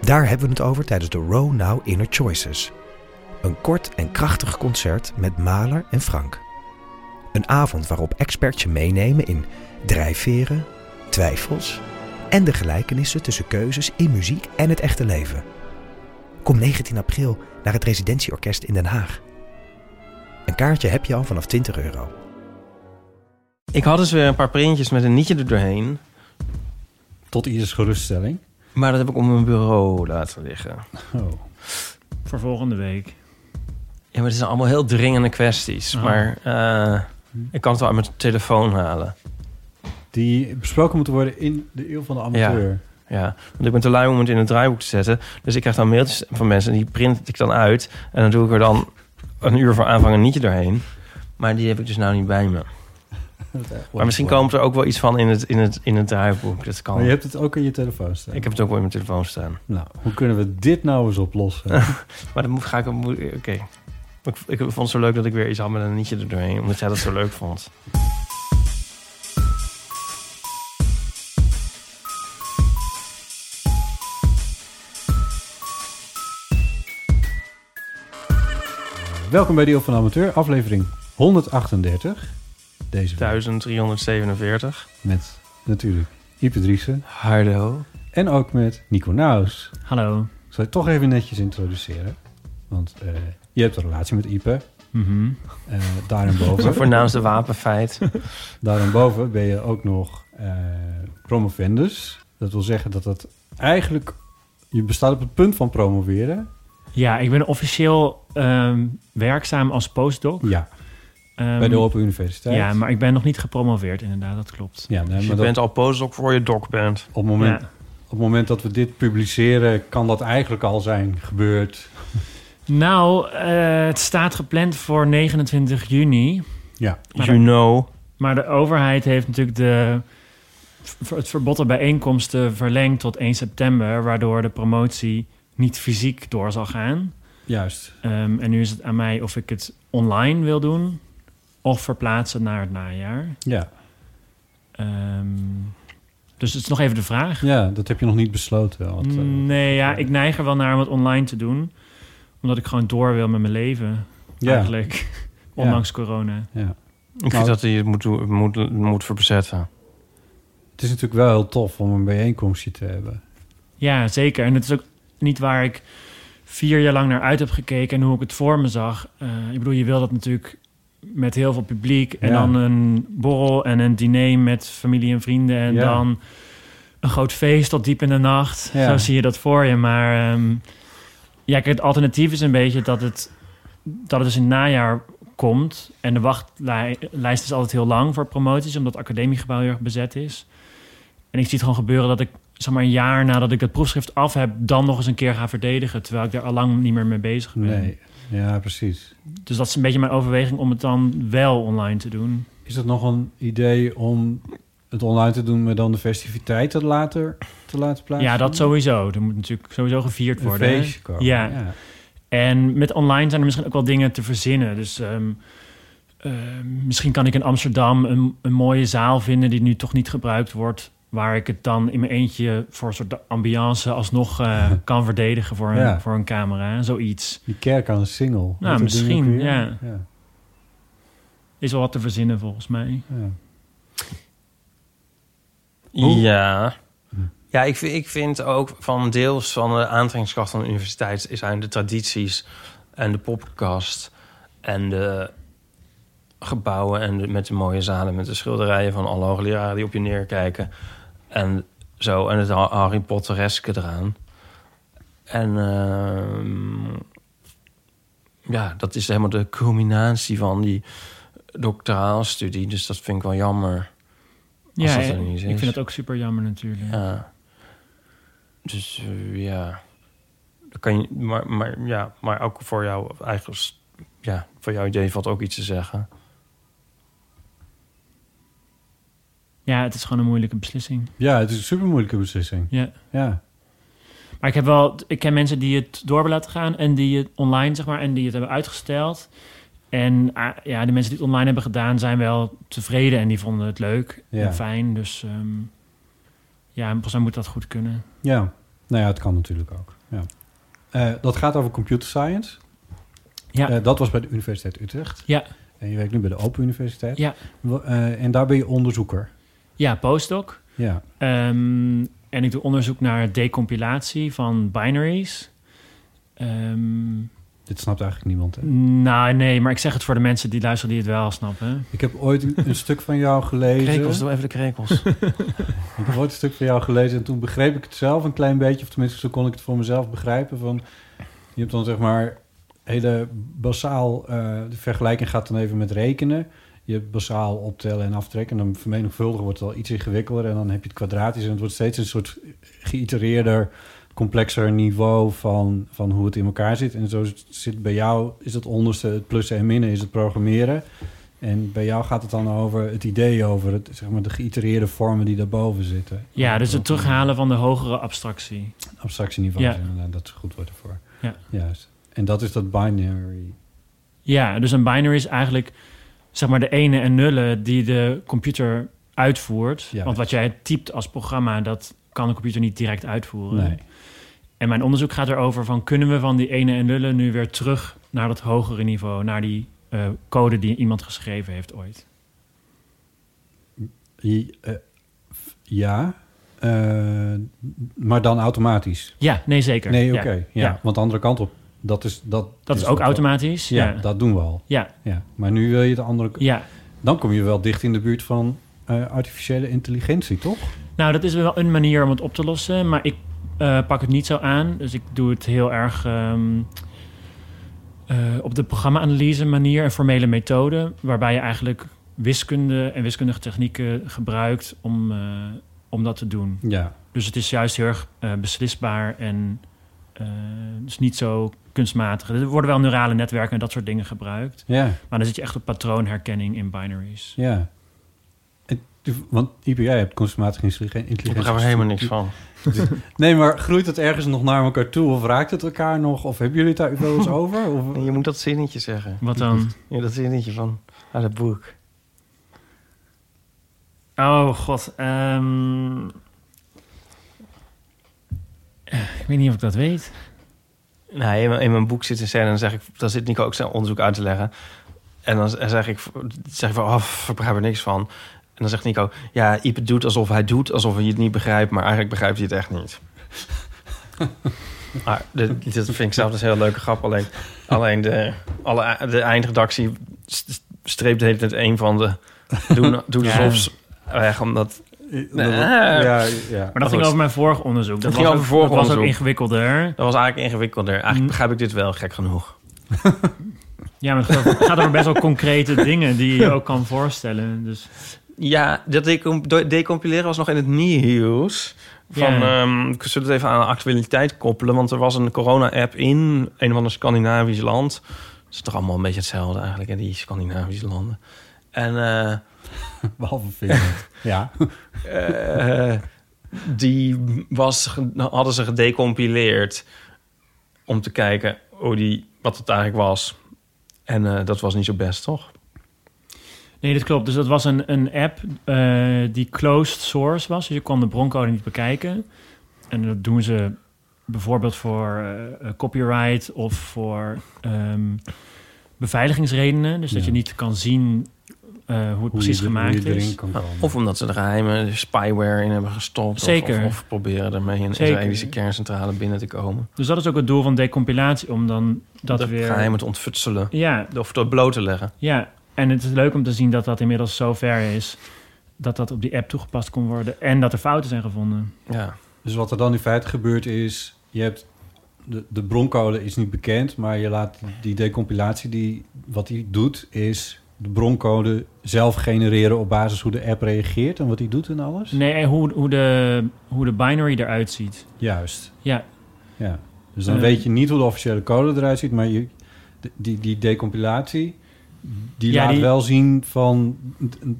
Daar hebben we het over tijdens de Row Now Inner Choices. Een kort en krachtig concert met Maler en Frank. Een avond waarop experts je meenemen in drijfveren, twijfels en de gelijkenissen tussen keuzes in muziek en het echte leven. Kom 19 april naar het Residentieorkest in Den Haag. Een kaartje heb je al vanaf 20 euro. Ik had dus weer een paar printjes met een nietje er doorheen. Tot ieders geruststelling. Maar dat heb ik op mijn bureau laten liggen. Oh. Voor volgende week. Ja, maar het zijn allemaal heel dringende kwesties. Oh. Maar eh, ik kan het wel uit mijn telefoon halen. Die besproken moeten worden in de eeuw van de amateur. Ja, want ik ben te lui om het in het draaiboek te zetten. Dus ik krijg dan mailtjes van mensen en die print ik dan uit. En dan doe ik er dan een uur voor aanvang een nietje doorheen. Maar die heb ik dus nou niet bij me. Maar misschien komt er ook wel iets van in het, in het, in het draaiboek. Dat kan. Maar je hebt het ook in je telefoon staan. Ik heb het ook wel in mijn telefoon staan. Nou, hoe kunnen we dit nou eens oplossen? Maar dan moet, ga ik... Oké. Ik, ik vond het zo leuk dat ik weer iets had met een nietje er doorheen. Omdat jij dat zo leuk vond. Welkom bij de eeuw van amateur, aflevering 138. Deze week 1347. met natuurlijk Ipe Driessen Hardo. en ook met Nico Naus. Hallo. Ik zal je toch even netjes introduceren. Want eh, je hebt een relatie met Ipe. Mhm. Eh daarboven, Zijn voornaamste wapenfeit. daarboven ben je ook nog eh, promovendus. Dat wil zeggen dat het eigenlijk... Je bestaat op het punt van promoveren. Ja, ik ben officieel ehm, werkzaam als postdoc. Ja, Ehm, bij de Open Universiteit. Ja, maar ik ben nog niet gepromoveerd, inderdaad, dat klopt. Ja, nee, Dus je maar dat- bent al postdoc voor je doc bent. op, het moment, Ja. op het moment dat we dit publiceren... kan dat eigenlijk al zijn gebeurd. Nou, eh, het staat gepland voor 29 juni. Ja, Maar You know. Maar de overheid heeft natuurlijk de, het verbod op bijeenkomsten verlengd tot 1 september, waardoor de promotie niet fysiek door zal gaan. juist. Ehm, en nu is het aan mij of ik het online wil doen of verplaatsen naar het najaar. Ja. Ehm, dus het is nog even de vraag. ja, dat heb je nog niet besloten. eh, nee, ja, ik neig er wel naar om het online te doen. Omdat ik gewoon door wil met mijn leven, ja, eigenlijk. Ondanks corona. ja. Ik Nou- vind dat hij het moet, moet, moet verzetten. Het is natuurlijk wel heel tof om een bijeenkomstje te hebben. Ja, zeker. En het is ook niet waar ik vier jaar lang naar uit heb gekeken en hoe ik het voor me zag. Eh, ik bedoel, je wil dat natuurlijk met heel veel publiek en Ja. dan een borrel en een diner met familie en vrienden en Ja. dan een groot feest tot diep in de nacht. Ja. Zo zie je dat voor je. Maar ehm, ja, kijk, het alternatief is een beetje dat het, dat het dus in het najaar komt. En de wachtlijst is altijd heel lang voor promoties, omdat het academiegebouw heel erg bezet is. En ik zie het gewoon gebeuren dat ik zeg maar een jaar nadat ik het proefschrift af heb, dan nog eens een keer ga verdedigen, terwijl ik daar al lang niet meer mee bezig ben. Nee, ja, precies. Dus dat is een beetje mijn overweging om het dan wel online te doen. Is het nog een idee om het online te doen... maar dan de festiviteiten later te laten plaatsen? Ja, dat sowieso. Er moet natuurlijk sowieso gevierd Een worden. hè? feestje komen. Ja. ja. En met online zijn er misschien ook wel dingen te verzinnen. Dus ehm, ehm, misschien kan ik in Amsterdam een, een mooie zaal vinden die nu toch niet gebruikt wordt. Waar ik het dan in mijn eentje voor een soort ambiance alsnog eh, kan verdedigen voor een, Ja. voor een camera. Zoiets. Die kerk aan een single. Nou, misschien, ja. ja. Is wel wat te verzinnen volgens mij. ja. Oh. Ja. Hm. Ja, ik, vind- ik vind ook van deels van de aantrekkingskracht van de universiteit zijn de tradities en de poppenkast en de gebouwen en de, met de mooie zalen met de schilderijen van alle hoogleraren die op je neerkijken en zo en het Ha- Harry Pottereske eraan. En ehm, ja, dat is helemaal de culminatie van die doctoraalstudie, dus dat vind ik wel jammer. Ja, dat ik vind het ook super jammer natuurlijk. Ja. Dus eh, ja. kan je, maar, maar, ja, maar ook voor jou eigen... s- Ja, voor jouw idee valt ook iets te zeggen. Ja, het is gewoon een moeilijke beslissing. Ja, het is een super moeilijke beslissing. Ja. Ja. Maar ik heb wel, ik ken mensen die het door hebben laten gaan en die het online, zeg maar, en die het hebben uitgesteld. En ah, ja, de mensen die het online hebben gedaan zijn wel tevreden en die vonden het leuk Ja. en fijn. Dus ehm, ja, volgens mij moet dat goed kunnen. Ja, nou ja, het kan natuurlijk ook. Ja. Eh, dat gaat over computer science. Ja. Eh, dat was bij de Universiteit Utrecht. Ja. En je werkt nu bij de Open Universiteit. Ja. Eh, en daar ben je onderzoeker. Ja, postdoc. Ja. Ehm, en ik doe onderzoek naar decompilatie van binaries. Ehm, Dit snapt eigenlijk niemand. Hè? nou, nee, maar ik zeg het voor de mensen die luisteren die het wel snappen. Ik heb ooit een, een stuk van jou gelezen. Krekels, doe even de krekels. Ik heb ooit een stuk van jou gelezen en toen begreep ik het zelf een klein beetje. Of tenminste, zo kon ik het voor mezelf begrijpen. Van, je hebt dan zeg maar hele basaal... eh, de vergelijking gaat dan even met rekenen. Je basaal optellen en aftrekken. En dan vermenigvuldigen wordt het al iets ingewikkelder. En dan heb je het kwadratisch. En het wordt steeds een soort geïtereerder, complexer niveau van, van hoe het in elkaar zit. En zo zit bij jou, is het onderste, het plussen en minnen, is het programmeren. En bij jou gaat het dan over het idee over het, zeg maar, de geïtereerde vormen die daarboven zitten. Ja, dus het terughalen van de hogere abstractie. Abstractieniveau, Ja. dat is goed woord ervoor. Ja. Juist. En dat is dat binary. Ja, dus een binary is eigenlijk zeg maar de ene en nullen die de computer uitvoert. Ja. Want wat jij typt als programma, dat kan de computer niet direct uitvoeren. Nee. En mijn onderzoek gaat erover van kunnen we van die ene en nullen nu weer terug naar dat hogere niveau, naar die eh, code die iemand geschreven heeft ooit. Eh, ja, eh, maar dan automatisch. Ja, nee zeker. Nee, Ja. oké. ja. Ja. Want de andere kant op, dat is... Dat, Dat is ook automatisch. Ja, Ja. dat doen we al. Ja. Ja. Maar nu wil je de andere... ja. Dan kom je wel dicht in de buurt van eh, artificiële intelligentie, toch? Nou, dat is wel een manier om het op te lossen, maar ik eh, pak het niet zo aan. Dus ik doe het heel erg ehm, eh, op de programma-analyse manier, een formele methode, waarbij je eigenlijk wiskunde en wiskundige technieken gebruikt om, om dat te doen. Ja. Dus het is juist heel erg beslisbaar en eh, dus niet zo kunstmatig. Er worden wel neurale netwerken en dat soort dingen gebruikt, Ja, maar dan zit je echt op patroonherkenning in binaries. ja. En, want Ipe, jij hebt kunstmatige intelligentie. Ik begrijp er helemaal niks van. Nee, maar groeit het ergens nog naar elkaar toe? Of raakt het elkaar nog? Of hebben jullie het daar wel eens over? Of, Je moet dat zinnetje zeggen. Wat dan? Ja, dat zinnetje van uit het boek. Oh god. ehm, eh, ik weet niet of ik dat weet. Nee, in mijn, in mijn boek zit een scène en dan zeg ik... Dan zit Nico ook zijn onderzoek uit te leggen. En dan zeg ik, zeg ik van, oh, ik begrijp er niks van. En dan zegt Nico, ja, Ipe doet alsof hij doet... alsof hij het niet begrijpt, maar eigenlijk begrijpt hij het echt niet. maar vind ik zelf dus een heel leuke grap. Alleen, alleen de, alle, de eindredactie st- streept de hele tijd een van de... Doen, doen Ja. alsof weg, omdat... Nee. Ja, ja. Maar dat goed. ging over mijn vorig onderzoek. Dat, Dat ging was, over ook, vorig dat was ook ingewikkelder. Dat was eigenlijk ingewikkelder. Eigenlijk Mm. begrijp ik dit wel gek genoeg. Ja, maar het gaat- het over best wel concrete dingen die je ook kan voorstellen. Dus Ja, dat decompileren was nog in het nieuws. Van, Ja. ehm, ik zullen het even aan de actualiteit koppelen. Want er was een corona-app in een of ander Scandinavisch land. Dat is toch allemaal een beetje hetzelfde eigenlijk, in die Scandinavische landen. En eh, Behalve Finland. ja. eh, die was, hadden ze gedecompileerd om te kijken hoe die, wat het eigenlijk was. En eh, dat was niet zo best, toch? nee, dat klopt. Dus dat was een, een app eh, die closed source was. Dus je kon de broncode niet bekijken. En dat doen ze bijvoorbeeld voor copyright of voor ehm, beveiligingsredenen. Dus dat Ja. je niet kan zien eh, hoe het Hoe precies je, hoe gemaakt je erin is. kan komen. Of omdat ze er geheime spyware in hebben gestopt. of- Zeker. Of, of proberen ermee een Zeker. Israëlische kerncentrale binnen te komen. Dus dat is ook het doel van decompilatie, om dan dat de weer... geheimen te ontfutselen. Ja, Of te bloot te leggen. ja, en het is leuk om te zien dat dat inmiddels zo ver is... dat dat op die app toegepast kon worden... en dat er fouten zijn gevonden. Ja. Dus wat er dan in feite gebeurt is... Je hebt de, de broncode is niet bekend, maar je laat die decompilatie... Die, wat die doet, is de broncode zelf genereren... op basis hoe de app reageert en wat die doet en alles? Nee, hoe, hoe, de, hoe de binary eruit ziet. Juist, Ja, ja. Dus dan Eh. weet je niet hoe de officiële code eruit ziet, maar je, die, die decompilatie, die Ja, laat die- wel zien van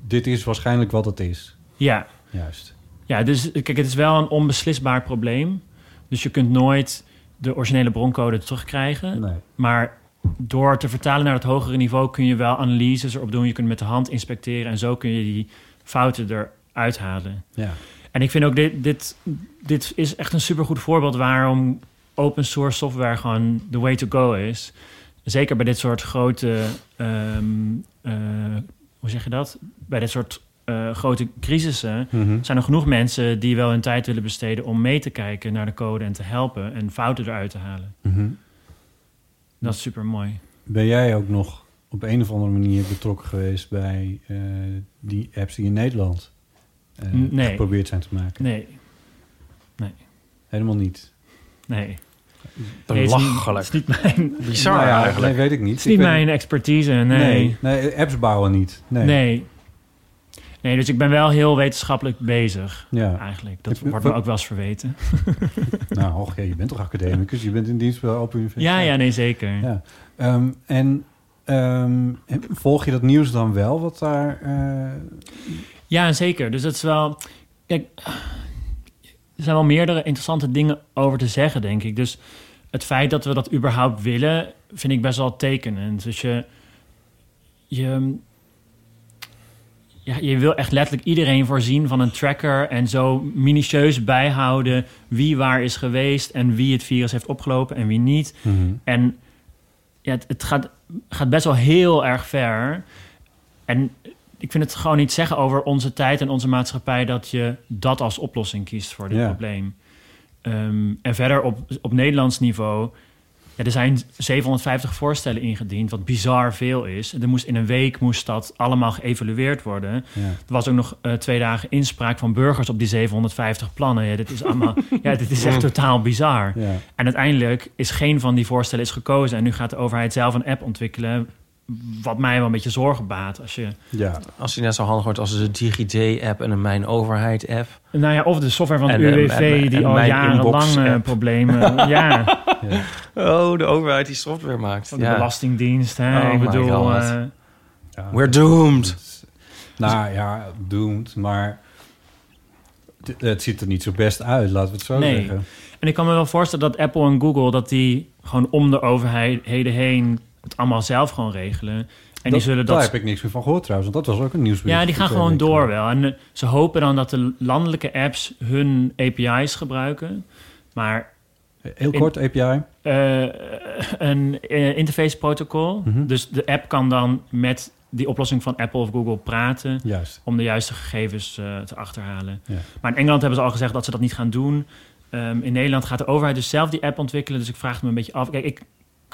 dit is waarschijnlijk wat het is. Ja, Juist. Ja, dus kijk, het is wel een onbeslisbaar probleem. Dus je kunt nooit de originele broncode terugkrijgen. Nee. Maar door te vertalen naar het hogere niveau kun je wel analyses erop doen. Je kunt met de hand inspecteren en zo kun je die fouten eruit halen. Ja. En ik vind ook dit, dit, dit is echt een supergoed voorbeeld waarom open source software gewoon the way to go is. Zeker bij dit soort grote, ehm, eh, hoe zeg je dat? Bij dit soort eh, grote crisissen Mhm. zijn er genoeg mensen die wel hun tijd willen besteden om mee te kijken naar de code en te helpen en fouten eruit te halen. Mhm. Dat is super mooi. Ben jij ook nog op een of andere manier betrokken geweest bij eh, die apps die in Nederland eh, Nee. geprobeerd zijn te maken? Nee, Helemaal niet. nee. Nee, het is niet- Belachelijk. Het is niet mijn, Bizar Nou ja, eigenlijk. Nee, weet ik niet. het is niet Ik mijn expertise, nee. Nee, nee, apps bouwen niet. Nee. Nee. Nee. dus ik ben wel heel wetenschappelijk bezig, Ja. eigenlijk. Dat wordt me ook wel eens verweten. Nou, och, ja, je bent toch academicus? Je bent in dienst bij Open Universiteit. Ja, ja, nee, zeker. Ja. Ehm, en ehm, volg je dat nieuws dan wel, wat daar... eh, Ja, zeker. Dus dat is wel... Kijk, er zijn wel meerdere interessante dingen over te zeggen, denk ik. Dus het feit dat we dat überhaupt willen, vind ik best wel tekenend. Dus je... je ja, je wil echt letterlijk iedereen voorzien van een tracker... en zo minutieus bijhouden wie waar is geweest... en wie het virus heeft opgelopen en wie niet. En ja, het, het gaat, gaat best wel heel erg ver. En ik vind het gewoon niet zeggen over onze tijd en onze maatschappij dat je dat als oplossing kiest voor dit probleem. Ehm, en verder op, op Nederlands niveau. Ja, er zijn 750 voorstellen ingediend, wat bizar veel is. Er moest, in een week moest dat allemaal geëvalueerd worden. ja. Er was ook nog eh, twee dagen inspraak van burgers op die 750 plannen. Ja, dit is allemaal. ja, dit is echt totaal bizar. En uiteindelijk is geen van die voorstellen is gekozen. En nu gaat de overheid zelf een app ontwikkelen. Wat mij wel een beetje zorgen baat. Als je, ja. Als die net zo handig wordt als de DigiD-app en een Mijn Overheid-app. nou ja, of de software van de UWV en- die en al jarenlang eh, problemen. ja, ja. Oh, de overheid die software maakt. van de Ja. Belastingdienst. Hè? Oh ik bedoel, eh, Ja. We're doomed. Nou ja, doomed, maar het, het ziet er niet zo best uit, laten we het zo Nee. zeggen. en ik kan me wel voorstellen dat Apple en Google... dat die gewoon om de overheden heen het allemaal zelf gewoon regelen. En die zullen Daar dat heb ik niks meer van gehoord trouwens, want dat was ook een nieuwsbericht. Ja, die gaan gewoon door wel. En eh, ze hopen dan dat de landelijke apps hun API's gebruiken. Maar Heel In- kort, API. eh, een eh, interface protocol. Mhm. Dus de app kan dan met die oplossing van Apple of Google praten... Juist. om de juiste gegevens te achterhalen. Ja. Maar in Engeland hebben ze al gezegd dat ze dat niet gaan doen. Ehm, in Nederland gaat de overheid dus zelf die app ontwikkelen. Dus ik vraag me een beetje af. Kijk, ik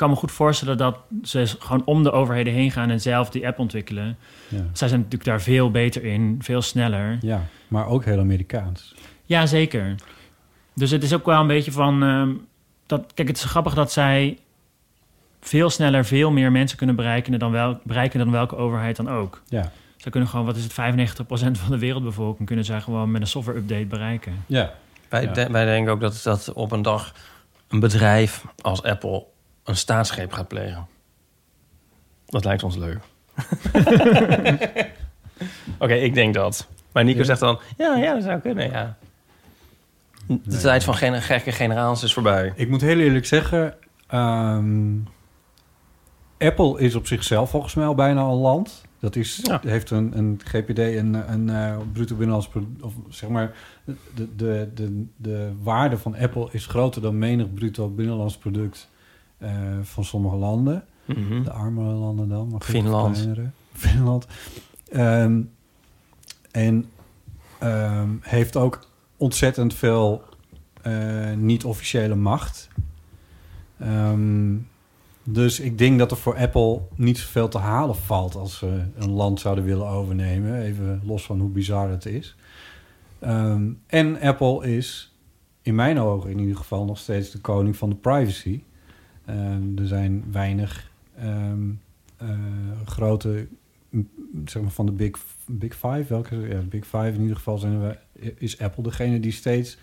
kan me goed voorstellen dat ze gewoon om de overheden heen gaan... en zelf die app ontwikkelen. Ja. Zij zijn natuurlijk daar veel beter in, veel sneller. ja, maar ook heel Amerikaans. Ja, zeker. Dus het is ook wel een beetje van... ehm, dat, kijk, het is grappig dat zij veel sneller veel meer mensen kunnen bereiken dan, wel, bereiken dan welke overheid dan ook. Ja, Zij kunnen gewoon, wat is het, 95% van de wereldbevolking... kunnen zij gewoon met een software-update bereiken. ja. Wij, Ja. de- wij denken ook dat, dat op een dag een bedrijf als Apple een staatsgreep gaat plegen. Dat lijkt ons leuk. Oké, ik denk dat. Maar Nico Ja. zegt dan, ja, ja, dat zou kunnen, ja. De tijd van geen gekke generaals is voorbij. Ik moet heel eerlijk zeggen, ehm, Apple is op zichzelf volgens mij al bijna een land. Dat is, Ja. heeft een, een GPD, een, een eh, bruto binnenlands product, of zeg maar, de, de, de, de waarde van Apple is groter dan menig bruto binnenlands product van sommige landen. Mhm. De armere landen dan. Maar goed, Finland. kleinere. Finland. Ehm, en ehm, heeft ook ontzettend veel eh, niet-officiële macht. Ehm, dus ik denk dat er voor Apple niet zoveel te halen valt als ze een land zouden willen overnemen. Even los van hoe bizar het is. En Apple is in mijn ogen in ieder geval nog steeds de koning van de privacy. Ehm, er zijn weinig ehm, eh, grote, zeg maar van de Big, big Five. Welke? Ja, de Big Five in ieder geval zijn we, is Apple degene die steeds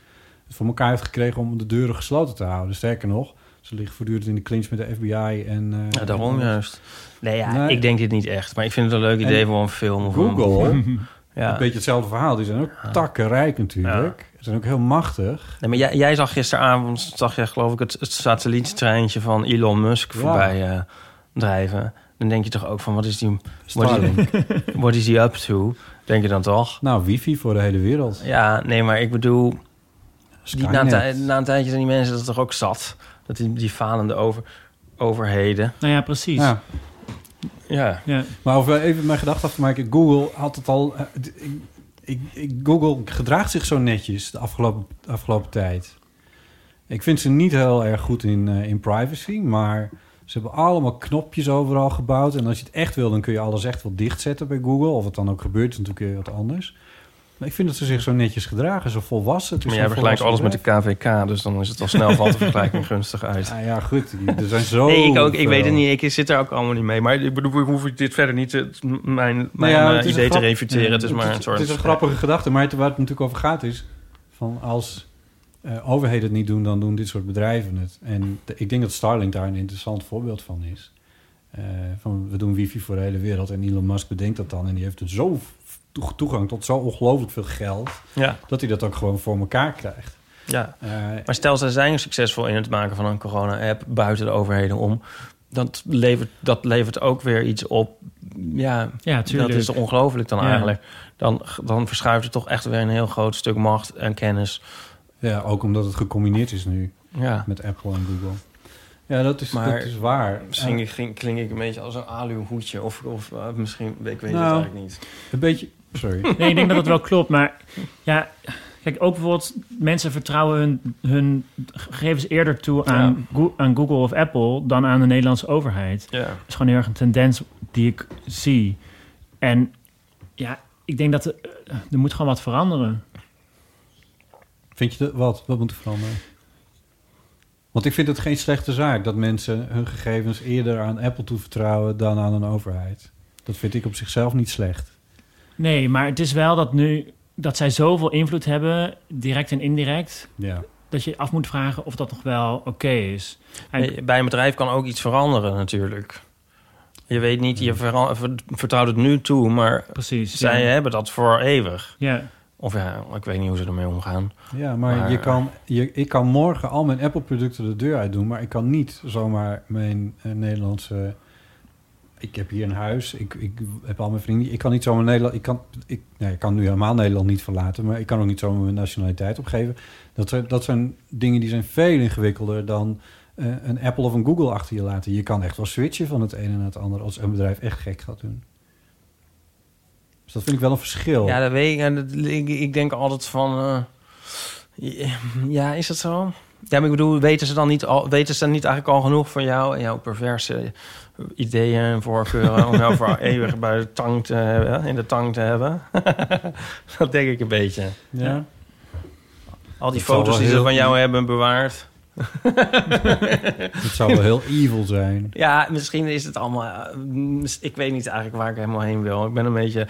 het voor elkaar heeft gekregen om de deuren gesloten te houden. Sterker nog, Ze liggen voortdurend in de clinch met de FBI en... eh, Ja, daarom en- juist. Nee, ja, Nee. ik denk dit niet echt. Maar ik vind het een leuk idee En voor een film. Of een- Google, Ja. een beetje hetzelfde verhaal. Die zijn ook Ja. takkenrijk natuurlijk. Ze zijn ook heel machtig. Nee, maar jij, jij zag gisteravond, zag jij geloof ik, het, het satelliettreintje van Elon Musk Ja. voorbij eh, drijven. Dan denk je toch ook van, wat is die, Starlink. is, what is he up to? Denk je dan toch? nou, wifi voor de hele wereld. Ja, nee, maar ik bedoel, die, na, een na een tijdje zijn die mensen dat toch ook zat? Dat die, die falende over, overheden. Nou ja, precies. Ja. Ja. Ja. Maar om even mijn gedachte af te maken. Google had het al... eh, ik, ik, ik- Google gedraagt zich zo netjes de afgelopen, afgelopen tijd. Ik vind ze niet heel erg goed in, eh, in privacy, maar ze hebben allemaal knopjes overal gebouwd. En als je het echt wil, dan kun je alles echt wel dichtzetten bij Google. Of het dan ook gebeurt, is natuurlijk weer wat anders. Maar ik vind dat ze zich zo netjes gedragen, zo volwassen. Het is Maar jij vergelijkt alles met de KVK, dus dan is het al snel valt de vergelijking gunstig uit. bedrijf. Ah, ja, goed. Er zijn zo Nee, ik ook. Ik weet het niet. Ik zit er ook allemaal niet mee. Maar ik bedoel, hoef ik dit verder niet te, mijn, mijn ja, eh, het idee te refuteren. Het is maar een soort... Het is een grappige gedachte, maar het, waar het natuurlijk over gaat is... van als eh, overheden het niet doen, dan doen dit soort bedrijven het. En de- ik denk dat Starlink daar een interessant voorbeeld van is. Eh, van, we doen wifi voor de hele wereld en Elon Musk bedenkt dat dan... en die heeft dus zo toegang tot zo ongelooflijk veel geld... Ja, dat hij dat ook gewoon voor elkaar krijgt. ja. Eh, Maar stel, ze zijn succesvol in het maken van een corona-app buiten de overheden om. Dat levert, dat levert ook weer iets op. Ja, Ja, tuurlijk. dat is ongelooflijk dan Ja. eigenlijk. Dan, dan verschuift er toch echt weer een heel groot stuk macht en kennis. ja, ook omdat het gecombineerd is nu Ja, met Apple en Google. Ja, dat is, Maar dat is waar. misschien Eh, ging, klink ik een beetje als een aluhoedje. Of, of eh, misschien, ik weet Nou. het eigenlijk niet. een beetje... Sorry. Nee, ik denk dat dat wel klopt. Maar ja, kijk, ook bijvoorbeeld mensen vertrouwen hun, hun gegevens eerder toe aan, Go- aan Google of Apple dan aan de Nederlandse overheid. Ja. Dat is gewoon heel erg een tendens die ik zie. En ja, ik denk dat er, er moet gewoon wat veranderen. Vind je dat, wat? Wat moet er veranderen? Want ik vind het geen slechte zaak dat mensen hun gegevens eerder aan Apple toevertrouwen dan aan een overheid. Dat vind ik op zichzelf niet slecht. Nee, maar het is wel dat nu dat zij zoveel invloed hebben, direct en indirect, Ja. dat je af moet vragen of dat nog wel oké is. En- Bij een bedrijf kan ook iets veranderen natuurlijk. Je weet niet, je vertrouwt het nu toe, maar precies. zij ja. hebben dat voor eeuwig. Ja. Of ja, ik weet niet hoe ze ermee omgaan. Ja, maar, Maar- Je kan, je, ik kan morgen al mijn Apple-producten de deur uit doen, maar ik kan niet zomaar mijn eh, Nederlandse. Ik heb hier een huis, ik, ik heb al mijn vrienden. Ik kan niet zomaar Nederland. Ik kan, ik, nee, ik kan nu helemaal Nederland niet verlaten, maar ik kan ook niet zomaar mijn nationaliteit opgeven. Dat zijn, dat zijn dingen die zijn veel ingewikkelder dan eh, een Apple of een Google achter je laten. Je kan echt wel switchen van het ene naar het andere als een bedrijf echt gek gaat doen. Dus dat vind ik wel een verschil. Ja, dat weet ik, ik denk altijd van... eh, ja, is dat zo? Ja, maar ik bedoel, weten ze dan niet, al, weten ze niet eigenlijk al genoeg van jou... en jouw perverse ideeën en voorkeuren... om jou voor eeuwig bij de tang te hebben, in de tang te hebben? dat denk ik een beetje. ja? Al die Dat foto's die ze van jou hebben bewaard... Het zou wel heel evil zijn. Ja, misschien is het allemaal... eh, Ik weet niet eigenlijk waar ik helemaal heen wil. Ik ben een beetje...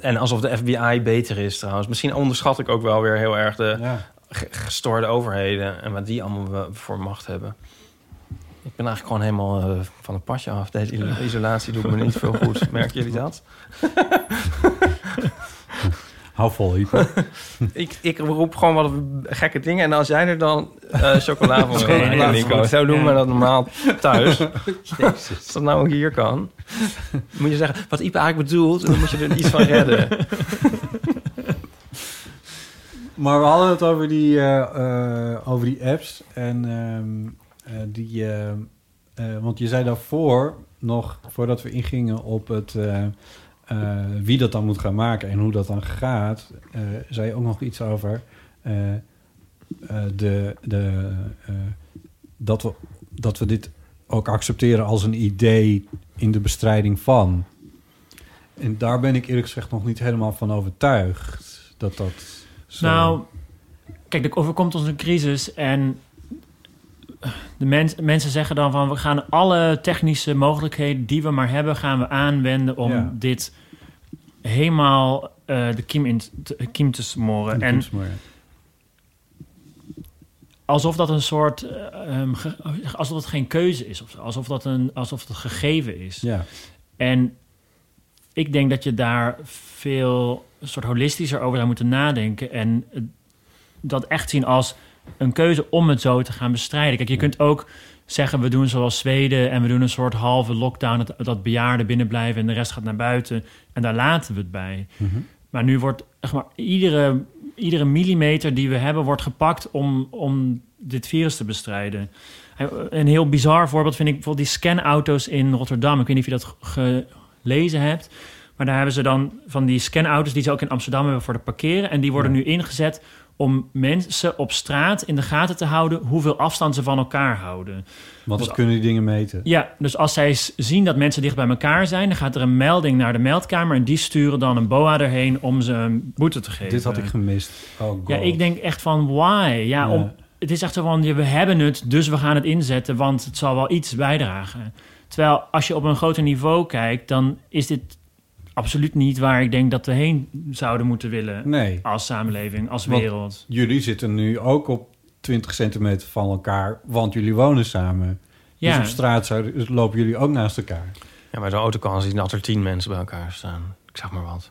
En alsof de FBI beter is trouwens. Misschien onderschat ik ook wel weer heel erg de Ja. Ge- gestoorde overheden... en wat die allemaal voor macht hebben. Ik ben eigenlijk gewoon helemaal eh, van het padje af. Deze iso- isolatie doet me niet veel goed. Merken jullie dat? Hou vol, Ipe. Ik, ik roep gewoon wat gekke dingen. En als jij er dan eh chocola van wil goed. zo doen we dat normaal thuis. Als dat nou ook hier kan, moet je zeggen wat Ipe eigenlijk bedoelt. En dan moet je er iets van redden. Maar we hadden het over die, eh, eh, over die apps. En ehm, eh, die... want je zei daarvoor, nog voordat we ingingen op het... wie dat dan moet gaan maken en hoe dat dan gaat... zei je ook nog iets over... de, de, dat, we, dat we dit ook accepteren als een idee in de bestrijding van. En daar ben ik eerlijk gezegd nog niet helemaal van overtuigd. Dat dat... zo- Nou, kijk, er overkomt ons een crisis en de mens, mensen zeggen dan van we gaan alle technische mogelijkheden die we maar hebben, gaan we aanwenden om Ja. dit helemaal eh, de kiem, in te, kiem te smoren. En alsof dat een soort, eh, ehm, ge- alsof dat geen keuze is of zo. Alsof dat een, alsof dat gegeven is. Ja. En ik denk dat je daar veel een soort holistischer over zou moeten nadenken. En eh, dat echt zien als een keuze om het zo te gaan bestrijden. Kijk, je kunt ook zeggen, we doen zoals Zweden... en we doen een soort halve lockdown... dat, dat bejaarden binnen blijven en de rest gaat naar buiten. En daar laten we het bij. Mhm. Maar nu wordt zeg maar, iedere, iedere millimeter die we hebben... wordt gepakt om, om dit virus te bestrijden. Een heel bizar voorbeeld vind ik bijvoorbeeld die scanauto's in Rotterdam. Ik weet niet of je dat ge- gelezen hebt. Maar daar hebben ze dan van die scanauto's die ze ook in Amsterdam hebben voor de parkeren. En die worden Ja. nu ingezet om mensen op straat in de gaten te houden hoeveel afstand ze van elkaar houden. Want Dus- dat kunnen die dingen meten. Ja, dus als zij zien dat mensen dicht bij elkaar zijn, dan gaat er een melding naar de meldkamer en die sturen dan een BOA erheen om ze een boete te geven. Dit had ik gemist. Oh god. Ja, ik denk echt van why? Ja, Ja. Om, het is echt zo van we hebben het, dus we gaan het inzetten, want het zal wel iets bijdragen. Terwijl als je op een groter niveau kijkt, dan is dit absoluut niet waar ik denk dat we heen zouden moeten willen Nee. als samenleving, als Want- wereld. Jullie zitten nu ook op 20 centimeter van elkaar, want jullie wonen samen. Ja. Dus op straat zouden- lopen jullie ook naast elkaar. Ja, bij zo'n auto kan zien dat er tien mensen bij elkaar staan. Ik zeg maar wat.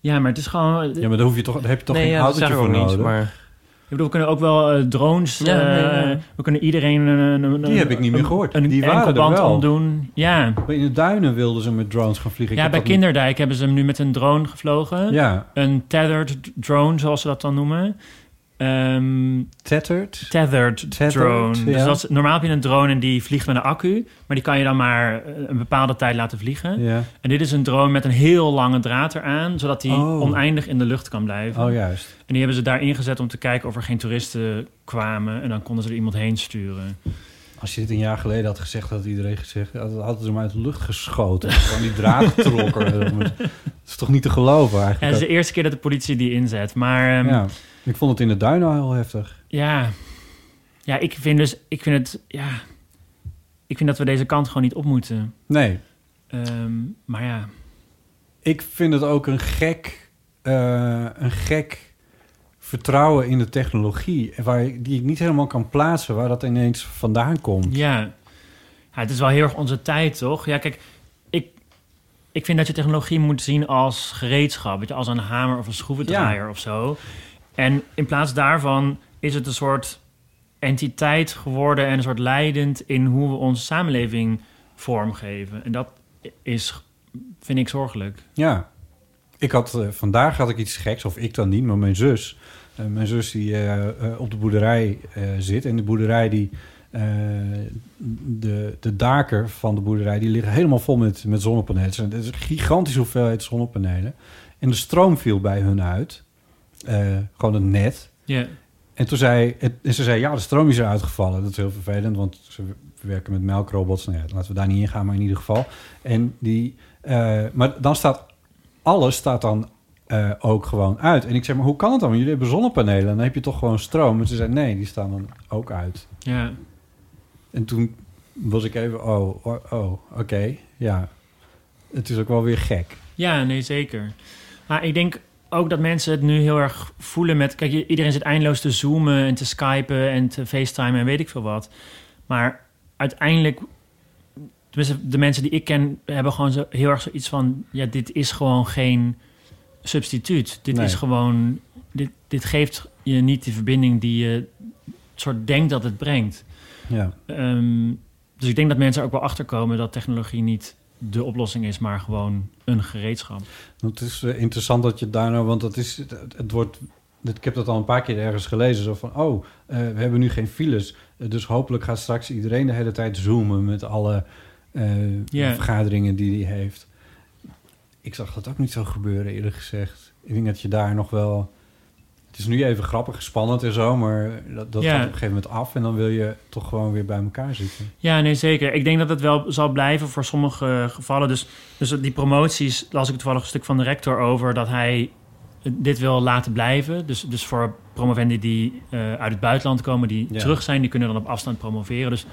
Ja, maar het is gewoon. Ja, maar daar, hoef je toch, daar heb je toch nee, geen ja, autootje voor ook niet. nodig? Maar Ik bedoel, we kunnen ook wel eh, drones. Ja, eh, nee, ja. We kunnen iedereen een, een, een- Die heb ik niet meer een- gehoord. Een Die waren er enkelband wel. omdoen. Ja, In de duinen wilden ze met drones gaan vliegen. Ik ja bij niet- Kinderdijk hebben ze hem nu met een drone gevlogen. Ja, Een tethered drone, zoals ze dat dan noemen. Ehm, tethered. tethered, Tethered, drone. ja. Dus dat is, normaal heb je een drone en die vliegt met een accu. Maar die kan je dan maar eh, een bepaalde tijd laten vliegen. Ja. En dit is een drone met een heel lange draad eraan. Zodat die Oh. oneindig in de lucht kan blijven. Oh, juist. En die hebben ze daar ingezet om te kijken of er geen toeristen kwamen. En dan konden ze er iemand heen sturen. Als je dit een jaar geleden had gezegd, had iedereen gezegd... had- hadden ze hem uit de lucht geschoten. Van die draad getrokken. dat is toch niet te geloven Ja, het eigenlijk? is de eerste keer dat de politie die inzet. Maar ehm, ja. Ja. Ik vond het in de duinen al heel heftig. ja. ik vind dus... Ik vind het... Ja, ik vind dat we deze kant gewoon niet op moeten. Nee, Ehm, maar ja... ik vind het ook een gek, eh, een gek vertrouwen in de technologie... Waar, die ik niet helemaal kan plaatsen, waar dat ineens vandaan komt. Ja. ja, het is wel heel erg onze tijd, toch? Ja, kijk, ik, ik vind dat je technologie moet zien als gereedschap. Weet je, als een hamer of een schroevendraaier of zo. En in plaats daarvan is het een soort entiteit geworden... en een soort leidend in hoe we onze samenleving vormgeven. En dat is, vind ik, zorgelijk. Ja. Ik had, eh, vandaag had ik iets geks, of ik dan niet, maar mijn zus. Eh, mijn zus die eh, op de boerderij zit. En de boerderij die... de, de daken van de boerderij die liggen helemaal vol met, met zonnepanelen. Het is een gigantische hoeveelheid zonnepanelen. En de stroom viel bij hun uit. Eh, gewoon het net. Ja, En toen zei, het, en ze zei, ja, de stroom is eruit gevallen. Dat is heel vervelend, want ze werken met melkrobots. Nou ja, laten we daar niet in gaan, maar in ieder geval. En die, eh, maar dan staat, alles staat dan eh, ook gewoon uit. En ik zeg, maar hoe kan het dan? Want jullie hebben zonnepanelen, dan heb je toch gewoon stroom. En ze zei, nee, die staan dan ook uit. ja. En toen was ik even, oh, oh, oh, oké, ja. Het is ook wel weer gek. Ja, nee, zeker. Maar ik denk ook dat mensen het nu heel erg voelen met... Kijk, iedereen zit eindeloos te zoomen en te skypen en te facetimen en weet ik veel wat. Maar uiteindelijk... Tenminste, de mensen die ik ken hebben gewoon zo heel erg zoiets van... Ja, dit is gewoon geen substituut. Dit Nee. is gewoon... Dit, dit geeft je niet die verbinding die je soort denkt dat het brengt. Ja. Ehm, dus ik denk dat mensen ook wel achterkomen dat technologie niet de oplossing is, maar gewoon een gereedschap. Het is eh, interessant dat je daar nou, want dat is, het, wordt, ik heb dat al een paar keer ergens gelezen, zo van, oh, eh, we hebben nu geen files, eh, dus hopelijk gaat straks iedereen de hele tijd zoomen met alle vergaderingen die hij heeft. Ik zag dat ook niet zo gebeuren, eerlijk gezegd. Ik denk dat je daar nog wel, het is nu even grappig, spannend en zo, maar dat, dat Ja. gaat op een gegeven moment af en dan wil je toch gewoon weer bij elkaar zitten. Ja, nee, zeker. Ik denk dat het wel zal blijven voor sommige gevallen. Dus, dus die promoties las ik toevallig een stuk van de rector over dat hij dit wil laten blijven. Dus, dus voor promovendi die eh, uit het buitenland komen, die Ja. terug zijn, die kunnen dan op afstand promoveren. Dus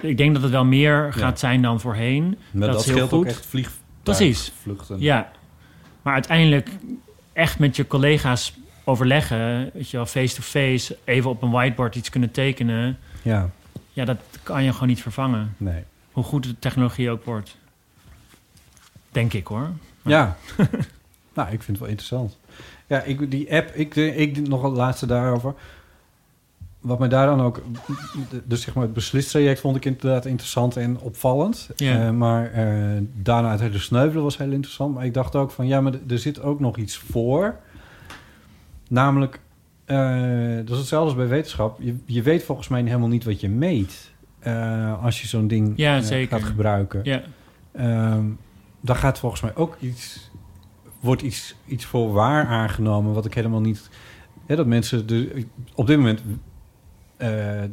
ik denk dat het wel meer gaat Ja. zijn dan voorheen. Maar Dat dat, is heel scheelt ook echt vlieg Precies. vluchten. Ja, maar uiteindelijk echt met je collega's overleggen, weet je wel, face-to-face, even op een whiteboard iets kunnen tekenen. Ja, Ja, dat kan je gewoon niet vervangen. nee. Hoe goed de technologie ook wordt. Denk ik hoor. Ja. nou, ik vind het wel interessant. Ja, ik, die app, ik, ik nog het laatste daarover. Wat mij daar dan ook... Dus zeg maar het beslistraject vond ik inderdaad interessant en opvallend. Ja. Eh, maar eh, daarna het hele sneuvelen was heel interessant. Maar ik dacht ook van, ja, maar er zit ook nog iets voor. Namelijk, eh, dat is hetzelfde als bij wetenschap. Je, je weet volgens mij helemaal niet wat je meet... eh, als je zo'n ding Ja, eh, zeker. gaat gebruiken. Ja, Ehm daar gaat volgens mij ook iets, wordt iets, iets voor waar aangenomen, wat ik helemaal niet. Hè, dat mensen de, op dit moment,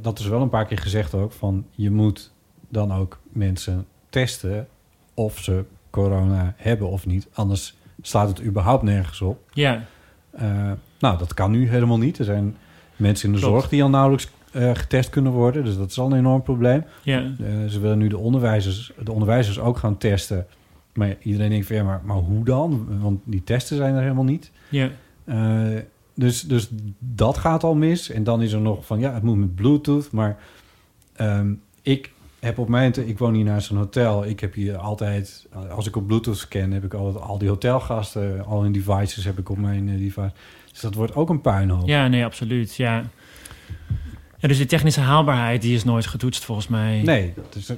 dat is wel een paar keer gezegd ook, van je moet dan ook mensen testen of ze corona hebben of niet, anders slaat het überhaupt nergens op. ja, nou, dat kan nu helemaal niet. Er zijn mensen in de Klopt. zorg die al nauwelijks eh, getest kunnen worden, dus dat is al een enorm probleem. ja. Eh, ze willen nu de onderwijzers, de onderwijzers ook gaan testen. Maar iedereen denkt van ja, maar, maar hoe dan? Want die testen zijn er helemaal niet. ja. Eh, dus, dus dat gaat al mis. En dan is er nog van ja, het moet met Bluetooth. Maar ehm, ik heb op mijn... Ik woon hier naast een hotel. Ik heb hier altijd... Als ik op Bluetooth scan, heb ik altijd al die hotelgasten... Al hun devices heb ik op mijn device. Dus dat wordt ook een puinhoop. Ja, nee, absoluut. Ja. ja, dus die technische haalbaarheid, die is nooit getoetst volgens mij. Nee, dat is, eh,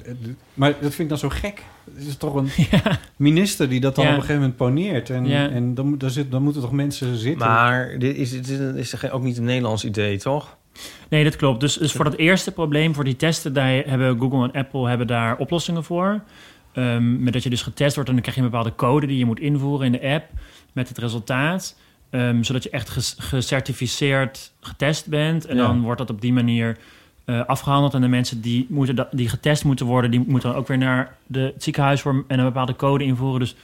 maar dat vind ik dan zo gek. Het is toch een Ja, minister die dat dan Ja. op een gegeven moment poneert. En, Ja. en dan, daar zit, dan moeten toch mensen zitten. Maar dit is, dit is, is ook niet een Nederlands idee, toch? nee, dat klopt. Dus, dus voor dat eerste probleem, voor die testen, daar hebben Google en Apple hebben daar oplossingen voor. Ehm, met dat je dus getest wordt en dan krijg je een bepaalde code die je moet invoeren in de app met het resultaat. Ehm, zodat je echt ges- gecertificeerd getest bent. En Ja. dan wordt dat op die manier eh, afgehandeld. En de mensen die, moeten die getest moeten worden, die moeten dan ook weer naar de, het ziekenhuis voor en een bepaalde code invoeren. Dus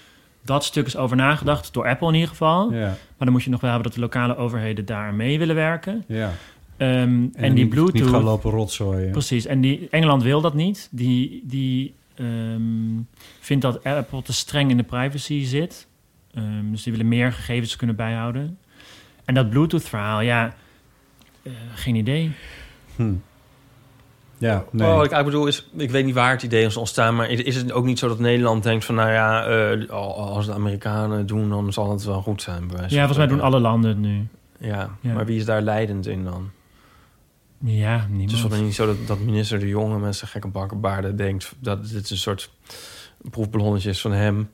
dat stuk is over nagedacht, door Apple in ieder geval. ja, Maar dan moet je nog wel hebben dat de lokale overheden daar mee willen werken. ja. Ehm, en, En, die niet, Bluetooth. Niet gaan lopen rotzooien. Precies. En die, Engeland wil dat niet. Die, die ehm, vindt dat Apple te streng in de privacy zit. Ehm, dus die willen meer gegevens kunnen bijhouden. En dat Bluetooth-verhaal, ja, eh, geen idee. Hm. Ja, nee. Oh, ik, ik bedoel, is, ik weet niet waar het idee is ontstaan, maar is, is het ook niet zo dat Nederland denkt van, nou ja, eh, als de Amerikanen het doen, dan zal het wel goed zijn. bij wijze Ja, van volgens mij doen alle landen het nu. Ja, Ja. maar wie is daar leidend in dan? Ja, Het is niemand. volgens mij niet zo dat, dat minister De Jonge met zijn gekke bakkenbaarden denkt dat dit een soort proefballonnetje is van hem.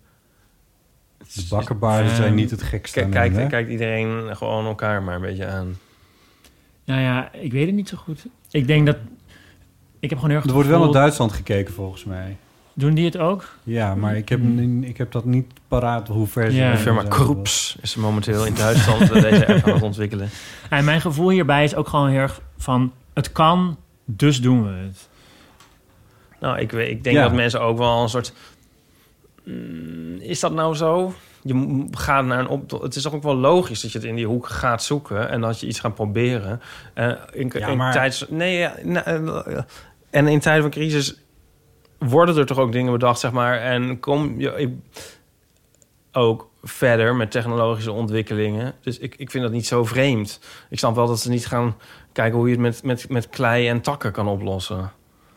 De bakkenbaarden zijn niet het gekste Kijk, aan kijkt, iedereen gewoon elkaar maar een beetje aan. Nou ja, ik weet het niet zo goed. Ik denk dat... Ik heb gewoon heel erg Er wordt wel naar Duitsland gekeken, volgens mij. Doen die het ook? Ja, maar ik heb, Hmm. ik heb dat niet paraat hoe ver ze Ja. De firma Kroeps is momenteel in Duitsland eh, deze app aan het ontwikkelen. En mijn gevoel hierbij is ook gewoon heel erg van... Het kan, dus doen we het. Nou, ik, weet- ik denk Ja. dat mensen ook wel een soort... Mm, is dat nou zo? Je gaat naar een op. Het is toch ook wel logisch dat je het in die hoek gaat zoeken en dat je iets gaat proberen. Eh, in, Ja, in maar- tijds, nee, ja, eh, en in tijden van crisis worden er toch ook dingen bedacht, zeg maar. En kom je ik- ook verder met technologische ontwikkelingen. Dus ik, ik vind dat niet zo vreemd. Ik snap wel dat ze niet gaan kijken hoe je het met, met, met klei en takken kan oplossen.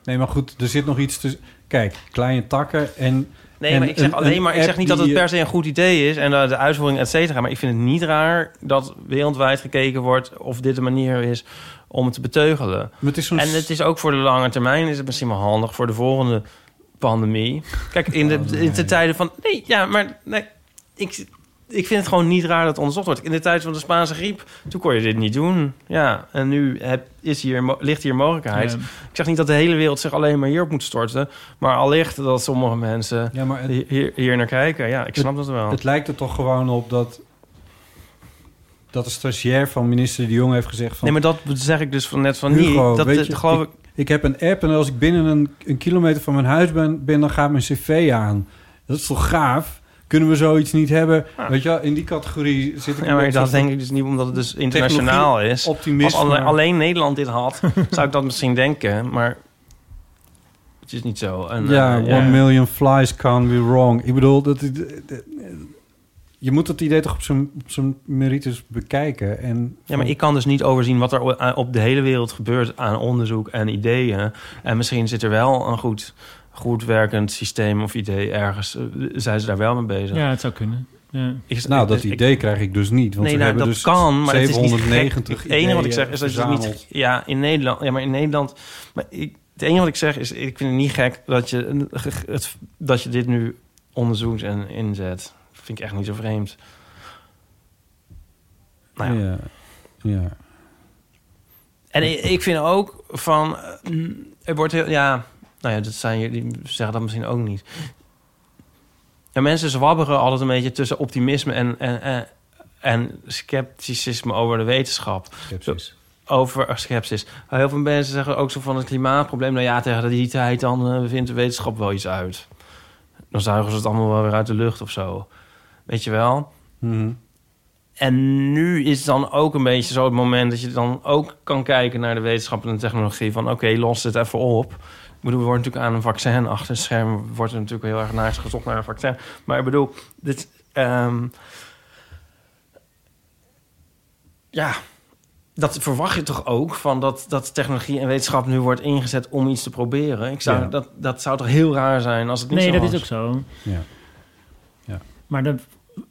Nee, maar goed, er zit nog iets tussen. Kijk, kleine takken en... Nee, En maar ik zeg een- alleen een maar, ik zeg niet dat het per se een goed idee is en uh, de uitvoering, et cetera. Maar ik vind het niet raar dat wereldwijd gekeken wordt of dit een manier is om het te beteugelen. Het is En het is ook voor de lange termijn is het misschien wel handig voor de volgende pandemie. Kijk, in de, Oh, in de tijden van. Nee, ja, maar nee, ik, ik vind het gewoon niet raar dat het onderzocht wordt. In de tijd van de Spaanse griep, toen kon je dit niet doen. Ja, en nu heb, is hier, ligt hier mogelijkheid. Ja. Ik zeg niet dat de hele wereld zich alleen maar hierop moet storten. Maar allicht dat sommige mensen Ja, maar het, hier, hier, naar kijken. Ja, ik snap dat wel. het lijkt er toch gewoon op dat... Dat de stagiair van minister De Jong heeft gezegd van... nee, maar dat zeg ik dus van net van Hugo, niet. Dat, weet je, geloof ik. Ik heb een app en als ik binnen een, een kilometer van mijn huis ben, ben, dan gaat mijn cv aan. Dat is toch gaaf? Kunnen we zoiets niet hebben? Ja. Weet je in die categorie zit ik Ja, een maar dat denk ik dus niet omdat het dus internationaal is. Als alleen Nederland dit had, zou ik dat misschien denken. Maar het is niet zo. En, ja, eh, one million flies can't be wrong. Ik bedoel, dat, dat- dat- je moet het idee toch op zijn, op zijn merites bekijken. En Ja, maar ik kan dus niet overzien wat er o- op de hele wereld gebeurt aan onderzoek en ideeën. En misschien zit er wel een goed, goed werkend systeem of idee ergens. eh, Zijn ze daar wel mee bezig? Ja, het zou kunnen. Ja. Ik- Nou, dat ik- idee krijg ik dus niet. Want nee, we nou, hebben dat dus kan, maar het is niet 790 gek. Het enige wat ik zeg is dat je het niet... Ja, in Nederland... Ja, maar in Nederland... Maar ik, het enige wat ik zeg is... Ik vind het niet gek dat je, het, dat je dit nu onderzoekt en inzet. Dat vind ik echt niet zo vreemd. Nou ja. Ja. ja. En ik, ik vind ook van... eh, Er wordt heel... Ja, nou ja, dat zijn jullie zeggen dat misschien ook niet. Ja, mensen zwabberen altijd een beetje tussen optimisme en, en, en, en scepticisme over de wetenschap. Skepsis. over sceptisch. Heel veel mensen zeggen ook zo van het klimaatprobleem. Nou ja, tegen die tijd dan eh, vindt de wetenschap wel iets uit. Dan zuigen ze het allemaal wel weer uit de lucht of zo. Weet je wel? Mhm. En nu is dan ook een beetje zo het moment dat je dan ook kan kijken naar de wetenschap en de technologie. Van oké, los het even op. Ik bedoel, we worden natuurlijk aan een vaccin achter het scherm. Wordt er natuurlijk heel erg naar gezocht naar een vaccin. Maar ik bedoel, dit. ehm, ja, dat verwacht je toch ook van dat, dat technologie en wetenschap nu wordt ingezet om iets te proberen. Ik zou, Ja. dat, dat zou toch heel raar zijn als het niet Nee, zo dat was. is ook zo. Ja. Maar de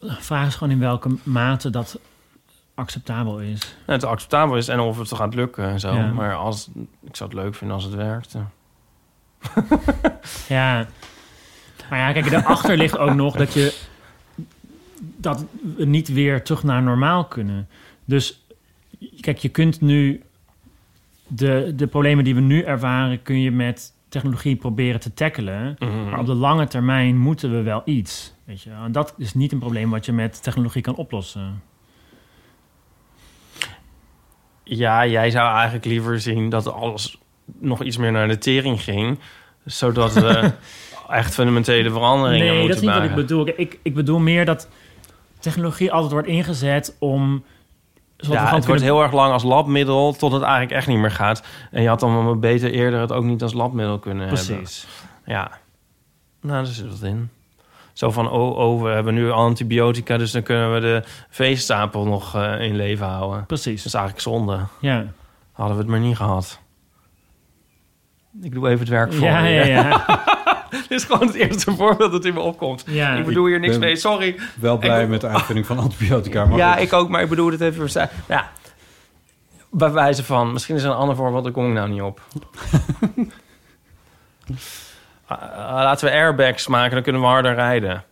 vraag is gewoon in welke mate dat acceptabel is. Nou, het acceptabel is en of het gaat lukken en zo. Ja. Maar als, ik zou het leuk vinden als het werkte. Ja. Maar ja, kijk, daarachter ligt ook nog dat je... dat we niet weer terug naar normaal kunnen. Dus kijk, je kunt nu... De, de problemen die we nu ervaren... kun je met technologie proberen te tackelen. Mhm. Maar op de lange termijn moeten we wel iets. Weet je? En dat is niet een probleem wat je met technologie kan oplossen. Ja, jij zou eigenlijk liever zien dat alles nog iets meer naar de tering ging. Zodat we echt fundamentele veranderingen Nee, moeten dat is niet wat ik maken. bedoel. Ik, ik bedoel meer dat technologie altijd wordt ingezet om... Ja, het wordt heel erg lang als labmiddel tot het eigenlijk echt niet meer gaat. En je had dan wel beter eerder het ook niet als labmiddel kunnen hebben. Precies. Ja, nou, daar zit wat in. Zo van, oh, oh, we hebben nu antibiotica... dus dan kunnen we de veestapel nog eh, in leven houden. Precies. Dat is eigenlijk zonde. Ja. Hadden we het maar niet gehad. Ik doe even het werk voor Ja, je. ja, ja. Dit is gewoon het eerste voorbeeld dat in me opkomt. ja. ik bedoel hier niks ben- mee, sorry. Wel blij Ik- met de uitvinding van antibiotica. Maar ja, goed. ik ook, maar ik bedoel het even verstaan. Ja, bij wijze van, misschien is er een ander voorbeeld, daar kom ik nou niet op. Ah, ah, laten we airbags maken, dan kunnen we harder rijden.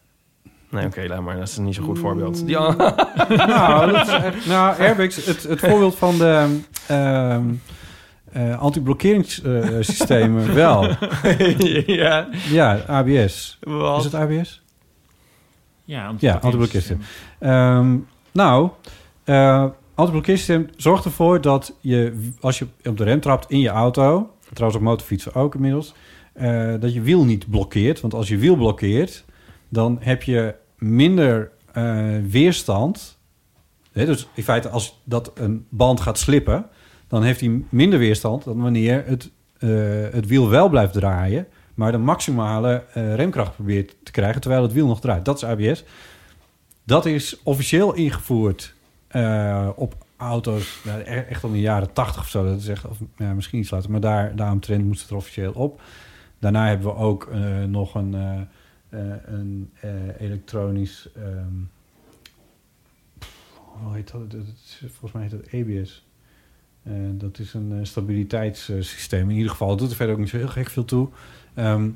Nee, oké, laat maar. Dat is een niet zo'n goed voorbeeld. Die, nou, dat is nou, airbags, het, het voorbeeld van de ehm anti-blokkeringssystemen wel. ja, Ja, ABS. wat? Is het ABS? Ja, Ja, antiblokkeersysteem. Ehm, nou, antiblokkeersysteem zorgt ervoor dat je, als je op de rem trapt in je auto... trouwens op motorfietsen ook inmiddels... eh, dat je wiel niet blokkeert. Want als je wiel blokkeert, dan heb je minder weerstand. Dus in feite, als dat een band gaat slippen... dan heeft hij minder weerstand dan wanneer het, eh, het wiel wel blijft draaien... maar de maximale eh, remkracht probeert te krijgen... terwijl het wiel nog draait. Dat is ABS. Dat is officieel ingevoerd eh, op auto's, e- echt al in de jaren 80 of zo. Dat is of, ja, misschien iets later, maar daar, daaromtrent moest het er officieel op. Daarna hebben we ook nog een, elektronisch... hoe heet dat? Volgens mij heet dat ABS. Eh, dat is een eh, stabiliteitssysteem. In ieder geval, het doet er verder ook niet zo heel gek veel toe. Ehm,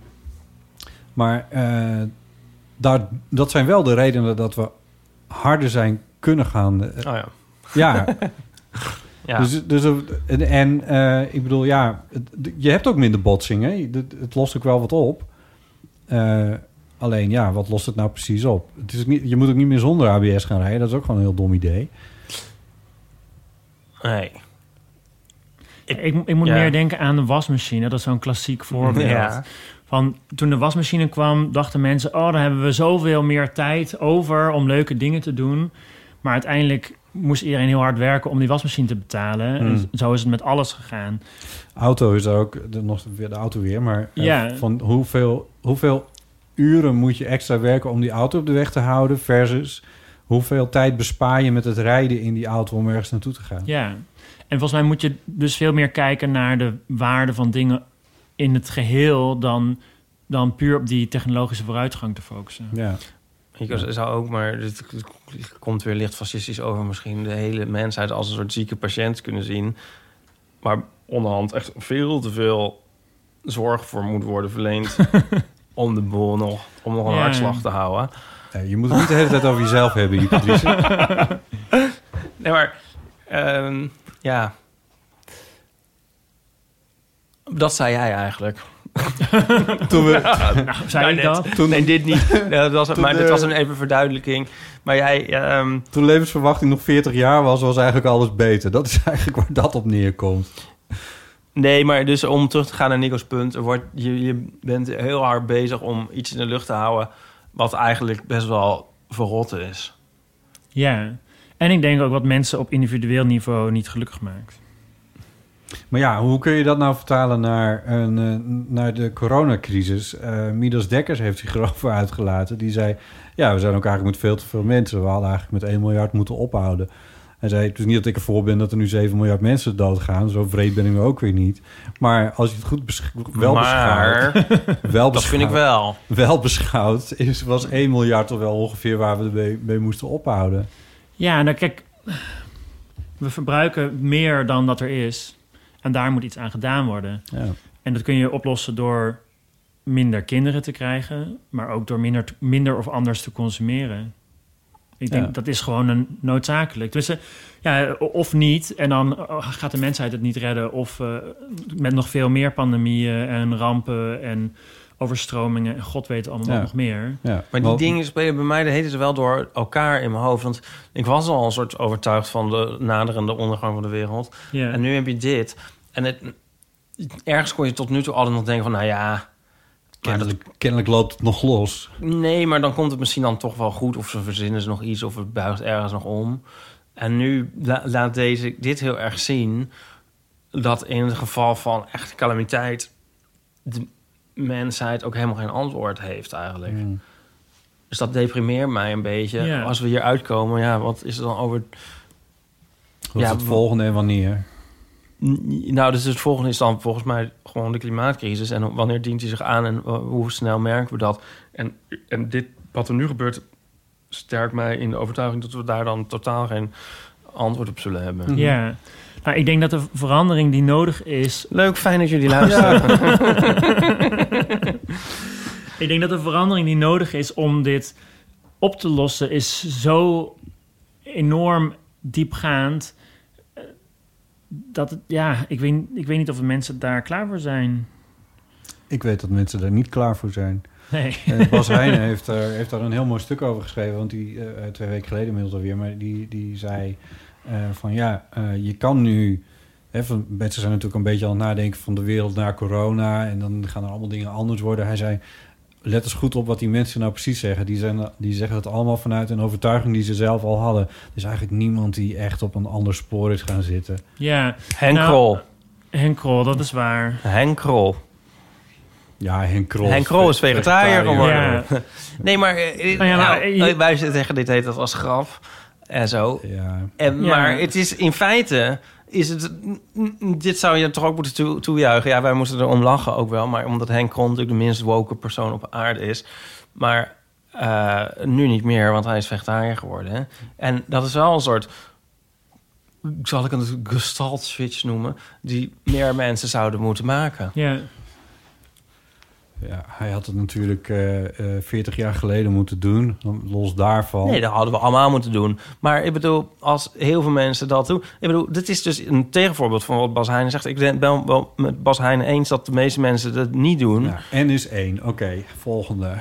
maar eh, daar, dat zijn wel de redenen dat we harder zijn kunnen gaan. Oh ja. ja, ja. dus, dus en, en ik bedoel, ja, het- je hebt ook minder botsingen. Het, het lost ook wel wat op. Alleen, ja, wat lost het nou precies op? Het is ook niet, je moet ook niet meer zonder ABS gaan rijden. Dat is ook gewoon een heel dom idee. nee. Ik, ik moet Ja. meer denken aan de wasmachine. Dat is zo'n klassiek voorbeeld. Ja. Van, toen de wasmachine kwam, dachten mensen... oh, dan hebben we zoveel meer tijd over om leuke dingen te doen. Maar uiteindelijk moest iedereen heel hard werken om die wasmachine te betalen. Hmm. En zo is het met alles gegaan. Auto is ook de, nog weer de auto weer, maar eh, Ja. van hoeveel, hoeveel uren moet je extra werken om die auto op de weg te houden versus hoeveel tijd bespaar je met het rijden in die auto om ergens naartoe te gaan? Ja. En volgens mij moet je dus veel meer kijken naar de waarde van dingen in het geheel dan, dan puur op die technologische vooruitgang te focussen. Ja. Ik zou ook, maar dit komt weer licht fascistisch over, misschien de hele mensheid als een soort zieke patiënt kunnen zien. Maar onderhand echt veel te veel zorg voor moet worden verleend om de boel nog, om nog een Ja. hartslag te houden. Je moet het niet de hele tijd over jezelf hebben, Patrice. Nee, maar ehm, ja. Dat zei jij eigenlijk. Toen we, Nou, zei Ja, ik net. dat? toen, Nee, dit niet. Nee, dat was, maar dit was een even verduidelijking. Maar jij, ehm, toen levensverwachting nog 40 jaar was, was eigenlijk alles beter. Dat is eigenlijk waar dat op neerkomt. nee, maar dus om terug te gaan naar Nico's punt. er Wordt, je, je bent heel hard bezig om iets in de lucht te houden... wat eigenlijk best wel verrot is. Ja. En ik denk ook wat mensen op individueel niveau niet gelukkig maakt. Maar ja, hoe kun je dat nou vertalen naar, een, eh, naar de coronacrisis? Eh Midas Dekkers heeft zich erover uitgelaten. Die zei, ja, we zijn ook eigenlijk met veel te veel mensen. We hadden eigenlijk met 1 miljard moeten ophouden. Hij zei, het is niet dat ik ervoor ben dat er nu 7 miljard mensen doodgaan. Zo vreed ben ik nu ook weer niet. Maar als je het goed besch- wel beschouwt... maar Wel dat vind ik wel. Wel beschouwd is, was 1 miljard toch wel ongeveer waar we ermee mee moesten ophouden. Ja, nou kijk, we verbruiken meer dan dat er is. En daar moet iets aan gedaan worden. Ja. En dat kun je oplossen door minder kinderen te krijgen, maar ook door minder, minder of anders te consumeren. Ik denk Ja. dat is gewoon een noodzakelijk. Dus ja, of niet, en dan oh, gaat de mensheid het niet redden, of eh, met nog veel meer pandemieën en rampen en overstromingen en god weet allemaal Ja. nog meer. Ja. Maar die dingen spelen bij mij de hele tijd wel door elkaar in mijn hoofd. Want ik was al een soort overtuigd van de naderende ondergang van de wereld. Ja. En nu heb je dit. En het, ergens kon je tot nu toe altijd nog denken van... nou ja, dat- Kennelijk, kennelijk loopt het nog los. nee, maar dan komt het misschien dan toch wel goed. Of ze verzinnen ze nog iets of het buigt ergens nog om. En nu la- laat deze dit heel erg zien... dat in het geval van echte calamiteit... de mensheid ook helemaal geen antwoord heeft eigenlijk. Mm. Dus dat deprimeert mij een beetje. Ja. Als we hier uitkomen, ja, wat is er dan over... Wat Ja, is het volgende en wanneer? Nou, dus het volgende is dan volgens mij gewoon de klimaatcrisis. En wanneer dient hij zich aan en hoe snel merken we dat? En, en dit, wat er nu gebeurt, sterkt mij in de overtuiging... dat we daar dan totaal geen antwoord op zullen hebben. Ja. Nou, ik denk dat de verandering die nodig is Leuk, fijn dat jullie luisteren. Ik denk dat de verandering die nodig is om dit op te lossen, is zo enorm diepgaand. eh, Dat het, ja, ik weet, ik weet niet of de mensen daar klaar voor zijn. Ik weet dat mensen daar niet klaar voor zijn. Nee. En Bas Heijnen heeft, er, heeft daar een heel mooi stuk over geschreven. Want die, eh, twee weken geleden inmiddels alweer. Maar die, die zei eh, van ja, eh, je kan nu... Hè, van, mensen zijn natuurlijk een beetje aan het nadenken van de wereld na corona. En dan gaan er allemaal dingen anders worden. Hij zei, let eens goed op wat die mensen nou precies zeggen. Die, zijn, die zeggen het allemaal vanuit een overtuiging die ze zelf al hadden. Er is eigenlijk niemand die echt op een ander spoor is gaan zitten. Ja, Henk Nou, Krol. Henk Krol, dat is waar. Henk Krol. Ja, Henk Krol. Henk Krol is vegetariër geworden. Ja. Nee, maar, eh, Nou ja, maar, nou, je- wij zeggen dit heet dat als grap en zo. Ja, En, Ja. Maar het is in feite... Is het, dit zou je toch ook moeten toe, toejuichen. Ja, wij moesten erom lachen ook wel. Maar omdat Henk Krol natuurlijk de minst woke persoon op aarde is. Maar eh, nu niet meer, want hij is vegetariër geworden. Hè? En dat is wel een soort... Zal ik een gestalt switch noemen... die meer mensen zouden moeten maken. Ja, Ja, hij had het natuurlijk eh eh 40 jaar geleden moeten doen. Los daarvan. Nee, dat hadden we allemaal moeten doen. Maar ik bedoel, als heel veel mensen dat doen... Ik bedoel, dit is dus een tegenvoorbeeld van wat Bas Heijnen zegt. Ik ben wel- met Bas Heijnen eens dat de meeste mensen dat niet doen. Ja, N is één. Oké, volgende.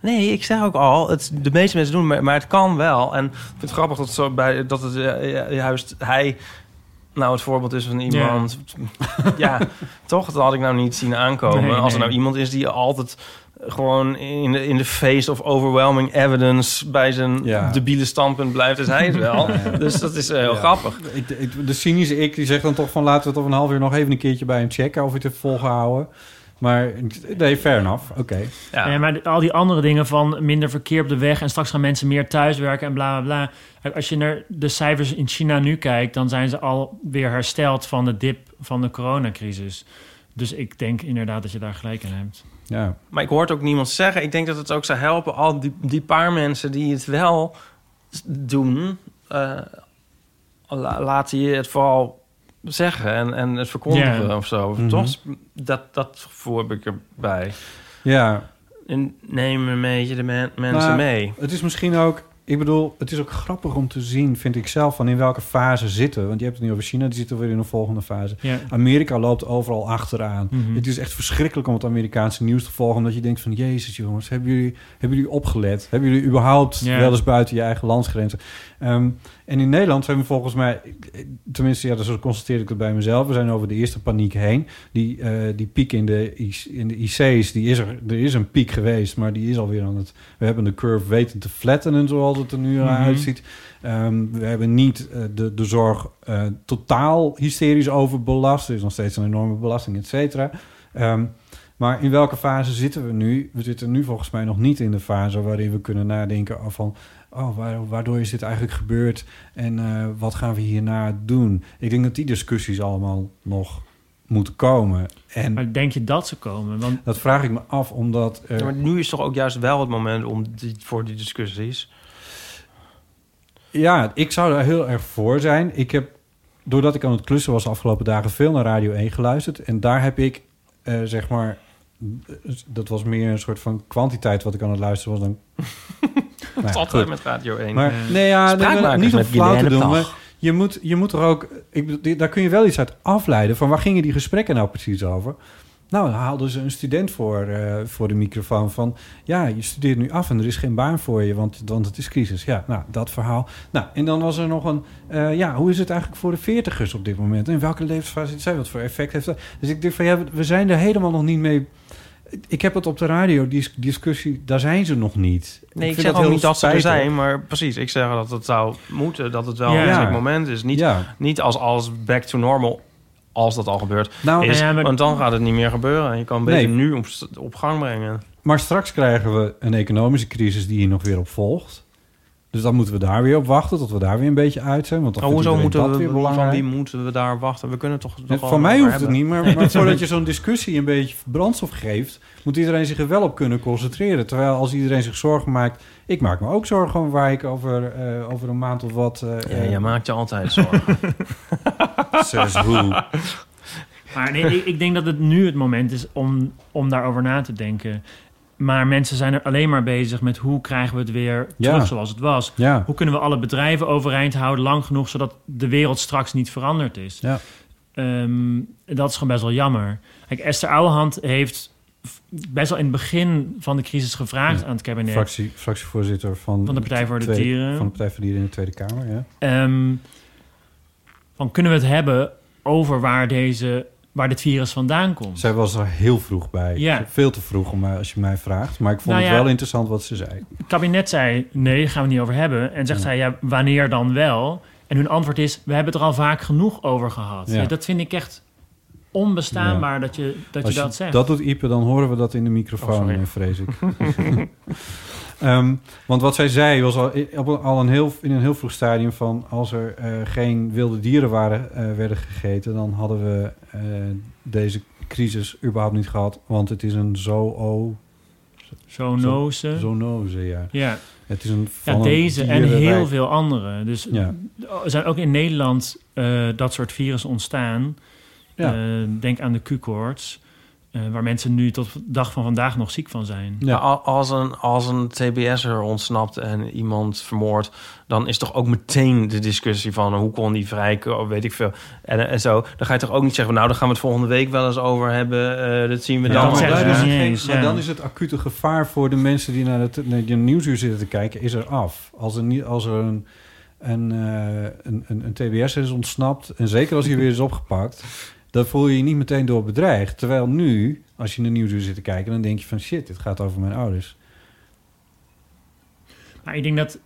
Nee, ik zeg ook al, het, de meeste mensen doen, maar, maar het kan wel. En ik vind het grappig dat, zo bij, dat het eh, juist hij nou het voorbeeld is van iemand. Ja, toch? Dat had ik nou niet zien aankomen. Nee, Als er nee. nou iemand is die altijd gewoon in de, in de face of overwhelming evidence bij zijn Ja. debiele standpunt blijft, is hij het wel. Ja, ja. Dus dat is eh, heel Ja. grappig. Ik, ik, de cynische ik die zegt dan toch van laten we het over een half uur nog even een keertje bij hem checken of hij het heeft volgehouden. Maar nee, fair enough. Oké. Ja. Ja, maar al die andere dingen van minder verkeer op de weg en straks gaan mensen meer thuiswerken en bla bla bla. Als je naar de cijfers in China nu kijkt, dan zijn ze alweer hersteld van de dip van de coronacrisis. Dus ik denk inderdaad dat je daar gelijk in hebt. Ja. Maar ik hoor het ook niemand zeggen. Ik denk dat het ook zou helpen. Al die, die paar mensen die het wel doen... eh la, laten je het vooral zeggen en, en het verkondigen of zo. Mhm. Toch? Dat, dat gevoel heb ik erbij. ja, En neem een beetje de men- mensen mee. het is misschien ook... Ik bedoel, het is ook grappig om te zien, vind ik zelf, van in welke fase zitten. we. Want je hebt het nu over China, die zitten weer in een volgende fase. Ja. Amerika loopt overal achteraan. Mhm. Het is echt verschrikkelijk om het Amerikaanse nieuws te volgen... omdat je denkt van, jezus jongens, hebben jullie, hebben jullie opgelet? Hebben jullie überhaupt Ja. wel eens buiten je eigen landsgrenzen? Ehm, en in Nederland zijn we volgens mij... tenminste, ja, zo constateer ik het bij mezelf... we zijn over de eerste paniek heen. Die, eh, die piek in de, in de IC's, die is er, er is een piek geweest... maar die is alweer aan het... we hebben de curve weten te flattenen, zoals het er nu Mhm. uitziet... Ehm, we hebben niet eh, de, de zorg eh, totaal hysterisch overbelast. Er is nog steeds een enorme belasting, et cetera. Ehm, maar in welke fase zitten we nu? We zitten nu volgens mij nog niet in de fase waarin we kunnen nadenken van... Oh, waar- waardoor is dit eigenlijk gebeurd en eh, wat gaan we hierna doen? Ik denk dat die discussies allemaal nog moeten komen. En Maar denk je dat ze komen? Want dat vraag ik me af, omdat... Ja, maar nu is toch ook juist wel het moment om die, voor die discussies. Ja, ik zou daar heel erg voor zijn. Ik heb, doordat ik aan het klussen was de afgelopen dagen, veel naar Radio 1 geluisterd. En daar heb ik, eh, zeg maar... Dat was meer een soort van kwantiteit wat ik aan het luisteren was dan... Is altijd met Radio 1. Maar Eh, nee, ja, nee, niet om flauw te doen, maar je moet, je moet er ook... Ik, daar kun je wel iets uit afleiden van waar gingen die gesprekken nou precies over? Nou, dan haalden ze een student voor, eh, voor de microfoon van... ja, je studeert nu af en er is geen baan voor je, want, want het is crisis. Ja, nou, dat verhaal. Nou, en dan was er nog een... eh, ja, hoe is het eigenlijk voor de veertigers op dit moment? In welke levensfase zitten zij? Wat voor effect heeft dat? Dus ik denk van, ja, we- we zijn er helemaal nog niet mee... Ik heb het op de radio, die discussie, daar zijn ze nog niet. Nee, ik, vind zeg ook niet dat ze er zijn, maar precies. Ik zeg dat het zou moeten, dat het wel Ja. een gek moment is. Niet, Ja. niet als alles back to normal, als dat al gebeurt, Nou, is. ja, maar- Want dan gaat het niet meer gebeuren. En je kan beter Nee. nu op, op gang brengen. Maar straks krijgen we een economische crisis die hier nog weer op volgt. Dus dan moeten we daar weer op wachten tot we daar weer een beetje uit zijn. Want dan vindt hoezo moeten dat we, weer van belangrijk. wie moeten we daar wachten? We kunnen toch... Nog Van mij hoeft het niet, maar, maar voordat je zo'n discussie een beetje brandstof geeft... moet iedereen zich er wel op kunnen concentreren. Terwijl als iedereen zich zorgen maakt... Ik maak me ook zorgen om waar ik over, eh, over een maand of wat... eh, Ja, eh, je maakt je altijd zorgen. Says who. Maar nee, ik, ik denk dat het nu het moment is om, om daarover na te denken. Maar mensen zijn er alleen maar bezig met hoe krijgen we het weer Ja. terug zoals het was. Ja, Hoe kunnen we alle bedrijven overeind houden lang genoeg zodat de wereld straks niet veranderd is? ja. Ehm, dat is gewoon best wel jammer. Kijk, Esther Ouwehand heeft best wel in het begin van de crisis gevraagd Ja. aan het kabinet Fractie, fractievoorzitter van, van de Partij voor de Tweede- Dieren. van de Partij voor de Dieren in de Tweede Kamer. Ja. Ehm, van kunnen we het hebben over waar, deze, waar dit virus vandaan komt? Zij was er heel vroeg bij. Ja. Veel te vroeg om mij, als je mij vraagt. Maar ik vond Nou het wel interessant wat ze zei. Het kabinet zei, nee, daar gaan we niet over hebben. En zegt Ja. zij, ja, wanneer dan wel? En hun antwoord is, we hebben het er al vaak genoeg over gehad. Ja. Dat vind ik echt onbestaanbaar dat je dat, Als je dat zegt. dat doet Ipe, dan horen we dat in de Oh, microfoon, sorry. eh, vrees ik. Ehm, want wat zij zei was al, al een heel, in een heel vroeg stadium van... als er eh, geen wilde dieren waren, eh, werden gegeten... dan hadden we eh, deze crisis überhaupt niet gehad. Want het is een zoo Zoonose. zoonose, ja. Ja, Het is een ja een deze en heel veel andere. Dus Ja. er zijn ook in Nederland eh, dat soort virussen ontstaan. Ja. Denk aan de Q-koorts. Eh, waar mensen nu tot de dag van vandaag nog ziek van zijn. Ja, al- als een, als een TBS'er ontsnapt en iemand vermoordt... dan is toch ook meteen de discussie van... hoe kon die vrijkomen, weet ik veel. En, en zo. Dan ga je toch ook niet zeggen... nou, daar gaan we het volgende week wel eens over hebben. eh, dat zien we Ja, dan. maar, niet geen- eens, maar ja. dan is het acute gevaar voor de mensen die naar het naar de nieuwsuur zitten te kijken, is er af. Als er, niet, als er een, een, eh, een, een, een TBS is ontsnapt, en zeker als hij weer is opgepakt, dan voel je je niet meteen door bedreigd. Terwijl nu, als je naar de nieuwsuur zit te kijken, dan denk je van shit, dit gaat over mijn ouders. Maar ik denk dat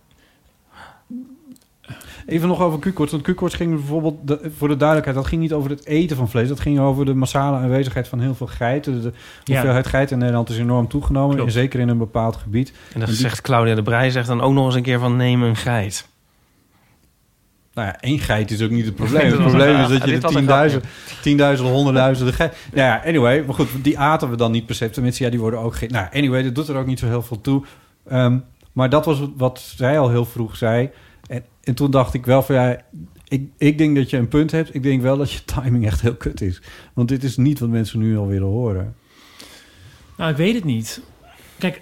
Even nog over Q-koorts. Want Q-koorts ging bijvoorbeeld, de- voor de duidelijkheid... dat ging niet over het eten van vlees. Dat ging over de massale aanwezigheid van heel veel geiten. De Ja. hoeveelheid geiten in Nederland is enorm toegenomen. Klopt. En zeker in een bepaald gebied. En dan En die- zegt Claudia de Brij zegt dan ook nog eens een keer van neem een geit. Nou ja, één geit is ook niet het probleem. Het probleem is dat je de tienduizend, tienduizenden, honderdduizenden geiten... Nou ja, anyway. Maar goed, die aten we dan niet per se. Tenminste, ja, die worden ook... Ge- nou, anyway, dat doet er ook niet zo heel veel toe. Ehm, maar dat was wat zij al heel vroeg zei. En, en toen dacht ik wel van ja... Ik, ik denk dat je een punt hebt. Ik denk wel dat je timing echt heel kut is. Want dit is niet wat mensen nu al willen horen. Nou, ik weet het niet. Kijk,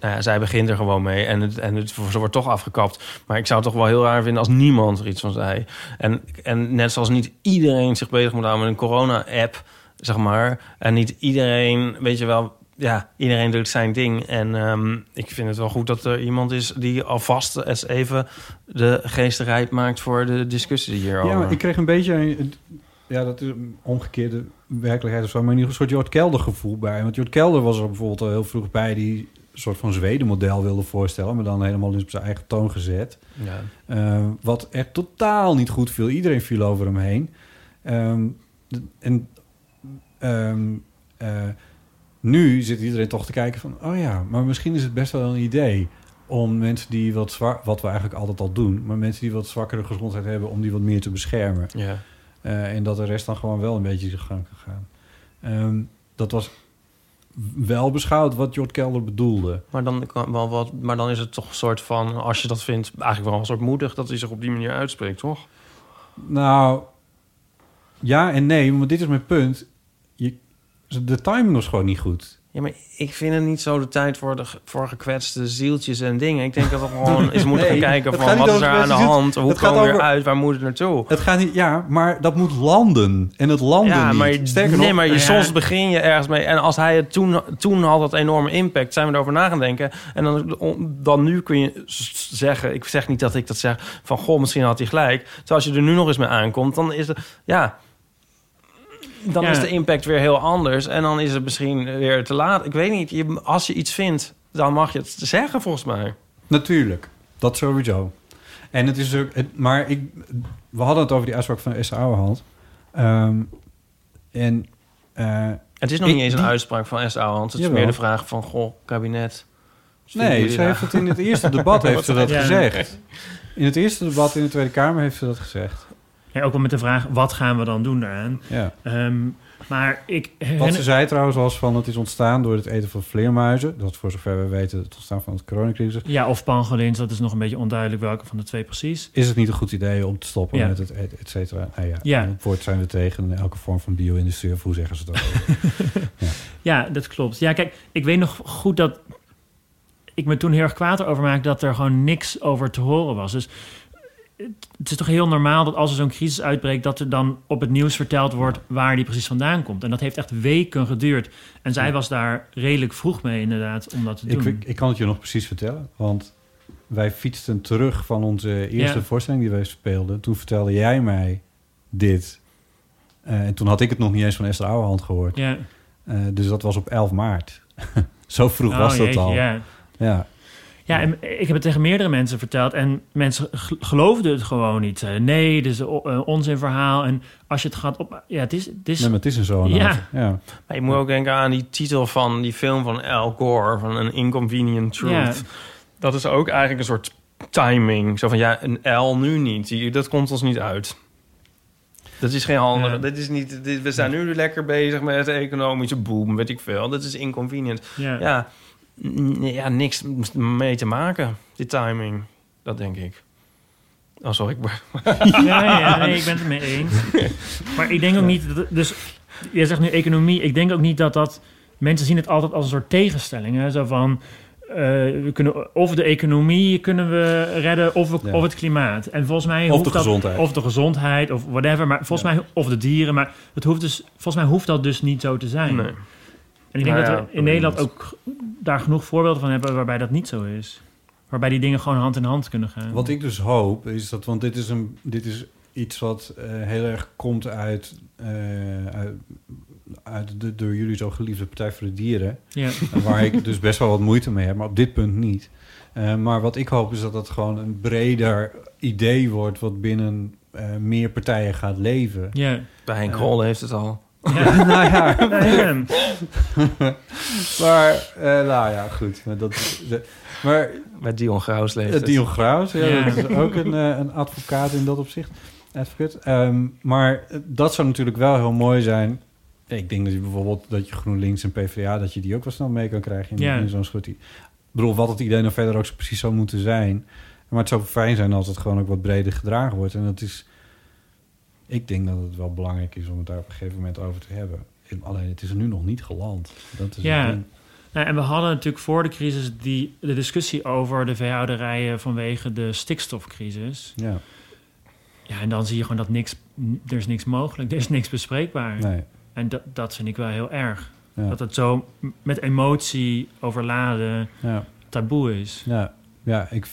Nou ja, zij begint er gewoon mee en, het, en het, ze wordt toch afgekapt. Maar ik zou het toch wel heel raar vinden als niemand er iets van zei. En, en net zoals niet iedereen zich bezig moet houden met een corona-app, zeg maar. En niet iedereen, weet je wel, ja, iedereen doet zijn ding. En ehm, ik vind het wel goed dat er iemand is die alvast eens even de geesterheid maakt voor de discussie hierover. Ja, maar ik kreeg een beetje... een- ja, dat is een omgekeerde werkelijkheid of zo. Maar in ieder geval een soort Jort Kelder gevoel bij. Want Jort Kelder was er bijvoorbeeld al heel vroeg bij... die soort van Zweden-model wilde voorstellen... maar dan helemaal op zijn eigen toon gezet. Ja. Eh, wat er totaal niet goed viel. Iedereen viel over hem heen. Ehm, en ehm, eh, nu zit iedereen toch te kijken van... oh ja, maar misschien is het best wel een idee... om mensen die wat zwak... wat we eigenlijk altijd al doen... maar mensen die wat zwakkere gezondheid hebben... om die wat meer te beschermen. Ja. Eh, en dat de rest dan gewoon wel een beetje zijn gang kan gaan. Ehm, dat was wel beschouwd wat Jort Kelder bedoelde. Maar, dan, wel wat, maar dan is het toch een soort van, als je dat vindt, eigenlijk wel een soort moedig dat hij zich op die manier uitspreekt, toch? Nou, ja en nee, maar dit is mijn punt. Je, de timing was gewoon niet goed. Ja, maar ik vind het niet zo de tijd voor, de, voor gekwetste zieltjes en dingen. Ik denk dat we gewoon eens moeten Nee, gaan kijken van niet wat is er aan de hand? Hoe Het komen we eruit? Waar moet het naartoe? Het gaat niet, ja, maar dat moet landen. En het landen Ja, niet. maar, Sterker nee, nog, maar je, ja. soms begin je ergens mee. En als hij het toen, toen had dat enorme impact, zijn we erover na gaan denken. En dan, dan nu kun je zeggen, ik zeg niet dat ik dat zeg, van goh, misschien had hij gelijk. Terwijl als je er nu nog eens mee aankomt, dan is het, ja, dan Ja. is de impact weer heel anders. En dan is het misschien weer te laat. Ik weet niet, je, als je iets vindt, dan mag je het zeggen volgens mij. Natuurlijk, dat sowieso. En het is ook, het- maar ik, we hadden het over die uitspraak van Esther Ouwehand. Ehm en eh, Het is nog Ik- niet eens een die- uitspraak van S. Ouwehand. Het is meer de vraag van, goh, kabinet. Nee, ze daar? heeft het in het eerste debat heeft ze dat Ja. gezegd. In het eerste debat in de Tweede Kamer heeft ze dat gezegd. Ja, ook wel met de vraag, wat gaan we dan doen daaraan? Ja. Ehm, maar ik Wat ze zei trouwens was van het is ontstaan door het eten van vleermuizen. Dat voor zover we weten het ontstaan van het coronacrisis. Ja, of pangolins, dat is nog een beetje onduidelijk welke van de twee precies. Is het niet een goed idee om te stoppen Ja. met het eten, et cetera? Nou ja, Ja. op het woord zijn we tegen elke vorm van bio-industrie. Of hoe zeggen ze dat? Ja, dat klopt. Ja, kijk, ik weet nog goed dat ik me toen heel erg kwaad over maakte dat er gewoon niks over te horen was. Dus het- is toch heel normaal dat als er zo'n crisis uitbreekt, dat er dan op het nieuws verteld wordt waar die precies vandaan komt. En dat heeft echt weken geduurd. En zij was daar redelijk vroeg mee, inderdaad, om dat te doen. ik, ik kan het je nog precies vertellen. Want wij fietsten terug van onze eerste Ja. voorstelling die wij speelden. Toen vertelde jij mij dit. Eh, en toen had ik het nog niet eens van Esther Ouwehand gehoord. ja. Eh, dus dat was op 11 maart. Zo vroeg Oh, was dat jeetje, al. Ja. Ja. Ja, en ik heb het tegen meerdere mensen verteld en mensen geloofden het gewoon niet. Zeiden, nee, dit is een een onzinverhaal. En als je het gaat op... Ja, het is... Het is Nee, maar het is een zo. Ja. ja. Maar je moet ook denken aan die titel van die film van Al Gore, van An Inconvenient Truth. Ja. Dat is ook eigenlijk een soort timing. Zo van, ja, een L nu niet. Dat komt ons niet uit. Dat is geen handige... Ja. Dit is niet, dit, we zijn nu lekker bezig met de economische boom, weet ik veel. Dat is inconvenient. ja. Ja niks mee te maken, die timing. Dat denk ik. Oh, sorry. ik- Ja, ja, nee, ik ben het mee eens. Maar ik denk ook niet... Dat, dus, je zegt nu economie. Ik denk ook niet dat dat... Mensen zien het altijd als een soort tegenstelling. Hè? Zo van... eh, we kunnen of de economie kunnen we redden of, we- Ja. of het klimaat. En volgens mij Of hoeft de dat, gezondheid. Of de gezondheid, of whatever. Maar volgens Ja. mij... Of de dieren. Maar het hoeft dus, volgens mij hoeft dat dus niet zo te zijn. Nee. En ik denk Nou ja, dat we in Nederland ook daar genoeg voorbeelden van hebben... waarbij dat niet zo is. Waarbij die dingen gewoon hand in hand kunnen gaan. Wat ik dus hoop is dat, want dit is, een, dit is iets wat eh, heel erg komt uit, eh, uit, uit de door jullie zo geliefde Partij voor de Dieren. Ja. Waar ik dus best wel wat moeite mee heb, maar op dit punt niet. Eh, maar wat ik hoop is dat het gewoon een breder idee wordt... wat binnen eh, meer partijen gaat leven. Ja. Bij Henk. Krol heeft het al. Ja. nou ja, Ja. maar eh, nou ja, goed. Maar, dat, de- maar Bij Dion Graus leeft uh, het. Dion Graus, ja, Ja. dat is ook een, eh, een advocaat in dat opzicht. Advocate. Ehm, maar eh, dat zou natuurlijk wel heel mooi zijn. Ik denk dat je bijvoorbeeld dat je GroenLinks en PvdA... dat je die ook wel snel mee kan krijgen in, Ja. in zo'n soort... Ik bedoel, wat het idee nou verder ook zo precies zou moeten zijn. Maar het zou fijn zijn als het gewoon ook wat breder gedragen wordt. En dat is... Ik denk dat het wel belangrijk is om het daar op een gegeven moment over te hebben. Alleen het is er nu nog niet geland. Dat is Ja. Nou, en we hadden natuurlijk voor de crisis die, de discussie over de veehouderijen vanwege de stikstofcrisis. Ja, Ja, en dan zie je gewoon dat niks, er is niks mogelijk, er is niks bespreekbaar. nee. En dat, dat vind ik wel heel erg. Ja, Dat het zo met emotie overladen ja. taboe is. Ja, ja ik,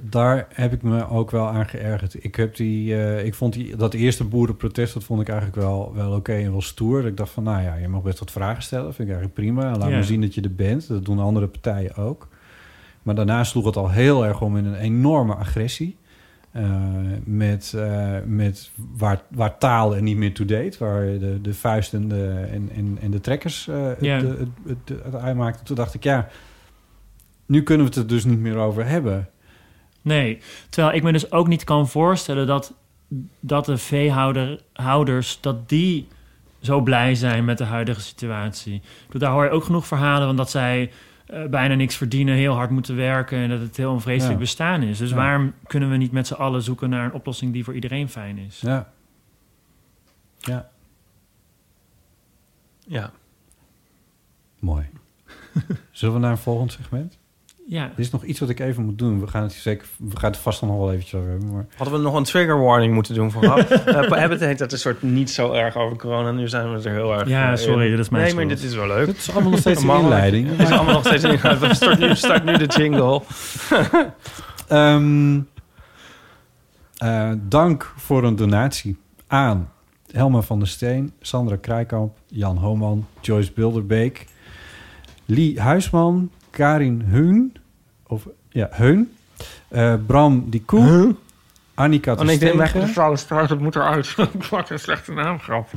daar heb ik me ook wel aan geërgerd. Ik, heb die, eh, ik vond die, dat eerste boerenprotest, dat vond ik eigenlijk wel, wel oké en wel stoer. Dat ik dacht van, nou ja, je mag best wat vragen stellen. Vind ik eigenlijk prima. Laat Ja. maar zien dat je er bent. Dat doen andere partijen ook. Maar daarna sloeg het al heel erg om in een enorme agressie. Eh, met, eh, met waar, waar taal er niet meer toe deed. Waar de, de vuist en de, en, en, en de trekkers Ja. het, het, het, het uitmaakten. Toen dacht ik, ja, nu kunnen we het er dus niet meer over hebben. Nee, terwijl ik me dus ook niet kan voorstellen dat, dat de veehouders, dat die zo blij zijn met de huidige situatie. Daar hoor je ook genoeg verhalen van dat zij eh, bijna niks verdienen, heel hard moeten werken en dat het heel een vreselijk Ja. bestaan is. Dus Ja. waarom kunnen we niet met z'n allen zoeken naar een oplossing die voor iedereen fijn is? Ja. Ja, Ja. mooi. Zullen we naar een volgend segment? Ja, Er is nog iets wat ik even moet doen. We gaan het, zeker, we gaan het vast nog wel eventjes over hebben. Maar Hadden we nog een trigger warning moeten doen vooraf? uh, we hebben het heet dat een soort niet zo erg over corona. Nu zijn we er heel erg Ja, eh, sorry, dit is mijn Nee, maar dit is wel leuk. het is allemaal nog steeds een inleiding. Het is allemaal nog steeds een We start nu, start nu de jingle. Ehm, eh, dank voor een donatie aan Helma van der Steen, Sandra Krijkamp, Jan Homan, Joyce Bilderbeek, Lee Huisman, Karin Heun, of ja, Heun, eh, Bram Di Koe, Annika Oh nee, ik denk het moet eruit. Ik maak een slechte naamgrap.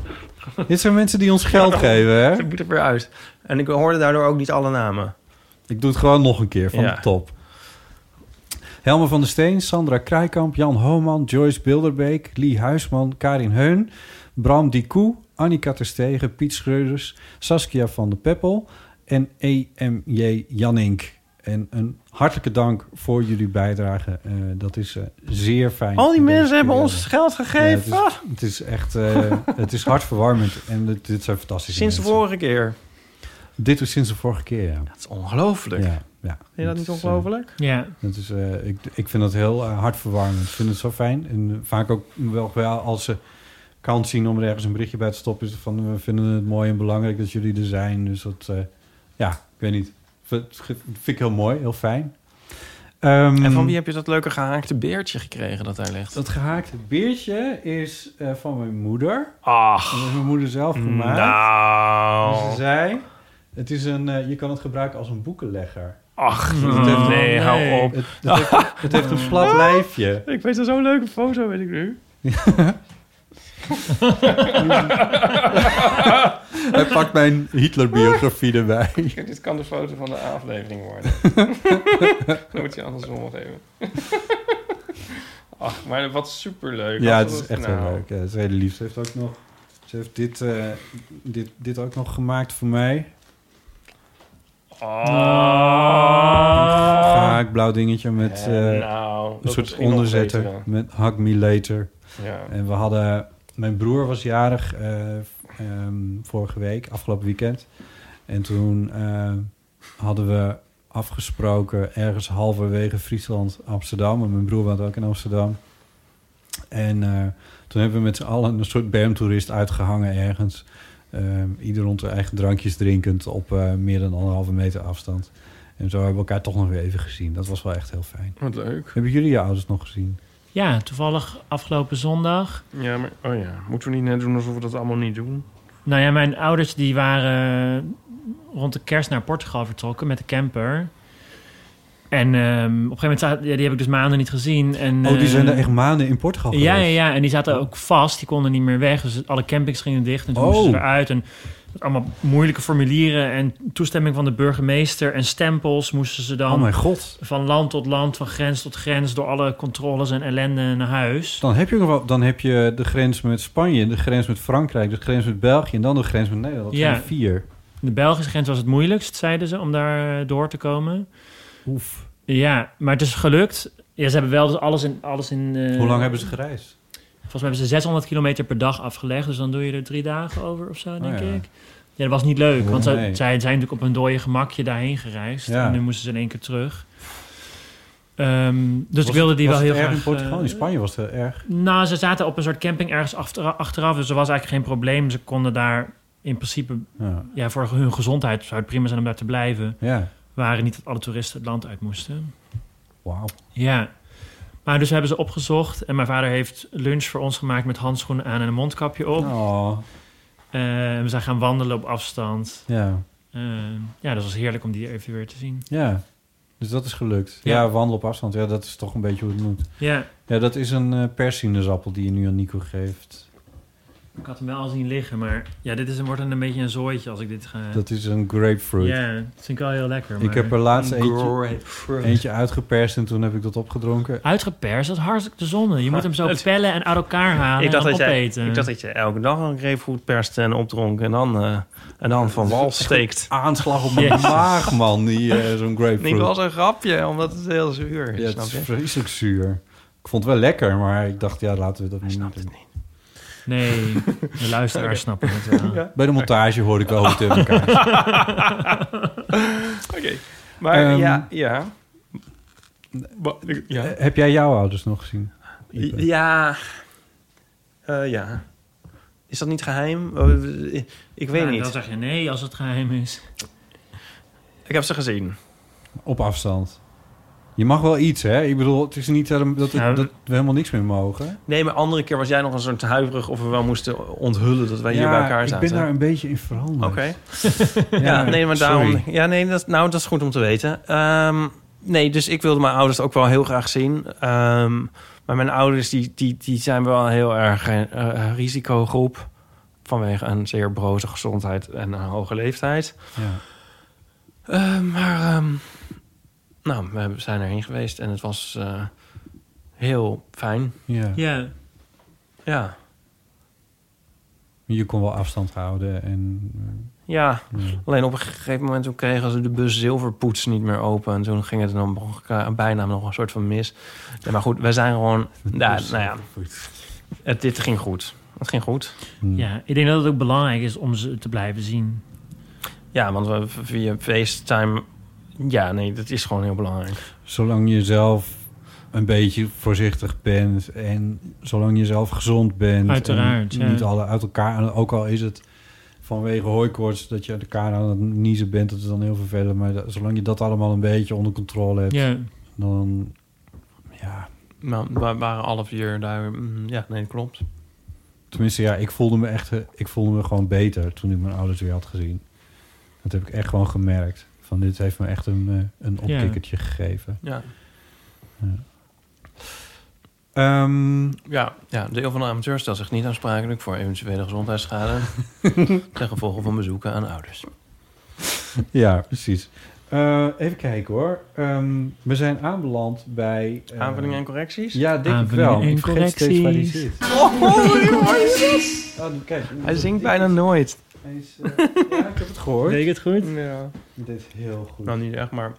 Dit zijn mensen die ons geld geven, hè? Het moet er weer uit. En ik hoorde daardoor ook niet alle namen. Ik doe het gewoon nog een keer van Ja. de top. Helma van der Steen, Sandra Krijkamp, Jan Homan, Joyce Bilderbeek, Lee Huisman, Karin Heun, Bram Dikoe, Annika Terstegen, Piet Schreuders, Saskia van de Peppel en EMJ Jannink. En een hartelijke dank voor jullie bijdrage. Eh, dat is eh, zeer fijn. Al die mensen hebben ons geld gegeven. Ja, het, is, het is echt eh, het is hartverwarmend en dit, dit zijn fantastische Sinds de vorige keer. Dit was sinds de vorige keer, ja. Dat is ongelooflijk. ja, ja. Vind je dat niet Het is, ongelooflijk? ja. Dat is, eh, ik, ik vind dat heel uh, hartverwarmend. Ik vind het zo fijn. En vaak ook wel, wel als ze kans zien om er ergens een berichtje bij te stoppen... is het van we vinden het mooi en belangrijk dat jullie er zijn. Dus dat, eh, ja, ik weet niet. Dat vind ik heel mooi, heel fijn. Ehm, En van wie heb je dat leuke gehaakte beertje gekregen dat daar ligt? Dat gehaakte beertje is eh, van mijn moeder. Ach, Dat heeft mijn moeder zelf gemaakt. nou. Dus ze zei, het is een, eh, je kan het gebruiken als een boekenlegger. Ach, Oh, nee, nee. hou op. Het, het, heeft, het heeft een plat lijfje. Ik weet er zo'n leuke foto, weet ik nu. Hij pakt mijn Hitler-biografie erbij. Dit kan de foto van de aflevering worden. Dan moet je andersom nog even. Ach, maar wat superleuk. Ja, het is echt nou. heel leuk. Ja, het is lief. Ze heeft ook nog, ze heeft dit, eh, dit, dit ook nog gemaakt voor mij. Oh. Gehaakt blauw dingetje met Eh, nou, een soort onderzetter. Met Hug Me Later. Ja. En we hadden... Mijn broer was jarig eh, ehm, vorige week, afgelopen weekend. En toen eh, hadden we afgesproken ergens halverwege Friesland, Amsterdam. En mijn broer woont ook in Amsterdam. En eh, toen hebben we met z'n allen een soort bermtoerist uitgehangen ergens. Ehm, ieder rond zijn eigen drankjes drinkend op meer dan anderhalve meter afstand. En zo hebben we elkaar toch nog weer even gezien. Dat was wel echt heel fijn. Wat leuk. Hebben jullie je ouders nog gezien? Ja, toevallig afgelopen zondag. Ja, maar... Oh ja, moeten we niet net doen alsof we dat allemaal niet doen? Nou ja, mijn ouders die waren rond de kerst naar Portugal vertrokken met de camper. En ehm, op een gegeven moment, zaten- ja, die heb ik dus maanden niet gezien. En, Oh, die zijn eh, er echt maanden in Portugal Ja, ja, geweest? ja. En die zaten ook vast. Die konden niet meer weg. Dus alle campings gingen dicht. En toen Oh. moesten ze eruit. En allemaal moeilijke formulieren. En toestemming van de burgemeester. En stempels moesten ze dan Oh mijn god. van land tot land, van grens tot grens... door alle controles en ellende naar huis. Dan heb, je nog wel, dan heb je de grens met Spanje, de grens met Frankrijk, de grens met België en dan de grens met Nederland. Dat Ja. zijn er vier. De Belgische grens was het moeilijkst, zeiden ze, om daar eh, door te komen. Oef. Ja, maar het is gelukt. Ja, ze hebben wel dus alles in... Alles in eh, Hoe lang hebben ze gereisd? Volgens mij hebben ze 600 kilometer per dag afgelegd. Dus dan doe je er drie dagen over of zo, denk Oh, ja. ik. Ja, dat was niet leuk. Want nee. zij zijn natuurlijk op een dode gemakje daarheen gereisd. Ja. En nu moesten ze in één keer terug. Ehm, dus ik Was- wilde die wel heel het erg graag... in Portugal? eh, In Spanje was het heel erg. nou, ze zaten op een soort camping ergens achter- achteraf. Dus er was eigenlijk geen probleem. Ze konden daar in principe... Ja. Ja, voor hun gezondheid zou het prima zijn om daar te blijven. ja. Waren niet dat alle toeristen het land uit moesten. Wauw. Ja. Maar dus hebben ze opgezocht. En mijn vader heeft lunch voor ons gemaakt met handschoenen aan en een mondkapje op. Oh. Eh, we zijn gaan wandelen op afstand. Ja. Eh, ja, dat was heerlijk om die even weer te zien. Ja. Dus dat is gelukt. Ja, Ja. wandelen op afstand. Ja, dat is toch een beetje hoe het moet. Ja, Ja, dat is een eh persinezappel die je nu aan Nico geeft. Ik had hem wel al zien liggen. Maar ja, dit is, wordt een beetje een zooitje als ik dit ga... Dat is een grapefruit. ja, dat vind ik wel heel lekker. Ik maar- heb er laatst eentje, Grapefruit. eentje uitgeperst en toen heb ik dat opgedronken. Uitgeperst, dat is hartstikke de zonde. Je moet hem zo het- pellen en uit elkaar halen Ik dacht, en dat opeten. ik dacht dat je elke dag een grapefruit perste en opdronk en dan, eh, en dan van wal steekt. Aanslag op mijn maag, man, die eh, zo'n grapefruit. Ik was een grapje, omdat het heel zuur is. Ja, het is vreselijk zuur. Ik vond het wel lekker, maar ik dacht, ja, laten we dat Hij niet snapt doen. het niet. Nee, de luisteraars snappen het wel. Bij de montage hoorde ik wel hoe het in elkaar Oké. Maar Ehm, ja, ja. Wa- Ja. Eh, Heb jij jouw ouders nog gezien? Ipe? Ja. Eh, ja. Is dat niet geheim? Oh, ik- Ik weet Ja, niet. Dan zeg je nee als het geheim is. Ik heb ze gezien. Op afstand. Je mag wel iets, hè? Ik bedoel, het is niet dat, Ja, dat we helemaal niks meer mogen. Nee, maar andere keer was jij nog een soort huiverig of we wel moesten onthullen dat wij hier bij elkaar ik zaten. ben daar een beetje in veranderd. Oké. Ja, nee, maar sorry. daarom. Ja, nee, dat, nou, dat is goed om te weten. Ehm, nee, dus ik wilde mijn ouders ook wel heel graag zien. Ehm, maar mijn ouders, die, die, die zijn wel heel erg eh, risicogroep. Vanwege een zeer broze gezondheid en een hoge leeftijd. Ja. Eh, maar, ehm, nou, we zijn erheen geweest en het was eh, heel fijn. Ja. Ja. Ja, Je kon wel afstand houden en... ja. eh, ja. Alleen op een gegeven moment toen kregen ze de bus zilverpoets niet meer open. En toen ging het dan bijna nog een soort van mis. Ja, maar goed, wij zijn gewoon... Ja, nou ja, het, dit ging goed. Het ging goed. Hm. ja, ik denk dat het ook belangrijk is om ze te blijven zien. Ja, want we via FaceTime... Ja, nee, dat is gewoon heel belangrijk. Zolang je zelf een beetje voorzichtig bent en zolang je zelf gezond bent. Uiteraard, en ja. Niet alle uit elkaar, en ook al is het vanwege hooikoorts dat je uit elkaar aan het niezen bent, dat is dan heel vervelend. Maar dat- zolang je dat allemaal een beetje onder controle hebt, Ja, dan ja. Maar we waren alle vier daar... mm, Ja, nee, klopt. Tenminste, ja, ik voelde me echt, eh, ik voelde me gewoon beter toen ik mijn ouders weer had gezien. Dat heb ik echt gewoon gemerkt. Van dit heeft me echt een, eh, een Ja. opkikkertje gegeven. Ja. Ehm, Ja, ja, deel van de amateur stelt zich niet aansprakelijk voor eventuele gezondheidsschade ten gevolge van bezoeken aan ouders. Ja, precies. Eh, even kijken hoor. Ehm, we zijn aanbeland bij... eh, Aanvullingen en correcties? Ja, denk ik wel. en Ik vergeet steeds waar zit. Oh, kijk, Hij zingt bijna nooit. Eh, ja, ik heb het gehoord. Ik het goed? Ja. Dit is heel goed. Nou, niet echt, maar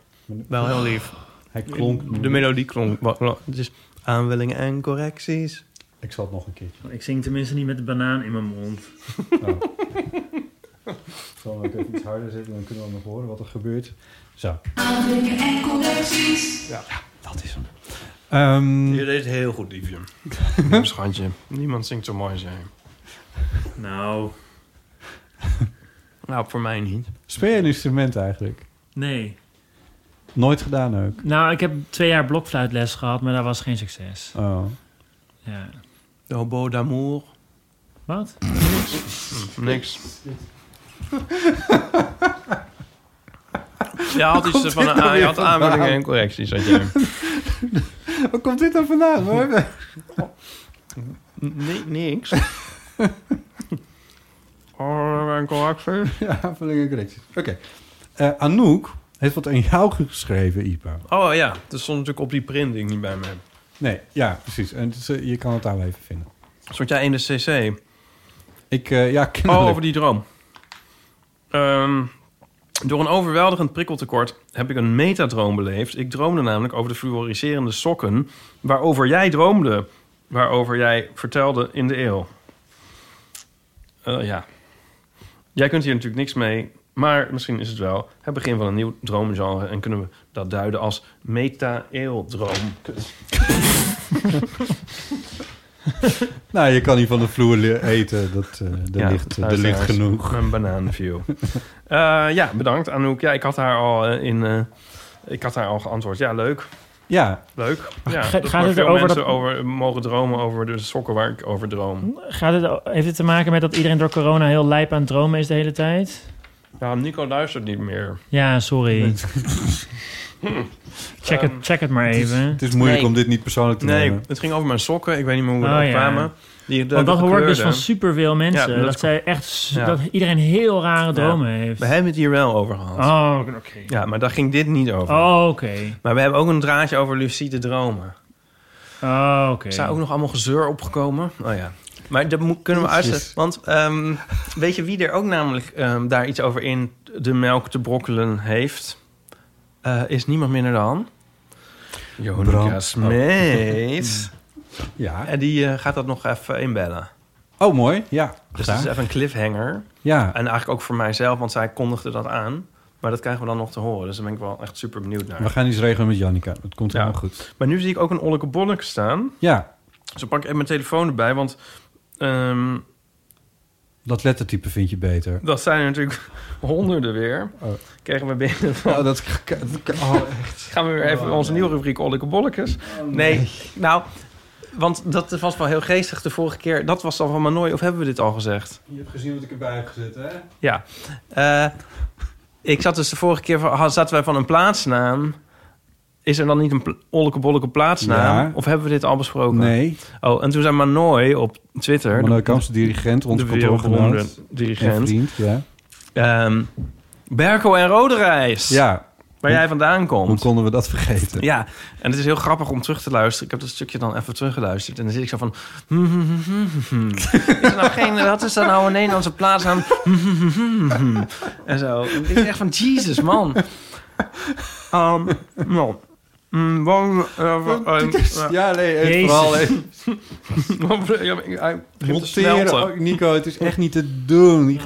wel heel lief. Hij klonk... De melodie klonk. Het is aanvullingen en correcties. Ik zal het nog een keertje. Ik zing tenminste niet met de banaan in mijn mond. Nou. Ik zal ook even iets harder zetten, dan kunnen we nog horen wat er gebeurt. Zo. Ja, dat is hem. Ehm, Je deed heel goed, liefje. Schatje. Niemand zingt zo mooi als jij. Nou, Nou, voor mij niet. speel je een instrument eigenlijk? nee. Nooit gedaan ook? Nou, ik heb twee jaar blokfluitles gehad, maar dat was geen succes. Oh. Ja. De hobo d'amour. Wat? Niks. Je had iets van een, je had aanvullingen en correcties. Had je. Waar komt dit dan vandaan? Hebben- Nee, niks. Oh, een correctie. Ja, aanvullingen en. Oké. Eh, Anouk heeft wat aan jou geschreven, Ipa. Oh ja, dat stond natuurlijk op die print die ik niet bij me heb. Nee, ja, precies. En is, eh, je kan het daar wel even vinden. Stond jij in de CC? Ik, eh, ja, Oh, over die droom. Ehm, door een overweldigend prikkeltekort heb ik een metadroom beleefd. Ik droomde namelijk over de fluoriserende sokken... waarover jij droomde. Waarover jij vertelde in de eeuw. Eh, ja. Jij kunt hier natuurlijk niks mee... maar misschien is het wel het begin van een nieuw droomgenre... en kunnen we dat duiden als meta-eeuwdroom. Nou, je kan niet van de vloer eten. Dat, eh er, Ja, ligt, er luisteraars, ligt genoeg. Mijn bananenview. Eh ja, bedankt Anouk. Ja, ik had haar al eh, in... eh, ik had haar al geantwoord. Ja, leuk. Ja, Leuk. Ja, Ga- gaat het veel erover mensen dat- over mogen dromen over de sokken waar ik over droom. Gaat het, heeft het te maken met dat iedereen door corona heel lijp aan het dromen is de hele tijd? Ja, Nico luistert niet meer. Ja, sorry. check, het, Ehm, check het maar even. het is moeilijk Nee. om dit niet persoonlijk te Nee, nemen. het ging over mijn sokken. Ik weet niet meer hoe we Oh, erop ja. kwamen. Die, de, Want dat de hoor ik dus van superveel mensen. Ja, dat dat is zij echt, Ja. dat iedereen heel rare dromen heeft. We hebben het hier wel over gehad. Oh, oké. Ja, maar daar ging dit niet over. Oh, oké. Maar we hebben ook een draadje over lucide dromen. Oh, oké. Is daar ook nog allemaal gezeur opgekomen? Oh ja. Maar dat moet, kunnen we uitzetten. Want ehm, weet je wie er ook namelijk ehm, daar iets over in de melk te brokkelen heeft? Eh, is niemand minder dan... Jonica Smeets. Ja. En die eh, gaat dat nog even inbellen. Oh, mooi. Ja, Dus dat is even een cliffhanger. Ja, En eigenlijk ook voor mijzelf, want zij kondigde dat aan. Maar dat krijgen we dan nog te horen. Dus daar ben ik wel echt super benieuwd naar. we gaan iets regelen met Jannica. Dat komt Ja. helemaal goed. Maar nu zie ik ook een Olleke Bolleke staan. Ja, Dus ik pak even mijn telefoon erbij, want... ehm, dat lettertype vind je beter. dat zijn er natuurlijk honderden weer. Oh. Kregen we binnen van... Oh, dat, dat- oh, echt. Gaan we weer even onze nieuwe rubriek Olleke Bollekes. nee, nou... Want dat was wel heel geestig de vorige keer. Dat was dan van Manoy, of hebben we dit al gezegd? Je hebt gezien wat ik erbij heb gezet, hè? Ja. Eh, ik zat dus de vorige keer... van- zaten wij van een plaatsnaam... Is er dan niet een Olleke Bolleke plaatsnaam? Ja. Of hebben we dit al besproken? Nee, Oh, en toen zei Manoy op Twitter... Manoy Kamps, de dirigent, wereldberoemde kantoorgenoot. En dirigent... vriend, ja. Ehm Berko en Roderijs, Ja, waar jij vandaan hoe komt. konden we dat vergeten? Ja, en het is heel grappig om terug te luisteren. Ik heb dat stukje dan even teruggeluisterd. En dan zit ik zo van... hmm, hmm, hmm. Is er nou geen... Wat is dat nou een Nederlandse hmm, hmm. En zo. En ik denk echt van... Jesus, man. Um. mm, waarom, eh, eh, eh, Ja, nee, het vooral even monteren. Oh, Nico, het is echt niet te doen.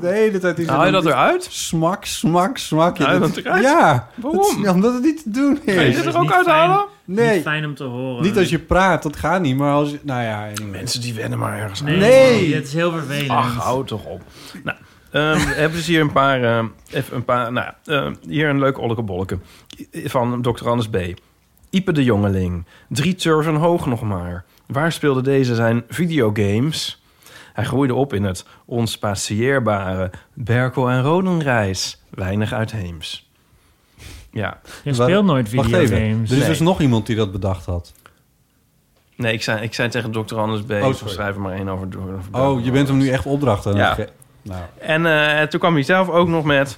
De hele tijd is Haal je het- dat eruit? Smak, smak, smak. Haal je Dat- eruit? Ja. Waarom? Omdat het niet te doen je is. dit is er ook niet uithalen? Niet Nee, fijn om te horen. niet als je praat, dat gaat niet. Maar als je... Nou ja, anyway. Mensen die wennen maar ergens aan. Nee, Nee. het is heel vervelend. Ach, houd toch op. Nou, ehm, we hebben dus hier een paar... ehm, even een paar nou, ja, ehm, hier een leuk olleke bolleke van Dr. Anders B. Ipe de Jongeling. Drie turven hoog nog maar. Waar speelde deze zijn videogames? Hij groeide op in het onspatieerbare Berkel en Rodenrijs. Weinig uitheems. Ja, Je speelt nooit Wacht even. videogames. Er is Nee. dus nog iemand die dat bedacht had. nee, ik zei, ik zei tegen Dr. Anders B. Oh, schrijf er maar één over. over Oh, je bent hem nu echt opdrachten aan Ja. Nou, En eh, toen kwam hij zelf ook nog met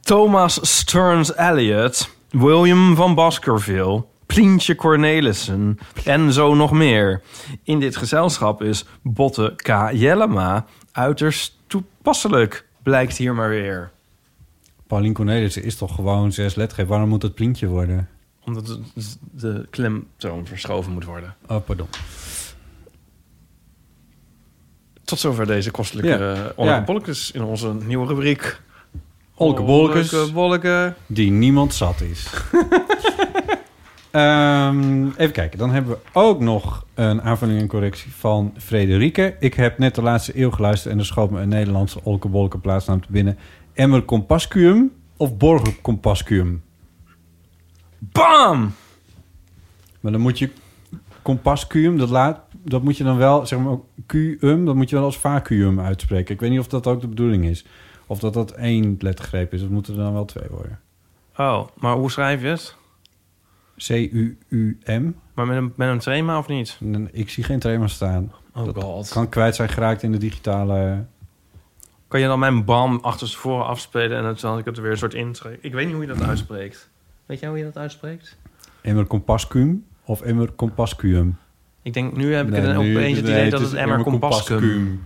Thomas Stearns Eliot, William van Baskerville, Plientje Cornelissen en zo nog meer. In dit gezelschap is Botte K. Jellema uiterst toepasselijk, blijkt hier maar weer. Paulien Cornelissen is toch gewoon zes lettergreep. Waarom moet het plientje worden? Omdat de, de klemtoon verschoven moet worden. Oh, pardon. Tot zover deze kostelijke Ja. bolletjes in onze nieuwe rubriek. Olke bolletjes. Olke bolleke. Die niemand zat is. Ehm, even kijken. Dan hebben we ook nog een aanvulling en correctie van Frederike. Ik heb net de laatste eeuw geluisterd... en er schoot me een Nederlandse olkebolke plaatsnaam te binnen. Emmer Compascuum of Borger Compascuum? Bam! Maar dan moet je Compascuum, dat laat, dat moet je dan wel, zeg maar, Q-um, dat moet je wel als vacuüm uitspreken. Ik weet niet of dat ook de bedoeling is. Of dat dat één lettergreep is. Dat moeten er dan wel twee worden. Oh, maar hoe schrijf je het? C-U-U-M. Maar met een, met een trema of niet? Ik zie geen trema staan. Oh Dat god. Kan kwijt zijn geraakt in de digitale... Kan je dan mijn bam achter tevoren afspelen en dan zal ik het er weer een soort intrekken? Ik weet niet hoe je dat uitspreekt. Weet jij hoe je dat uitspreekt? Emmer compascum of emmer compascuum? Ik denk, nu heb ik Nee, het nu- opeens het nee, idee dat is het emmer compascum.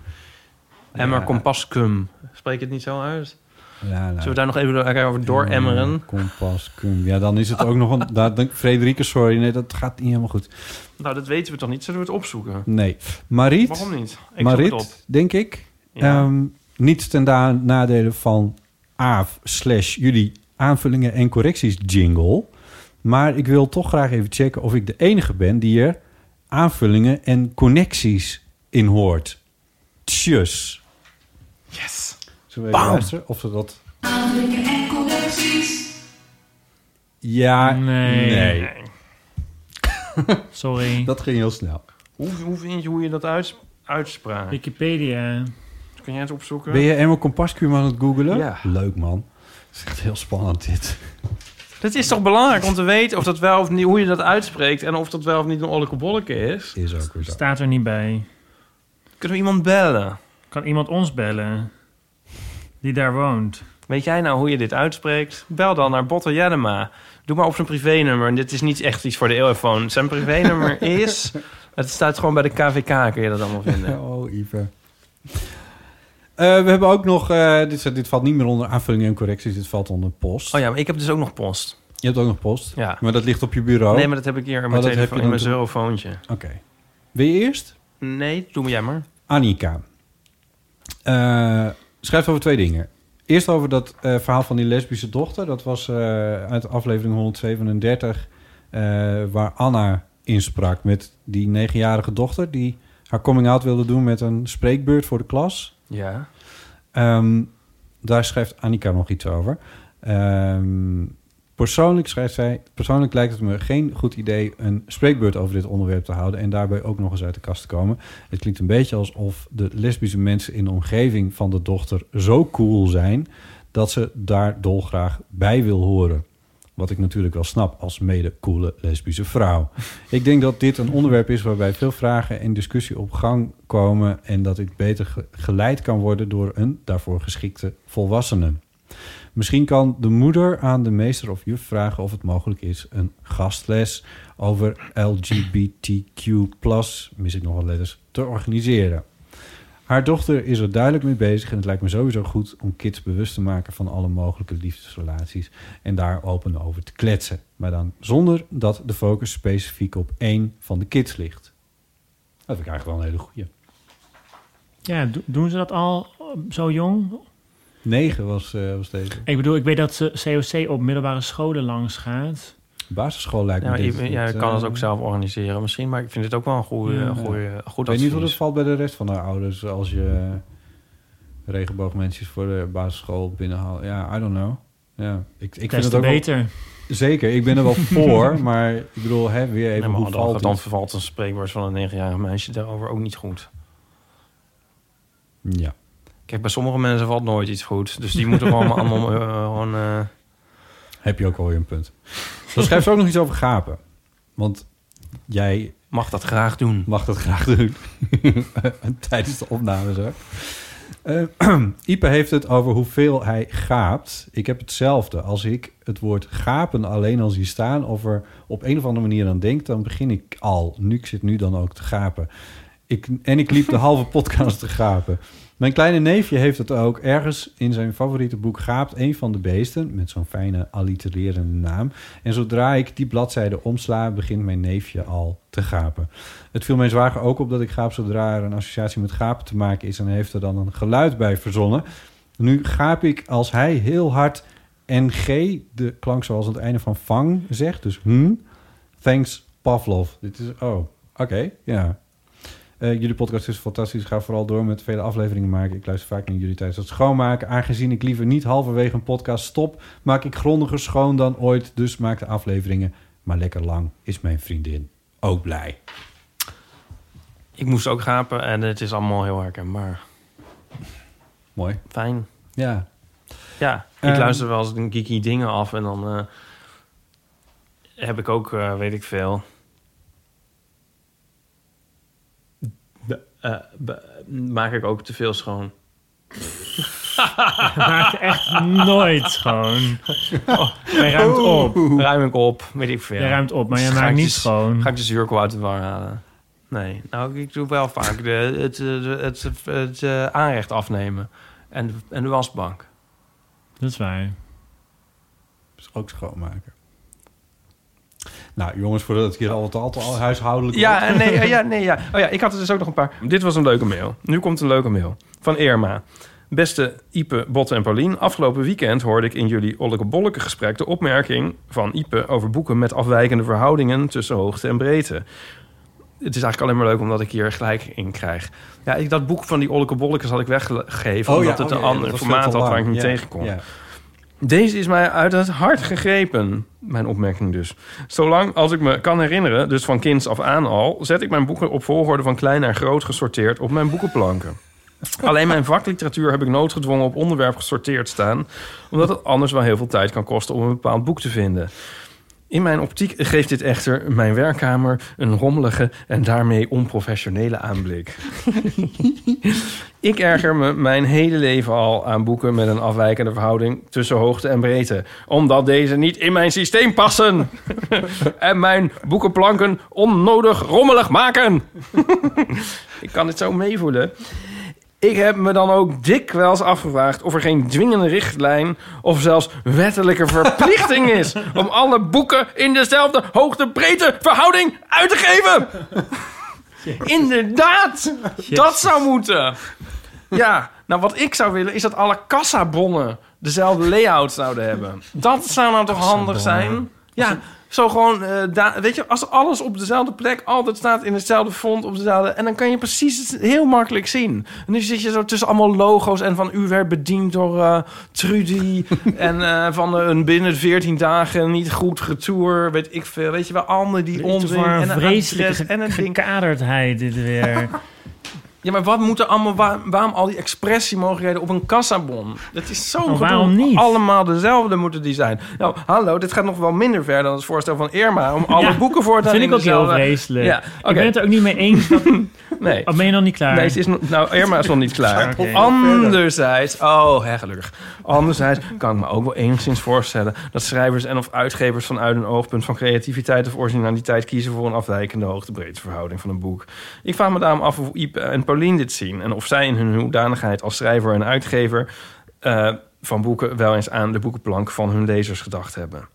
Emmer compascum. Spreek het niet zo uit? Ja, nou, Zullen we daar nog even over door emmeren? Compascuum. Ja, dan is het ook nog een... Daar, denk- Frederike, sorry. Nee, dat gaat niet helemaal goed. Nou, dat weten we toch niet? Zullen we het opzoeken? Nee. Mariet. Waarom niet? Ik zoek het op. Denk ik. Ja. Ehm, niets ten da- nadele van Aaf slash jullie aanvullingen en correcties jingle. Maar ik wil toch graag even checken of ik de enige ben die er aanvullingen en connecties in hoort. Tjus. Yes. Zullen we even Bam. luisteren of ze dat... Ja, Nee. nee. Sorry. Dat ging heel snel. Hoe, hoe vind je hoe je dat uits, uitspraakt? Wikipedia. Kun jij het opzoeken? Ben je Emma Compascuum aan het googelen? Ja. Leuk man. Het is echt heel spannend dit. Het is toch belangrijk om te weten of dat wel of niet, hoe je dat uitspreekt en of dat wel of niet een olleke bolleke is. Is ook weer zo. Staat er niet bij. Kunnen we iemand bellen? Kan iemand ons bellen? Die daar woont. Weet jij nou hoe je dit uitspreekt? Bel dan naar Botte Jellema. Doe maar op zijn privénummer. En dit is niet echt iets voor de eeuwfoon. Zijn privénummer is... Het staat gewoon bij de KVK, kun je dat allemaal vinden. Oh, Ive. Eh, we hebben ook nog... eh, dit, dit valt niet meer onder aanvullingen en correcties. Dit valt onder post. Oh ja, maar ik heb dus ook nog post. Je hebt ook nog post. Ja. Maar dat ligt op je bureau. Nee, maar dat heb ik hier in Oh, mijn, telefoon, je in mijn zelfoontje. Oké. Wil je eerst? Nee, doe maar jij maar. Annika. Eh, schrijft over twee dingen. Eerst over dat verhaal van die lesbische dochter. Dat was eh, uit aflevering 137... eh, waar Anna insprak met die negenjarige dochter... die haar coming-out wilde doen met een spreekbeurt voor de klas. Ja. Ehm, daar schrijft Annika nog iets over. Ehm, persoonlijk schrijft zij... Persoonlijk lijkt het me geen goed idee... een spreekbeurt over dit onderwerp te houden... en daarbij ook nog eens uit de kast te komen. Het klinkt een beetje alsof de lesbische mensen... in de omgeving van de dochter zo cool zijn... dat ze daar dolgraag bij wil horen. Wat ik natuurlijk wel snap als mede-coole lesbische vrouw. Ik denk dat dit een onderwerp is waarbij veel vragen en discussie op gang komen... en dat ik beter ge- geleid kan worden door een daarvoor geschikte volwassene. Misschien kan de moeder aan de meester of juf vragen of het mogelijk is... een gastles over LGBTQ+, mis ik nog wat letters, te organiseren. Haar dochter is er duidelijk mee bezig en het lijkt me sowieso goed om kids bewust te maken van alle mogelijke liefdesrelaties en daar open over te kletsen. Maar dan zonder dat de focus specifiek op één van de kids ligt. Dat vind ik eigenlijk wel een hele goeie. Ja, do- doen ze dat al eh, zo jong? Negen was, eh, was deze. Ik bedoel, ik weet dat ze COC op middelbare scholen langs gaat. Basisschool lijkt Ja, me dit. ja, dit, je kan het eh, ook zelf organiseren misschien. Maar ik vind het ook wel een goede, Ja. goede, goed Ik weet niet hoe dat valt bij de rest van de ouders als je regenboogmensjes voor de basisschool binnenhaalt. Ja, I don't know. Ja, ik, ik vind het ook wel- beter. zeker. Ik ben er wel voor, maar ik bedoel, hè, weer even Ja, maar hoe dan, valt dan het? vervalt een spreekwoord van een negenjarig meisje daarover ook niet goed. Ja. Kijk, bij sommige mensen valt nooit iets goed. Dus die moeten gewoon allemaal eh, gewoon... eh, Heb je ook alweer een punt. Dan schrijft ze ook nog iets over gapen. Want jij mag dat graag doen. mag dat graag doen. Tijdens de opname zo. Eh, Ipe heeft het over hoeveel hij gaapt. Ik heb hetzelfde. Als ik het woord gapen alleen al zie staan... of er op een of andere manier aan denk... dan begin ik al. Nu, ik zit nu dan ook te gapen. Ik, en ik liep de halve podcast te gapen. Mijn kleine neefje heeft het ook. Ergens in zijn favoriete boek gaapt een van de beesten... met zo'n fijne allitererende naam. En zodra ik die bladzijde omsla... begint mijn neefje al te gapen. Het viel mijn zwager ook op dat ik gaap zodra er een associatie met gapen te maken is... en heeft er dan een geluid bij verzonnen. Nu gaap ik als hij heel hard NG, de klank zoals aan het einde van vang zegt. Dus hm, thanks Pavlov. Dit is, oh, oké, ja. Eh, jullie podcast is fantastisch. Ga vooral door met vele afleveringen maken. Ik luister vaak naar jullie tijdens het schoonmaken. Aangezien ik liever niet halverwege een podcast stop... maak ik grondiger schoon dan ooit. Dus maak de afleveringen maar lekker lang. Is mijn vriendin ook blij. ik moest ook gapen en het is allemaal heel herkenbaar. Mooi. Fijn. Ja. Ja, ik Ehm. luister wel eens een geeky dingen af en dan eh, heb ik ook, eh, weet ik veel. Eh, maak ik ook te veel schoon. Maakt echt nooit schoon. Jij ruimt op. Ruim ik op, weet ik veel. Jij ruimt op, maar jij Ga maakt ik niet dus- schoon. Ga ik de zuurkool uit de war halen? Nee, nou, ik doe wel vaak de, het, het, het, het, eh, aanrecht afnemen. En, de- en de wasbank. Dat is waar. Dus ook schoonmaken. Nou, jongens, voordat het hier altijd al al huishoudelijk Ja, wordt. nee, ja, nee, ja. Oh ja, ik had er dus ook nog een paar. Dit was een leuke mail. Nu komt een leuke mail. Van Irma. Beste Ipe, Botte en Paulien. Afgelopen weekend hoorde ik in jullie Olleke Bolleke gesprek... de opmerking van Ipe over boeken met afwijkende verhoudingen... tussen hoogte en breedte. Het is eigenlijk alleen maar leuk omdat ik hier gelijk in krijg. Ja, ik, dat boek van die Olleke Bollekes had ik weggegeven... omdat het oh een ja, ander formaat had waar ik niet Ja, tegen kon. ja. Deze is mij uit het hart gegrepen. Mijn opmerking dus. Zolang als ik me kan herinneren, dus van kinds af aan al... zet ik mijn boeken op volgorde van klein naar groot gesorteerd op mijn boekenplanken. Alleen mijn vakliteratuur heb ik noodgedwongen op onderwerp gesorteerd staan... omdat het anders wel heel veel tijd kan kosten om een bepaald boek te vinden. In mijn optiek geeft dit echter mijn werkkamer een rommelige en daarmee onprofessionele aanblik. Ik erger me mijn hele leven al aan boeken met een afwijkende verhouding tussen hoogte en breedte. Omdat deze niet in mijn systeem passen. en mijn boekenplanken onnodig rommelig maken. Ik kan dit zo meevoelen. Ik heb me dan ook dikwijls afgevraagd of er geen dwingende richtlijn of zelfs wettelijke verplichting is om alle boeken in dezelfde hoogte-breedte verhouding uit te geven. Inderdaad, dat zou moeten. Ja, nou wat ik zou willen is dat alle kassabonnen dezelfde layout zouden hebben. Dat zou nou toch handig zijn? Ja, zo gewoon, eh, da- weet je, als alles op dezelfde plek altijd staat in hetzelfde font, op dezelfde, en dan kan je precies het heel makkelijk zien. En nu zit je zo tussen allemaal logo's en van u werd bediend door eh, Trudy en eh, van een binnen 14 dagen niet goed retour, weet ik veel. Weet je wel, allemaal die onzin en een vreselijke en een ding. gekaderdheid dit weer. Ja, maar wat moet er allemaal... waar- waarom al die expressiemogelijkheden op een kassabon? Dat is zo Nou, waarom niet? Allemaal dezelfde moeten die zijn. Nou, hallo, dit gaat nog wel minder ver dan het voorstel van Irma... om alle Ja, boeken voor te Dat vind ik ook heel dezelfde- vreselijk. Ja, Ik ben het er ook niet mee eens. Dat... Nee. Of ben je nog niet klaar? Nee, is nog, nou, Irma is nog niet klaar. Anderzijds, oh, hè, gelukkig. Anderzijds kan ik me ook wel enigszins voorstellen dat schrijvers en of uitgevers vanuit een oogpunt van creativiteit of originaliteit kiezen voor een afwijkende hoogte-breedteverhouding van een boek. Ik vraag me daarom af hoe Ipe en Paulien dit zien en of zij in hun hoedanigheid als schrijver en uitgever eh, van boeken wel eens aan de boekenplank van hun lezers gedacht hebben.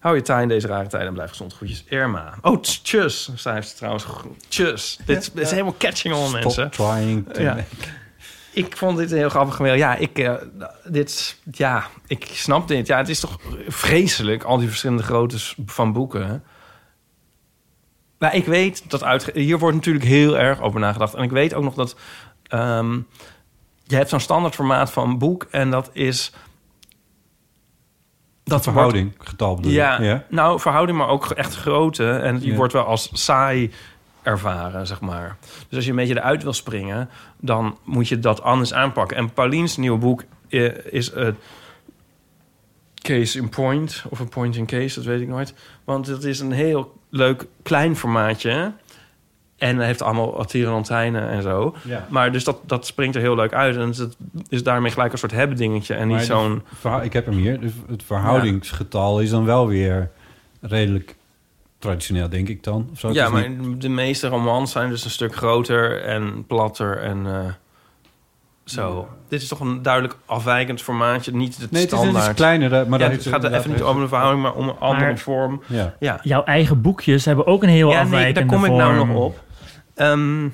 Hou je taai in deze rare tijden en blijf gezond. Groetjes, Irma. Oh, tjus, schrijft ze trouwens. Tjus. Dit, is- helemaal catching on, mensen. Trying to Ja. Ik vond dit een heel grappig mail. Ja, ik, eh, dit, ja, ik snap dit. Ja, het is toch vreselijk, al die verschillende groottes van boeken. hè? Maar ik weet dat uit, hier wordt natuurlijk heel erg over nagedacht. En ik weet ook nog dat ehm, je hebt zo'n standaard formaat van boek en dat is Dat verhouding, getal bedoel ja, ja. nou, verhouding, maar ook echt grootte. En die Ja. wordt wel als saai ervaren, zeg maar. Dus als je een beetje eruit wil springen, dan moet je dat anders aanpakken. En Paulien's nieuwe boek eh, is een case in point, of een point in case, dat weet ik nooit. Want het is een heel leuk klein formaatje. En hij heeft allemaal tierenlantijnen en zo. Ja. Maar dus dat, dat springt er heel leuk uit. En het is daarmee gelijk een soort hebben dingetje. En niet zo'n... Ik heb hem hier. Dus het verhoudingsgetal is dan wel weer redelijk traditioneel, denk ik dan. Of zo. Ja, maar niet- de meeste romans zijn dus een stuk groter en platter en eh, zo. Dit is toch een duidelijk afwijkend formaatje, niet het Nee, het is standaard. een iets kleinere, maar ja, het gaat er even niet om de verhouding, maar om een andere Maar- vorm. Ja. Ja, Jouw eigen boekjes hebben ook een heel ja nee, daar kom ik nou nog op. Ehm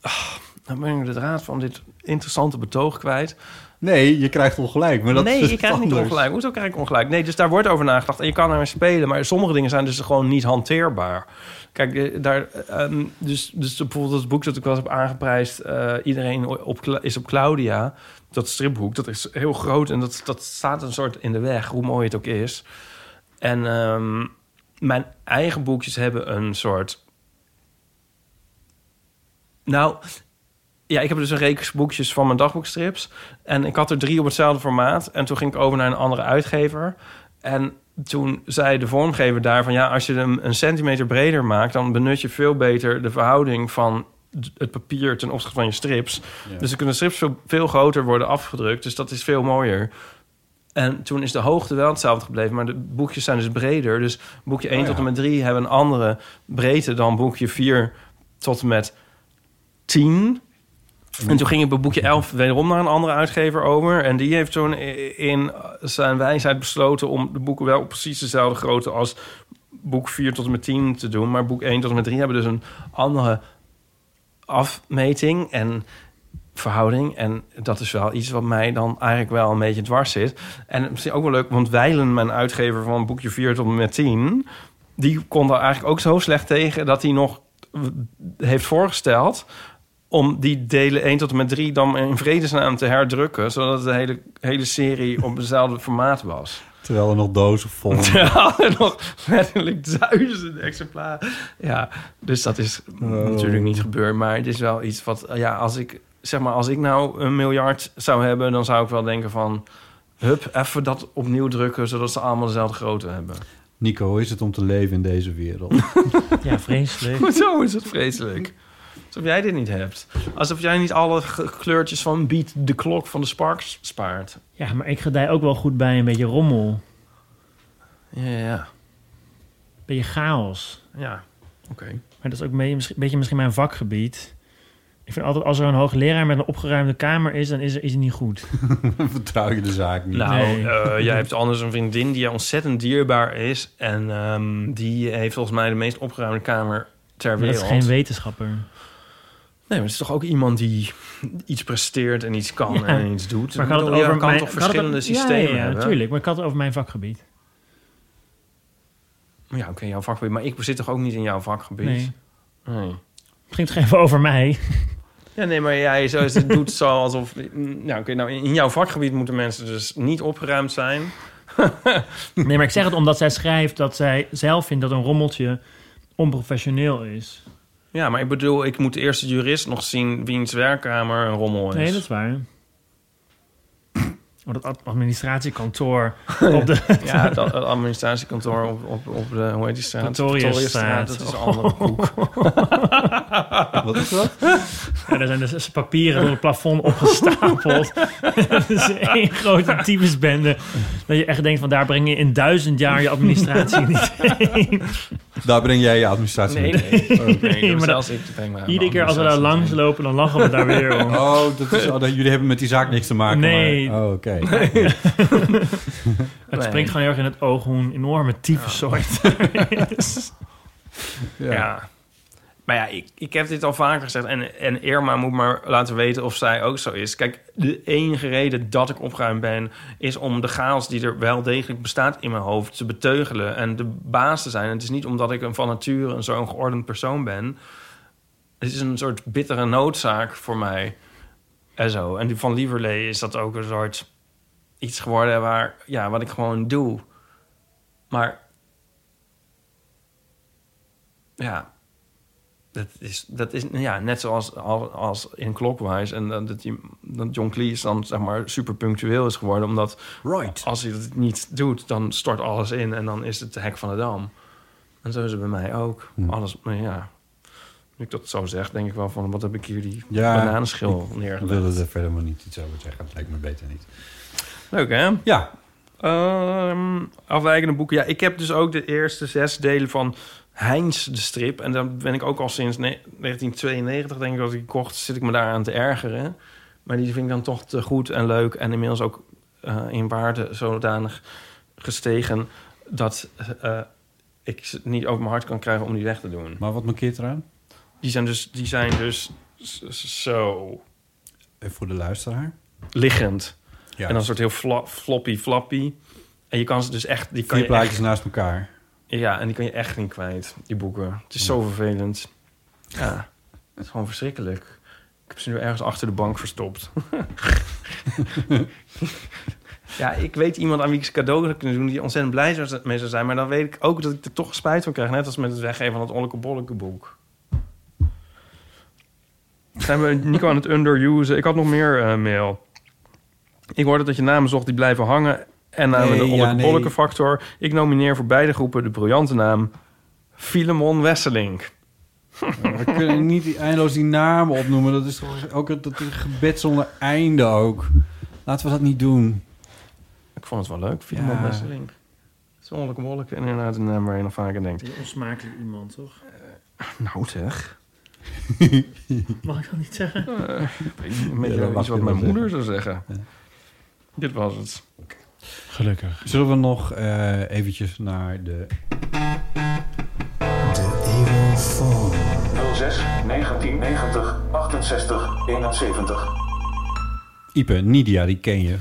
ah, dan ben ik de draad van dit interessante betoog kwijt. Nee, je krijgt ongelijk. Maar dat nee, is ik krijg niet anders. ongelijk. Hoezo krijg ik ongelijk? Nee, dus daar wordt over nagedacht. En je kan ermee spelen. Maar sommige dingen zijn dus gewoon niet hanteerbaar. Kijk, eh, daar, ehm, dus, dus bijvoorbeeld het boek dat ik wel heb aangeprijsd... eh, iedereen op, is op Claudia. Dat stripboek, dat is heel groot. En dat, dat staat een soort in de weg, hoe mooi het ook is. En ehm, mijn eigen boekjes hebben een soort... Nou, ja, ik heb dus een reeks boekjes van mijn dagboekstrips. En ik had er drie op hetzelfde formaat. En toen ging ik over naar een andere uitgever. En toen zei de vormgever daar van... ja, als je hem een centimeter breder maakt... dan benut je veel beter de verhouding van het papier ten opzichte van je strips. Dus dan kunnen strips veel, veel groter worden afgedrukt. Dus dat is veel mooier. En toen is de hoogte wel hetzelfde gebleven, maar de boekjes zijn dus breder. Dus boekje 1 Oh ja. tot en met 3 hebben een andere breedte dan boekje 4 tot en met 10. En toen ging ik bij boekje 11 wederom naar een andere uitgever over. En die heeft toen in zijn wijsheid besloten om de boeken wel precies dezelfde grootte als boek 4 tot en met 10 te doen. Maar boek 1 tot en met 3 hebben dus een andere afmeting en verhouding. En dat is wel iets wat mij dan eigenlijk wel een beetje dwars zit. En misschien ook wel leuk, want Weilen, mijn uitgever van boekje 4 tot en met 10... die kon daar eigenlijk ook zo slecht tegen... dat hij nog heeft voorgesteld om die delen 1 tot en met 3 dan in vredesnaam te herdrukken... zodat de hele, hele serie op hetzelfde formaat was. Terwijl er nog dozen vol. Terwijl er nog letterlijk duizenden exemplaren. Ja, dus dat is natuurlijk niet gebeurd. Maar het is wel iets wat, ja, als ik zeg maar, als ik nou een miljard zou hebben, dan zou ik wel denken van, hup, even dat opnieuw drukken, zodat ze allemaal dezelfde grootte hebben. Nico, hoe is het om te leven in deze wereld? Ja, vreselijk. Hoezo is het vreselijk? Alsof jij dit niet hebt. Alsof jij niet alle kleurtjes van Beat de Klok van de Sparks spaart. Ja, maar ik gedij ook wel goed bij een beetje rommel. Ja, ja, ja. Beetje chaos. Ja, oké. Maar dat is ook een beetje, misschien- beetje misschien mijn vakgebied. Ik vind altijd, als er een hoogleraar met een opgeruimde kamer is... dan is er, is het niet goed. Vertrouw je de zaak niet? Nou, Nee. eh, jij hebt anders een vriendin die ontzettend dierbaar is. En ehm, die heeft volgens mij de meest opgeruimde kamer ter Maar dat wereld. is geen wetenschapper. Nee, maar het is toch ook iemand die iets presteert en iets kan Ja. en iets doet. Maar had het over kan mijn, toch het- verschillende ja, systemen ja, ja, natuurlijk. Maar ik had het over mijn vakgebied. Ja, oké, jouw vakgebied. Maar ik zit toch ook niet in jouw vakgebied? Nee. Nee. Het ging toch even over mij? Ja, nee, maar jij zo, het doet zo alsof... Nou, oké, nou, in jouw vakgebied moeten mensen dus niet opgeruimd zijn. Nee, maar ik zeg het omdat zij schrijft dat zij zelf vindt dat een rommeltje onprofessioneel is. Ja, maar ik bedoel, ik moet eerst de jurist nog zien wiens werkkamer een rommel is. Nee, dat is waar. Oh, dat ad- administratiekantoor op de... Ja, dat, het administratiekantoor op, op, op de, hoe heet die straat? Pretoriusstraat. Dat is een andere koek. Wat is dat? Ja, er zijn dus papieren door het plafond opgestapeld. Het is één grote tyfusbende. Dat je echt denkt van daar breng je in duizend jaar je administratie niet heen. Daar breng jij je administratie Nee, mee. nee. nee, Nee, maar zelfs ik breng Iedere de keer als we daar langs lopen, dan lachen we daar weer om. Oh, dat is, oh, dat, jullie hebben met die zaak niks te maken. Nee. Maar, oh, oké. Het Nee. springt gewoon heel erg in het oog hoe een enorme tyfussoort is. Ja. ja. Maar ja, ik, ik heb dit al vaker gezegd. En, en Irma moet maar laten weten of zij ook zo is. Kijk, de enige reden dat ik opgeruimd ben... is om de chaos die er wel degelijk bestaat in mijn hoofd... te beteugelen en de baas te zijn. Het is niet omdat ik een van nature een zo'n geordend persoon ben. Het is een soort bittere noodzaak voor mij. En zo. En van Lieverlee is dat ook een soort iets geworden... Waar, ja, wat ik gewoon doe. Maar... Ja, dat is, dat is ja, net zoals als, als in Clockwise. En dat, die, dat John Cleese dan zeg maar super punctueel is geworden. Omdat Right. als hij dat niet doet, dan stort alles in. En dan is het de hek van de dam. En zo is het bij mij ook. Hm. Alles, maar ja. Nu ik dat zo zeg, denk ik wel van... wat heb ik hier die Ja, bananenschil Ik neergelegd. wilde er verder maar niet iets over zeggen. Het lijkt me beter niet. Leuk, hè? Ja, Ehm, afwijkende boeken. Ja, ik heb dus ook de eerste zes delen van Heinz de strip. En dan ben ik ook al sinds ne- 1992, denk ik, dat ik kocht, zit ik me daaraan te ergeren. Maar die vind ik dan toch te goed en leuk. En inmiddels ook eh, in waarde zodanig gestegen... dat eh, ik ze niet over mijn hart kan krijgen om die weg te doen. maar wat markeert eraan? Die zijn dus, die zijn dus zo Even voor de luisteraar. liggend. Ja. En dan een soort heel fla- floppy flappy. En je kan ze dus echt... Die kan Vier echt plaatjes naast elkaar. Ja, en die kan je echt niet kwijt, die boeken. Het is zo vervelend. Ja, het is gewoon verschrikkelijk. Ik heb ze nu ergens achter de bank verstopt. ja, ik weet iemand aan wie ik ze cadeau zou kunnen doen... die ontzettend blij zou- mee zou zijn. Maar dan weet ik ook dat ik er toch spijt van krijg. Net als met het weggeven van het Olleke Bolleke boek. Zijn we Nico aan het underusen? Ik had nog meer eh, mail. Ik hoorde dat je namen zocht die blijven hangen. En namen Nee, de ja, olleke nee. bolleke factor. Ik nomineer voor beide groepen de briljante naam... Filemon Wesselink. We kunnen niet eindeloos die namen opnoemen. Dat is toch ook een, dat is een gebed zonder einde ook. Laten we dat niet doen. Ik vond het wel leuk, Filemon Ja. Wesselink. Zolleke bolleke en inderdaad een naam waar je nog aan denkt. Een onsmakelijk iemand, toch? Nou zeg. Mag ik dat niet zeggen? Eh, een beetje Ja, iets wat mijn moeder zou zeggen. Dit was het. Gelukkig. Zullen we nog eh, eventjes naar de... 06 1990 68 71. Ipe, Nidia, die ken je.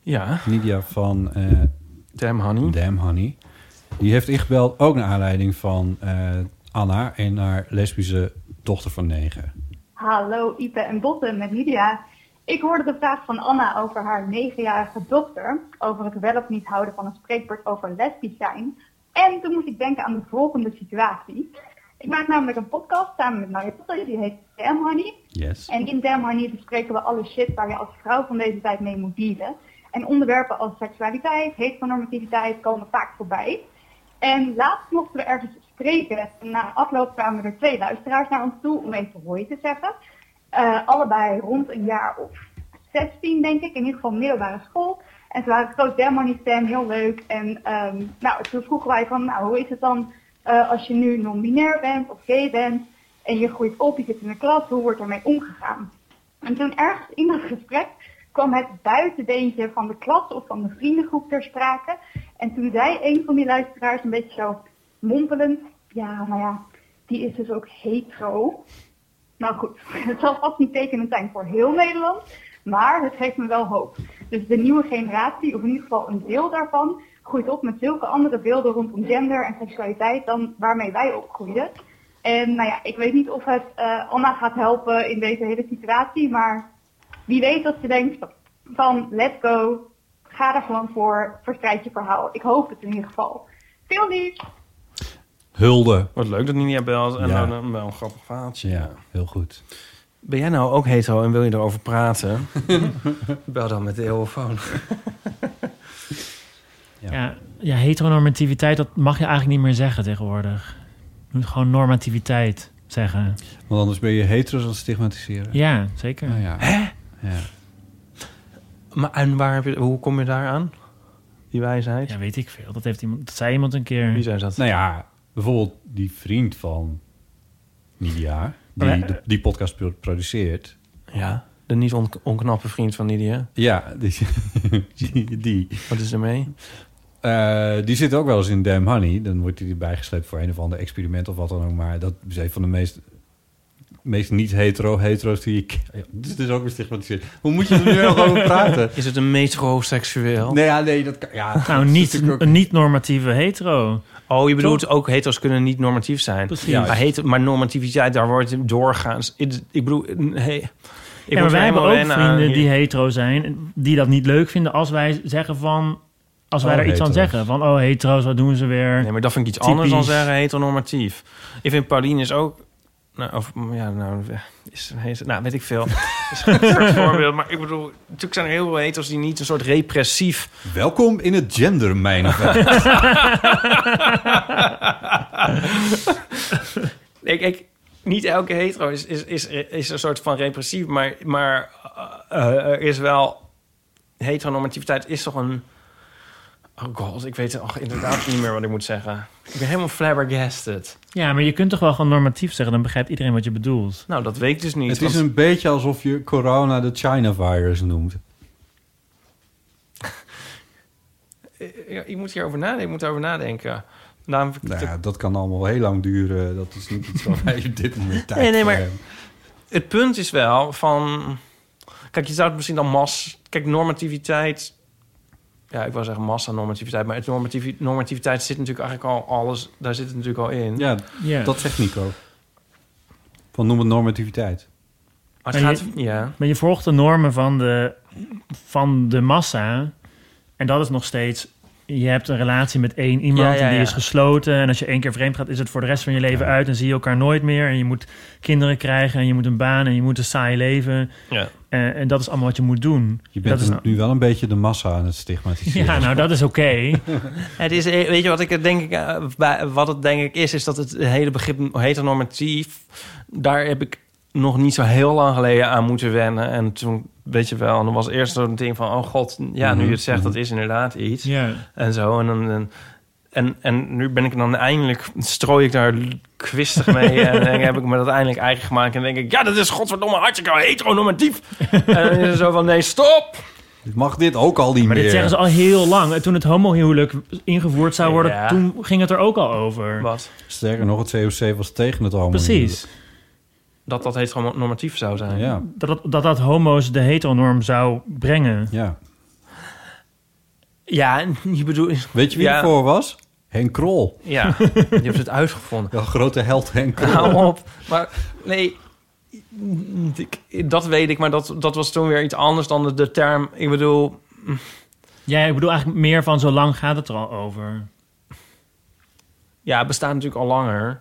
Ja, Nidia van eh Damn Honey. Damn Honey. Die heeft ingebeld ook naar aanleiding van eh, Anna en haar lesbische dochter van negen. Hallo Ipe en Botte met Lydia. Ik hoorde de vraag van Anna over haar negenjarige dochter, over het wel of niet houden van een spreekwoord over lesbisch zijn. En toen moest ik denken aan de volgende situatie. Ik maak namelijk een podcast samen met Mariette, die heet Damn Honey. Yes. En in Damn Honey bespreken we alle shit waar je als vrouw van deze tijd mee moet dealen. En onderwerpen als seksualiteit, heteronormativiteit komen vaak voorbij. En laatst mochten we ergens spreken. En na afloop kwamen er twee luisteraars naar ons toe om even hoi te zeggen. Eh, allebei rond een jaar of 16, denk ik. In ieder geval middelbare school. En ze waren groot fan, heel leuk. En ehm, nou, toen vroegen wij van, nou, hoe is het dan eh, als je nu non-binair bent of gay bent en je groeit op, je zit in de klas, hoe wordt ermee omgegaan? En toen ergens in dat gesprek kwam het buitenbeentje van de klas of van de vriendengroep ter sprake. En toen zei een van die luisteraars een beetje zo mompelend, ja, nou ja, die is dus ook hetero. Nou goed, het zal vast niet tekenend zijn voor heel Nederland, maar het geeft me wel hoop. Dus de nieuwe generatie, of in ieder geval een deel daarvan, groeit op met zulke andere beelden rondom gender en seksualiteit dan waarmee wij opgroeiden. En nou ja, ik weet niet of het eh, Anna gaat helpen in deze hele situatie, maar wie weet dat ze denkt van let's go, ga er gewoon voor, verspreid je verhaal. Ik hoop het in ieder geval. Veel lief! Hulde. Wat leuk dat Nina belt en Ja. dan een, wel een grappig verhaaltje. Ja, heel goed. Ben jij nou ook hetero en wil je erover praten? Bel dan met de telefoon. Ja. Ja, ja, heteronormativiteit, dat mag je eigenlijk niet meer zeggen tegenwoordig. Je moet gewoon normativiteit zeggen. Want anders ben je hetero's aan het stigmatiseren. Ja, zeker. Nou ja. Hè? ja. Maar en waar heb je, hoe kom je daar aan? Die wijsheid? Ja, weet ik veel. Dat, heeft iemand, dat zei iemand een keer. Wie zei dat? Nou ja, bijvoorbeeld die vriend van Nidia, die Oh de- die podcast pro- produceert. Ja, de niet on- onknappe vriend van Lydia. Ja, die, die, die, Wat is ermee? eh, die zit ook wel eens in Damn Honey. Dan wordt hij erbij gesleept voor een of ander experiment of wat dan ook. Maar dat is een van de meest, meest niet-hetero-hetero's die ik... Ja, dit is ook weer stigmatiseerd. Hoe moet je er nu nog over praten? Is het een metroseksueel? Nee, ja, nee, dat kan... Ja, Nou, dat is niet, natuurlijk ook- een niet-normatieve hetero. Oh, je bedoelt ook hetero's kunnen niet normatief zijn. Precies. Maar, heter, maar normativiteit, daar wordt doorgaans... Ik, ik bedoel, hey, ik ja, maar wij hebben ook aan- vrienden die hetero zijn... die dat niet leuk vinden als wij zeggen van... als wij Oh, daar iets aan zeggen. Van, oh, hetero's, wat doen ze weer? Nee, maar dat vind ik iets anders dan zeggen heteronormatief. Ik vind Pauline is ook... Nou, of, ja, nou, is, heet, nou, weet ik veel. is een soort voorbeeld. Maar ik bedoel, natuurlijk zijn er heel veel hetero's die niet een soort repressief... Welkom in het gendermijnenveld. Ik, ik, niet elke hetero is, is, is, is een soort van repressief, maar, maar eh, eh, er is wel... Heteronormativiteit is toch een... Oh god, ik weet oh, inderdaad niet meer wat ik moet zeggen. Ik ben helemaal flabbergasted. Ja, maar je kunt toch wel gewoon normatief zeggen... dan begrijpt iedereen wat je bedoelt. Nou, dat weet ik dus niet. het is een beetje alsof je corona de China-virus noemt. Ja, ik moet hierover nadenken. Ik moet erover nadenken. Ik Nou het ja, dat kan allemaal heel lang duren. Dat is niet iets waar wij op dit moment tijd Nee, nee, maar- hebben. Het punt is wel van... Kijk, je zou het misschien dan mas... Kijk, normativiteit... Ja, ik wil zeggen massa-normativiteit. Maar het normativi- normativiteit zit natuurlijk eigenlijk al alles... Daar zit het natuurlijk al in. Ja, Ja. dat zegt Nico. Van noem het normativiteit. maar het Maar gaat... Ja. Maar je volgt de normen van de, van de massa... en dat is nog steeds je hebt een relatie met één iemand Ja, ja, en die is gesloten. En als je één keer vreemd gaat, is het voor de rest van je leven uit. En zie je elkaar nooit meer. En je moet kinderen krijgen en je moet een baan en je moet een saai leven. Ja. Eh, en dat is allemaal wat je moet doen. Je bent dat is, nu wel een beetje de massa aan het stigmatiseren. ja, nou dat is oké. Het is, eh, weet je wat ik het denk ik, eh, bij- wat het denk ik is, is dat het hele begrip heteronormatief, daar heb ik nog niet zo heel lang geleden aan moeten wennen. En toen, weet je wel, en dan was eerst zo'n ding van, oh god, ja, nu je het zegt, dat is inderdaad iets. Ja. En zo, en dan... En, en, en nu ben ik dan eindelijk, strooi ik daar kwistig mee. en dan heb ik me dat eindelijk eigen gemaakt. En denk ik, ja, dat is godverdomme hartstikke heteronormatief. en dan is het zo van, nee, stop! Mag dit ook al niet Maar meer? dit zeggen ze al heel lang. En Toen het homohuwelijk ingevoerd zou worden, Ja. toen ging het er ook al over. Wat? Sterker nog, het COC was tegen het homo. Precies. Dat dat heteronormatief zou zijn. Ja, Dat dat, dat dat homo's de heteronorm zou brengen. ja. Ja, en je bedoelt... Weet je wie Ja. ervoor was? Henk Krol. Ja, je hebt het uitgevonden. De grote held Henk Krol. Hou op. Maar nee, ik- dat weet ik. Maar dat, dat was toen weer iets anders dan de, de term... Ik bedoel, Ja, ik bedoel eigenlijk meer van zo lang gaat het er al over. ja, het bestaat natuurlijk al langer.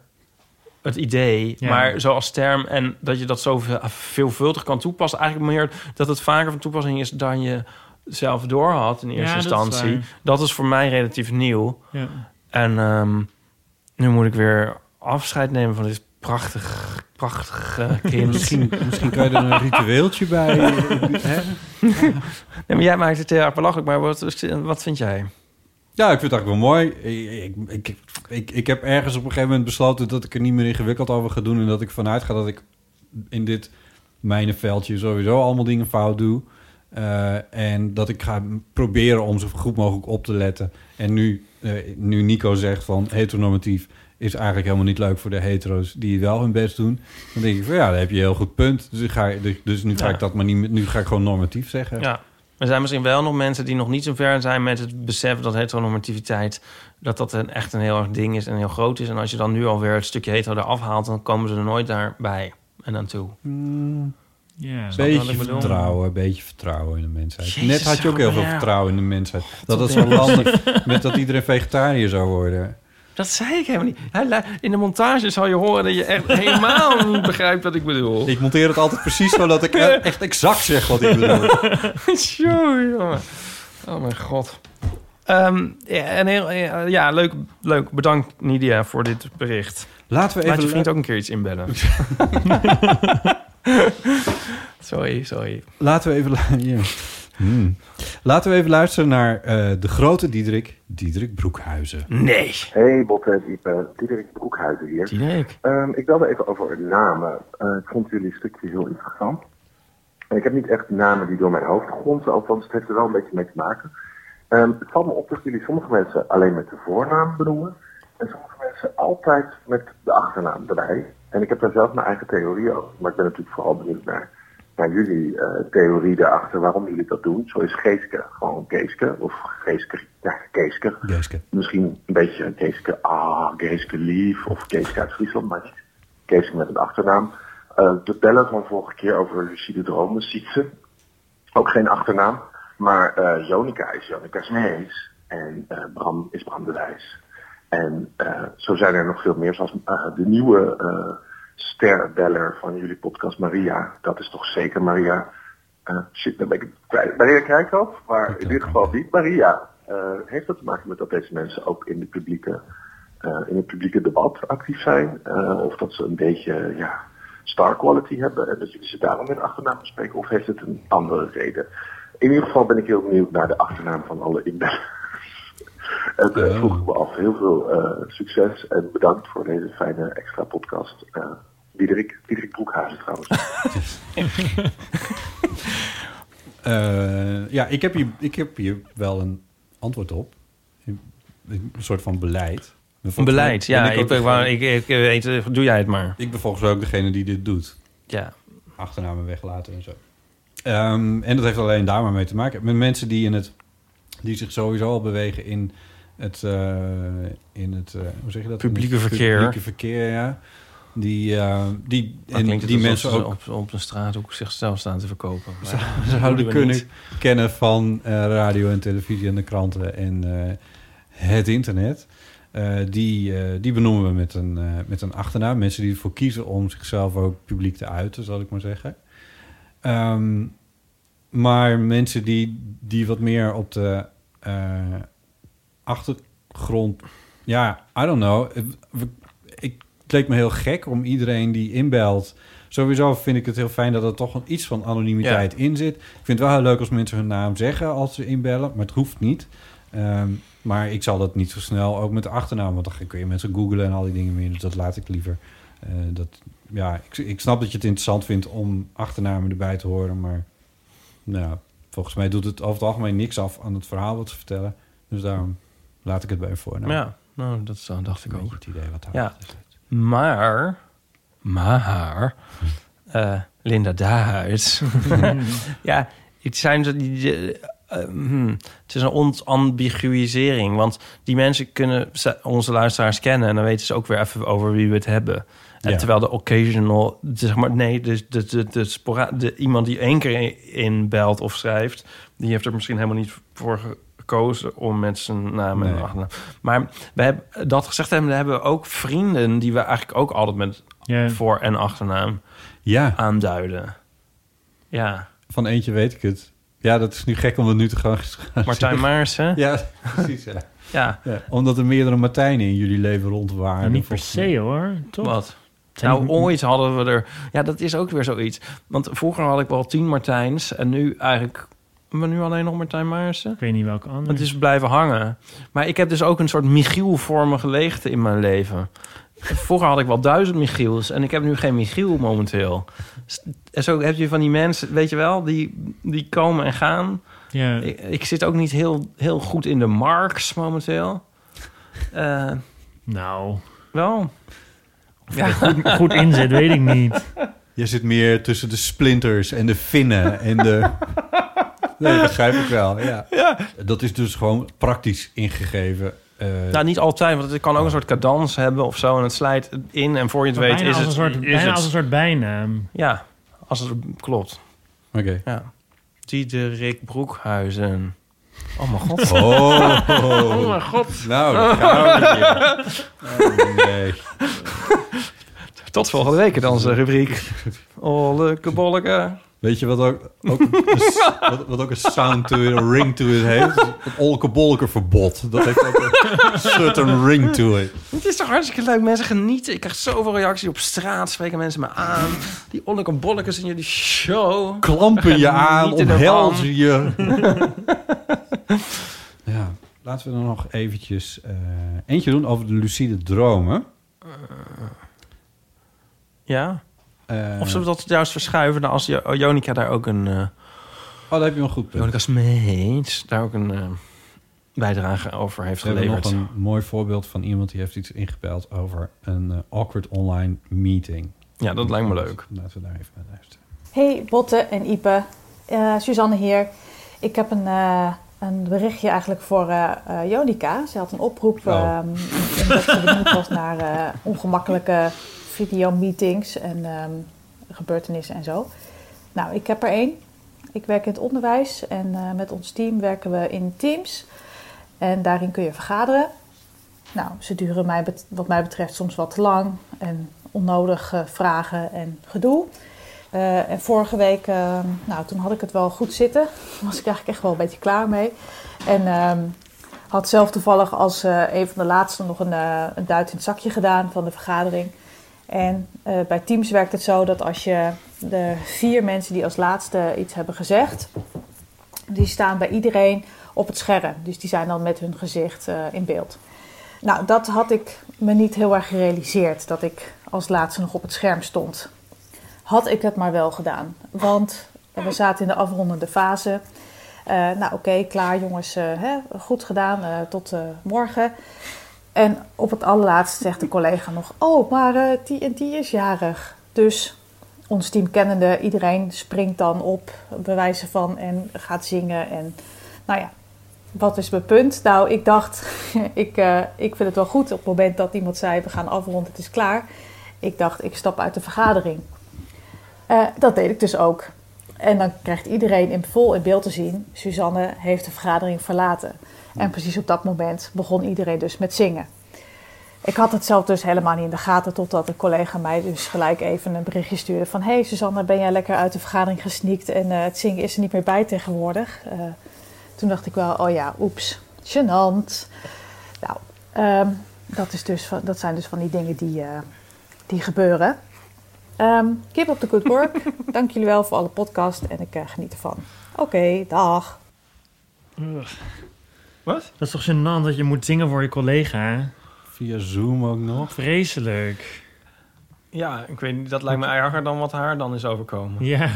Het idee, Ja. maar zoals term en dat je dat zo veel- veelvuldig kan toepassen. Eigenlijk meer dat het vaker van toepassing is dan je zelf doorhad in eerste Ja, dat is instantie. Dat is voor mij relatief nieuw. Ja. En ehm, nu moet ik weer afscheid nemen van dit prachtig, prachtige kind. Misschien, misschien kan je er een ritueeltje bij. hè? Nee, maar jij maakt het heel erg belachelijk, maar wat, wat vind jij? Ja, ik vind het eigenlijk wel mooi. Ik, ik, ik, ik, heb ergens op een gegeven moment besloten dat ik er niet meer ingewikkeld over ga doen. En dat ik vanuit ga dat ik in dit mijnenveldje sowieso allemaal dingen fout doe. Eh, en dat ik ga proberen om zo goed mogelijk op te letten. En nu, eh, nu Nico zegt van heteronormatief is eigenlijk helemaal niet leuk voor de hetero's die wel hun best doen. Dan denk ik van ja, daar heb je een heel goed punt. Dus, ik ga, dus nu ga Ja. ik dat maar niet, nu ga ik gewoon normatief zeggen. Ja. Er zijn misschien wel nog mensen die nog niet zo ver zijn met het besef dat heteronormativiteit, dat dat een, echt een heel erg ding is en heel groot is. En als je dan nu alweer het stukje hetero eraf haalt, dan komen ze er nooit daarbij en aan toe. Wat Beetje vertrouwen, een beetje vertrouwen in de mensheid. Jezus, Net had je ook heel veel ja. vertrouwen in de mensheid. Dat het zo landig met dat iedereen vegetariër zou worden. Dat zei ik helemaal niet. In de montage zal je horen dat je echt helemaal niet begrijpt wat ik bedoel. Ik monteer het altijd precies zo dat ik e- echt exact zeg wat ik bedoel. Tjoe, jongen. Oh mijn god. Ehm, ja, en heel, ja, leuk, leuk. Bedankt Nidia voor dit bericht. Laten we Laat je even, vriend ook een keer iets inbellen. sorry, sorry. laten we even, ja. Hmm. Laten we even luisteren naar eh, de grote Diederik, Diederik Broekhuizen. Nee. Hey Botte, Diepe, Diederik Broekhuizen hier. Diederik. Ehm, ik wilde even over namen. Eh, ik vond jullie stukje heel interessant. En ik heb niet echt namen die door mijn hoofd gronzen, althans het heeft er wel een beetje mee te maken. Ehm, het valt me op dat jullie sommige mensen alleen met de voornaam benoemen. En sommige mensen altijd met de achternaam erbij. En ik heb daar zelf mijn eigen theorie over. Maar ik ben natuurlijk vooral benieuwd naar, naar jullie eh, theorie daarachter, waarom jullie dat doen. Zo is Geeske gewoon Geeske, of Geeske, ja, Geeske. Geeske. Misschien een beetje Geeske, ah, Geeske lief, of Geeske uit Friesland, maar niet Geeske met een achternaam. Eh, de bellen van vorige keer over Lucie de Dromen, Sietse. Ook geen achternaam. Maar eh Jonica is Jonica Smees. En Bram is Bram de Wijs. En zo zijn er nog veel meer, zoals de nieuwe sterbeller van jullie podcast, Maria. Dat is toch zeker Maria. Eh, shit, dan ben ik kwijt. Maria maar in dit geval niet Maria. Eh, heeft dat te maken met dat deze mensen ook in, de publieke, eh, in het publieke debat actief zijn? Of dat ze een beetje ja, star quality hebben en dat jullie ze daarom met achternaam bespreken? Of heeft het een andere reden? In ieder geval ben ik heel benieuwd naar de achternaam van alle inbellers. Het eh, Oh. vroeg ik me af. Heel veel eh, succes en bedankt voor deze fijne extra podcast. Eh Diederik, Diederik Broekhuizen trouwens. Eh, ja, ik heb, hier, ik heb hier wel een antwoord op. Een soort van beleid. Een beleid, ja. Ik, degene- ik, ik, weet, eh, doe jij het maar. ik ben volgens mij ook degene die dit doet. Ja. achternamen weglaten en zo. Ehm, en dat heeft alleen daar maar mee te maken. Met mensen die, in het, die zich sowieso al bewegen in het, eh, in het eh, hoe zeg je dat? Publieke het verkeer. Publieke verkeer, ja. Die, eh, die, en die mensen ze ook op, op een straathoek zichzelf staan te verkopen. Dat zouden kunnen niet. kennen van radio en televisie en de kranten en het internet. Die, die benoemen we met een, met een achternaam. Mensen die ervoor kiezen om zichzelf ook publiek te uiten, zal ik maar zeggen. Ehm, maar mensen die, die wat meer op de eh, achtergrond... Ja, I don't know. Ik, het leek me heel gek om iedereen die inbelt... Sowieso vind ik het heel fijn dat er toch een iets van anonimiteit in zit. Ik vind het wel heel leuk als mensen hun naam zeggen als ze inbellen, maar het hoeft niet. Ehm, maar ik zal dat niet zo snel ook met de achternaam, want dan kun je mensen googlen en al die dingen meer. Dus dat laat ik liever. Eh, dat, ja, ik, ik snap dat je het interessant vindt om achternamen erbij te horen, maar nou, volgens mij doet het over het algemeen niks af aan het verhaal wat ze vertellen. Dus daarom laat ik het bij een voornaam. Ja, nou, dat zo dacht ik Een ook. het idee wat daar Ja. Maar, maar, eh, Linda Duits. ja, het zijn zo die... die, hmm, het is een onambiguïsering, want die mensen kunnen ze- onze luisteraars kennen en dan weten ze ook weer even over wie we het hebben. En Ja. terwijl de occasional, zeg maar, nee, de, de, de, de, spora- de, iemand die één keer inbelt of schrijft, die heeft er misschien helemaal niet voor gekozen om met zijn naam en Nee. achternaam. Maar we hebben dat gezegd hebben, hebben we ook vrienden die we eigenlijk ook altijd met Ja. voor- en achternaam Ja, aanduiden. Ja, van eentje weet ik het. Ja, dat is nu gek om het nu te gaan Martijn Maarsen. Ja, precies. Ja. Ja, Ja, omdat er meerdere Martijnen in jullie leven rond waren. Maar niet per se hoor, toch? wat? Nou, ooit hadden we er... Ja, dat is ook weer zoiets. Want vroeger had ik wel tien Martijns en nu eigenlijk... Maar nu alleen nog Martijn Maarsen. Ik weet niet welke andere. Het is blijven hangen. Maar ik heb dus ook een soort Michiel-vormige leegte in mijn leven. Vroeger had ik wel duizend Michiels en ik heb nu geen Michiel momenteel. En zo heb je van die mensen, weet je wel, die, die komen en gaan. ja, Ik, ik zit ook niet heel, heel goed in de marks momenteel. Eh, nou, wel. Of ja. goed, goed inzet, weet ik niet. Je zit meer tussen de splinters en de vinnen en de... Nee, dat begrijp ik wel, ja. Dat is dus gewoon praktisch ingegeven. eh, Nou, niet altijd, want het kan ook een soort cadans hebben of zo. En het slijt in en voor je het Maar weet is als het... een soort, is bijna het- als een soort bijnaam. Ja, als het klopt. Oké. Ja. Diederik Broekhuizen. Oh mijn god. Oh, Oh mijn god. nou, dat gaan we weer. Oh, nee. Tot volgende week in onze rubriek. Olleke bolleke. Weet je wat ook, ook een, wat, wat ook een sound to it, een ring to it heeft? Het olke verbod. Dat heeft ook een certain ring to it. Het is toch hartstikke leuk. Mensen genieten. Ik krijg zoveel reacties op straat. Spreken mensen me aan. Die olleke bollekes in jullie show. Klampen je aan, omhelzen je. ja, laten we dan nog eventjes eh, eentje doen over de lucide dromen. Ja. Eh, Of zullen we dat juist verschuiven naar als Jo- Jonica daar ook een... eh Oh, daar heb je een goed punt. Jonica Smeets daar ook een eh, bijdrage over heeft We hebben nog geleverd. een mooi voorbeeld van iemand die heeft iets ingebeld over een awkward online meeting. Ja, dat lijkt me leuk. Laten we daar even naar luisteren. Hey Botte en Ipe, Eh, Suzanne hier. Ik heb een, eh, een berichtje eigenlijk voor eh eh, Jonica. Ze had een oproep Oh. ehm, omdat ze benieuwd was naar eh, ongemakkelijke videomeetings en ehm, gebeurtenissen en zo. Nou, ik heb er één. Ik werk in het onderwijs en eh, met ons team werken we in teams. En daarin kun je vergaderen. Nou, ze duren mij wat mij betreft soms wat te lang en onnodig eh, vragen en gedoe. Eh, en vorige week, eh, nou, toen had ik het wel goed zitten. Was ik eigenlijk echt wel een beetje klaar mee. En ehm, had zelf toevallig als een van de laatste nog een, een duit in het zakje gedaan van de vergadering. En eh, bij Teams werkt het zo dat als je de vier mensen die als laatste iets hebben gezegd, die staan bij iedereen op het scherm. Dus die zijn dan met hun gezicht eh, in beeld. Nou, dat had ik me niet heel erg gerealiseerd, dat ik als laatste nog op het scherm stond. Had ik het maar wel gedaan. Want we zaten in de afrondende fase. Eh, nou, oké, klaar jongens, hè, goed gedaan, tot morgen. En op het allerlaatste zegt de collega nog: Oh, maar eh, die en die is jarig. Dus ons team kennende, iedereen springt dan op, bewijzen van en gaat zingen. En nou ja, wat is mijn punt? Nou, ik dacht, ik, eh, ik vind het wel goed op het moment dat iemand zei: We gaan afronden, het is klaar. ik dacht, ik stap uit de vergadering. Eh, dat deed ik dus ook. En dan krijgt iedereen in, vol in beeld te zien... Suzanne heeft de vergadering verlaten. En precies op dat moment begon iedereen dus met zingen. Ik had het zelf dus helemaal niet in de gaten... totdat een collega mij dus gelijk even een berichtje stuurde van... hey Suzanne, ben jij lekker uit de vergadering gesneakt... en eh, het zingen is er niet meer bij tegenwoordig. Eh, toen dacht ik wel, oh ja, oeps, gênant. Nou, ehm, dat, is dus van, dat zijn dus van die dingen die, eh, die gebeuren. Ehm keep up the good work. Dank jullie wel voor alle podcast en ik geniet ervan. Oké, dag. Wat? Dat is toch gênant dat je moet zingen voor je collega? Via Zoom ook nog. Vreselijk. Ja, ik weet niet, dat lijkt me erger dan wat haar dan is overkomen. Ja.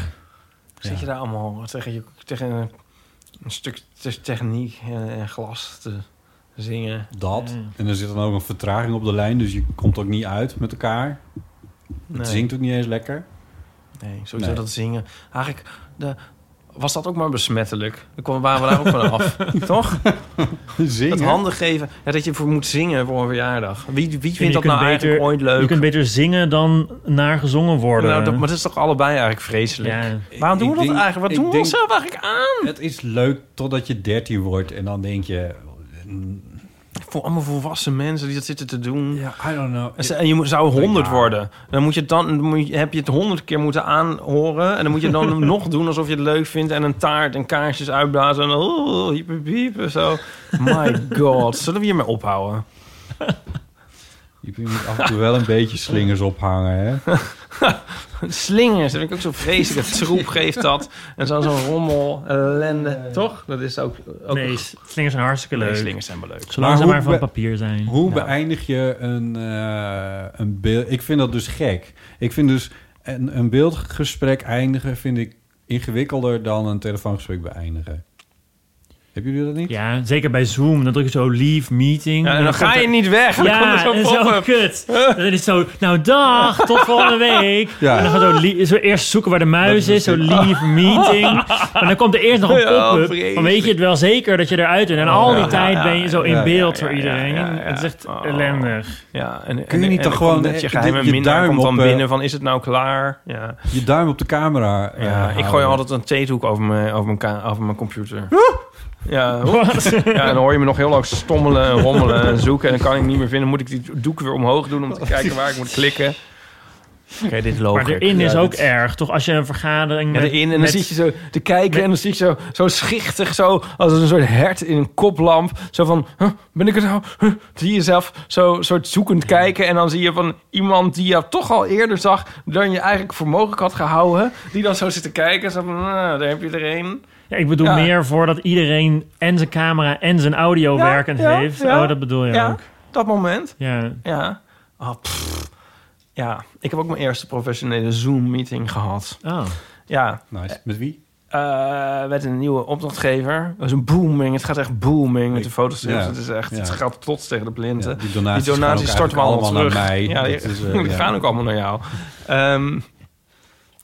Zit je daar allemaal tegen, je, tegen een, een stuk te- techniek en, en glas te zingen? Dat. Ja. En er zit dan ook een vertraging op de lijn, dus je komt ook niet uit met elkaar. Nee. Het zingt ook niet eens lekker. Nee, sowieso Nee. dat zingen. Eigenlijk, de, was dat ook maar besmettelijk? Dan kwamen waren we daar ook van af. Toch? Zingen? Het handen geven. Ja, dat je voor moet zingen voor een verjaardag. Wie, wie vindt dat nou eigenlijk beter- ooit leuk? Je kunt beter zingen dan naar gezongen worden. Nou, dat, maar dat is toch allebei eigenlijk vreselijk? Ja. Waarom doen Ik we dat denk- eigenlijk? Wat ik doen we denk- onszelf eigenlijk aan? Het is leuk totdat je 13 wordt en dan denk je... Voor allemaal volwassen mensen die dat zitten te doen. Ja, I don't know. En je zou 100 Ja. worden. Dan moet je dan moet je, heb je het 100 keer moeten aanhoren. En dan moet je dan nog doen alsof je het leuk vindt. En een taart en kaarsjes uitblazen. En oh, hiep, hiep, zo. My god. Zullen we hiermee ophouden? Je moet af en toe wel een beetje slingers ophangen, hè? Slingers, dat vind ik ook zo vreselijk. Het troep geeft dat. En zo zo'n rommel, ellende. Toch? Dat is ook... ook Nee, slingers zijn hartstikke Nee, leuk. slingers zijn wel leuk. Zolang Maar ze hoe maar van papier zijn. Hoe beëindig je een, eh, een beeld? Ik vind dat dus gek. Ik vind dus een, een beeldgesprek eindigen vind ik ingewikkelder dan een telefoongesprek beëindigen. Hebben jullie dat niet? Ja, zeker bij Zoom. Dan druk je zo leave meeting. Ja, en dan ga je niet weg. Dan komt Ja, er zo'n en zo pop-up. kut. Dan is zo, nou dag, tot volgende week. Ja. En dan gaan we zo, zo eerst zoeken waar de muis Dat is, is zo leave meeting. En dan komt er eerst nog een pop-up. Dan weet je het wel zeker dat je eruit bent. En al die Ja, tijd ja, ben je zo in ja, beeld ja, voor iedereen. ja, ja. Het is echt Oh. ellendig. Ja, en, Kun je en- niet en dan gewoon komt net je de- geheime je minnaar duim komt dan op, eh, binnen van is het nou klaar? Ja, Je duim op de camera. eh, ja ik gooi altijd een theedoek over mijn, over mijn, over mijn computer. Ja, ja, en dan hoor je me nog heel lang stommelen en rommelen en zoeken. En dan kan ik niet meer vinden. moet ik die doek weer omhoog doen om te kijken waar ik moet klikken. Oké, dit loopt. Maar erin is ook erg. Toch als je een vergadering Ja, erin. En dan met- zit je zo te kijken met- en dan zit je zo, zo schichtig, zo als een soort hert in een koplamp. Zo van, huh, ben ik het nou? Huh, zie je jezelf zo soort zoekend kijken. En dan zie je van iemand die je toch al eerder zag dan je eigenlijk voor mogelijk had gehouden. Die dan zo zit te kijken. Zo van, nou, daar heb je er een. Ja, ik bedoel Ja. meer voordat iedereen en zijn camera en zijn audio Ja, werkend ja, heeft. ja. Oh, dat bedoel je Ja, ook. dat moment. Ja. Ja. Oh, ja, ik heb ook mijn eerste professionele Zoom-meeting gehad. Oh. Ja, Nice. Met wie? Eh, met een nieuwe opdrachtgever. Dat was een booming. Het gaat echt booming met de fotostrips. Ja. Het is echt, Ja. het gaat plots tegen de plinten. Ja, die donaties, die storten we allemaal terug. allemaal naar mij. Ja, die, is, eh, die ja. gaan ook allemaal naar jou. Ehm,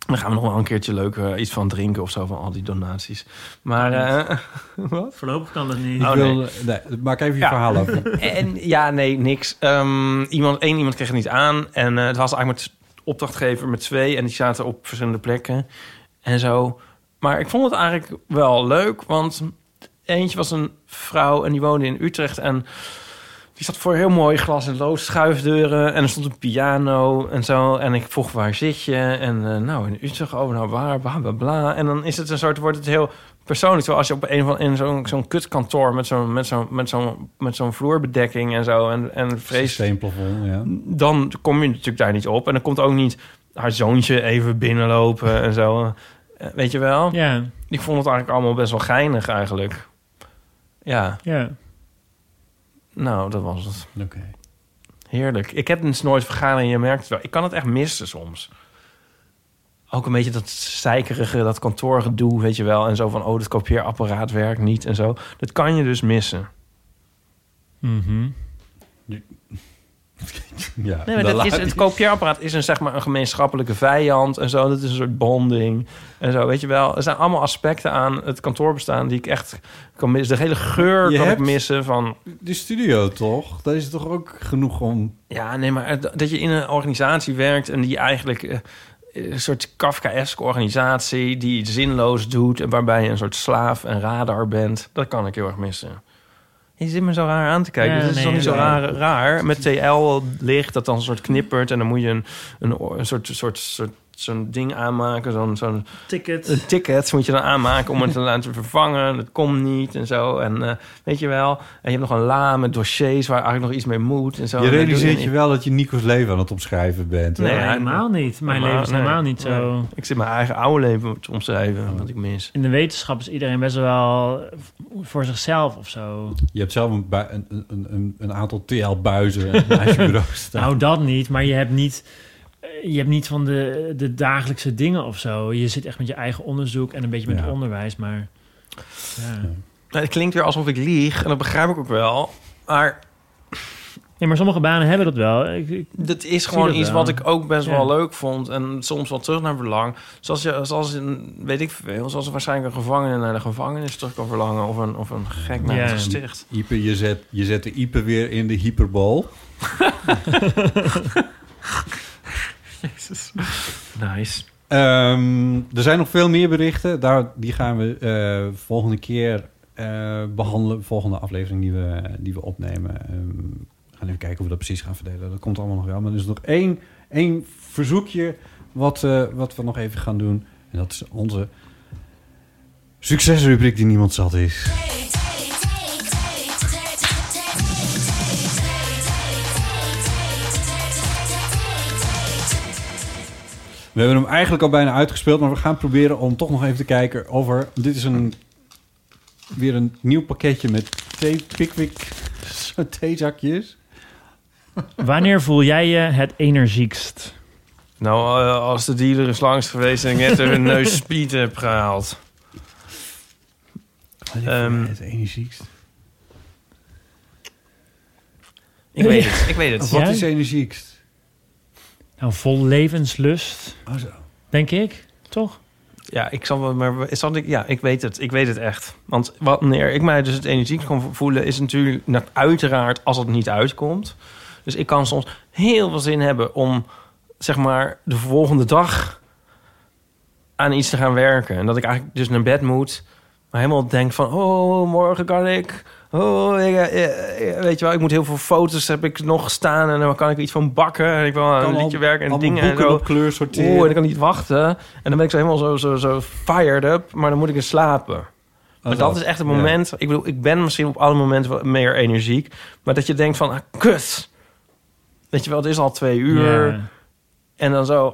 dan gaan we nog wel een keertje leuk eh, iets van drinken of zo van al die donaties. Maar eh, wat? Voorlopig kan dat niet. Oh, wil, nee. nee, maak even je Ja. verhaal over. En ja, nee, niks. Ehm, iemand, één iemand kreeg het niet aan. En eh, het was eigenlijk met opdrachtgever met twee. En die zaten op verschillende plekken. En zo. Maar ik vond het eigenlijk wel leuk. Want eentje was een vrouw en die woonde in Utrecht. En die zat voor heel mooi glas en lood schuifdeuren. En er stond een piano en zo. En ik vroeg, waar zit je? En eh, nou, in Utrecht. Oh, nou, waar? Bla, bla, bla. En dan is het een soort, wordt het heel persoonlijk. Terwijl als je op een van in zo'n zo'n kutkantoor met zo'n met zo'n met zo'n met zo'n vloerbedekking en zo en en vrees, Systeemplafond, ja. dan kom je natuurlijk daar niet op en dan komt ook niet haar zoontje even binnenlopen en zo. Eh, Weet je wel? Ja, Ik vond het eigenlijk allemaal best wel geinig eigenlijk. Ja, ja. Nou, dat was het. Oké. Heerlijk. Ik heb dus nooit vergadering, je merkt het wel. Ik kan het echt missen soms. Ook een beetje dat zeikerige, dat kantoorgedoe, weet je wel. En zo van, oh, het kopieerapparaat werkt niet en zo. Dat kan je dus missen. Mhm. Ja, Nee, maar dat is, het kopieerapparaat is een, zeg maar, een gemeenschappelijke vijand en zo. Dat is een soort bonding en zo, weet je wel. Er zijn allemaal aspecten aan het kantoorbestaan die ik echt kan missen. De hele geur Je kan ik missen van... De studio toch? Dat is toch ook genoeg om... Ja, nee, maar dat je in een organisatie werkt en die eigenlijk... eh, een soort Kafkaeske organisatie die iets zinloos doet... en waarbij je een soort slaaf en radar bent. Dat kan ik heel erg missen. Je zit me zo raar aan te kijken. Ja, Dit is nee, toch niet zo raar, raar? Met TL-licht dat dan een soort knippert... en dan moet je een, een, een soort, soort, soort zo'n ding aanmaken. Zo'n zo'n Ticket. een ticket moet je dan aanmaken om het te laten vervangen. Dat komt niet en zo. En eh, weet je wel. En je hebt nog een la met dossiers waar eigenlijk nog iets mee moet. En zo. Je realiseert je wel dat je Nico's leven aan het omschrijven bent. Nee, helemaal niet. Mijn Helemaal- leven is helemaal nee. niet zo. Nee. Ik zit mijn eigen oude leven te omschrijven, wat ik mis. In de wetenschap is iedereen best wel voor zichzelf of zo. Je hebt zelf een, een, een, een, een aantal TL-buizen naast je bureau staan. Nou, dat niet. Maar je hebt niet, je hebt niet van de, de dagelijkse dingen of zo. Je zit echt met je eigen onderzoek en een beetje met Ja. onderwijs. Maar ja. Nou, het klinkt weer alsof ik lieg. En dat begrijp ik ook wel. Maar Nee, maar sommige banen hebben dat wel. Ik, ik- dat is gewoon dat iets wel. wat ik ook best Ja. wel leuk vond. En soms wel terug naar verlang. Zoals, je, zoals in, weet ik veel, zoals waarschijnlijk een gevangene naar de gevangenis terug kan verlangen. Of een, of een gek naar Ja. het gesticht. Ipe, je zet, je zet de Ipe weer in de hyperbol. Jezus. Nice. Ehm, er zijn nog veel meer berichten. Daar, die gaan we eh, volgende keer eh, behandelen. Volgende aflevering die we, die we opnemen. Ehm, we gaan even kijken hoe we dat precies gaan verdelen. Dat komt allemaal nog wel. Maar er is nog één, één verzoekje wat, eh, wat we nog even gaan doen. En dat is onze succesrubriek die niemand zat is. We hebben hem eigenlijk al bijna uitgespeeld, maar we gaan proberen om toch nog even te kijken over... Dit is een, weer een nieuw pakketje met thee, Pickwick theezakjes. Wanneer voel jij je het energiekst? Nou, eh, als de dealer is langs geweest en ik net er een neus speed heb gehaald. Ehm, het energiekst. Ik weet het, ik weet het. Wat Ja? is energiekst? Nou, vol levenslust, Oh zo. denk ik. Toch? Ja, ik zal wel, maar zal ik, ja, ik weet het. Ik weet het echt. Want wanneer ik mij dus het energiek kan voelen, is natuurlijk uiteraard als het niet uitkomt. Dus ik kan soms heel veel zin hebben om, zeg maar, de volgende dag aan iets te gaan werken. En dat ik eigenlijk dus naar bed moet, maar helemaal denk van, oh, morgen kan ik. Oh, ik, eh, eh, weet je wel, ik moet heel veel foto's heb ik nog staan en dan kan ik iets van bakken en ik wil aan een liedje werken en dingen en zo. op kleur sorteren. Oeh, en ik kan niet wachten. En dan ben ik zo helemaal zo, zo, zo fired up. Maar dan moet ik eens slapen. maar dat is echt het ja. moment... Ik bedoel, ik ben misschien op alle momenten wel meer energiek. Maar dat je denkt van, ah, kut. Weet je wel, het is al twee uur. En dan zo...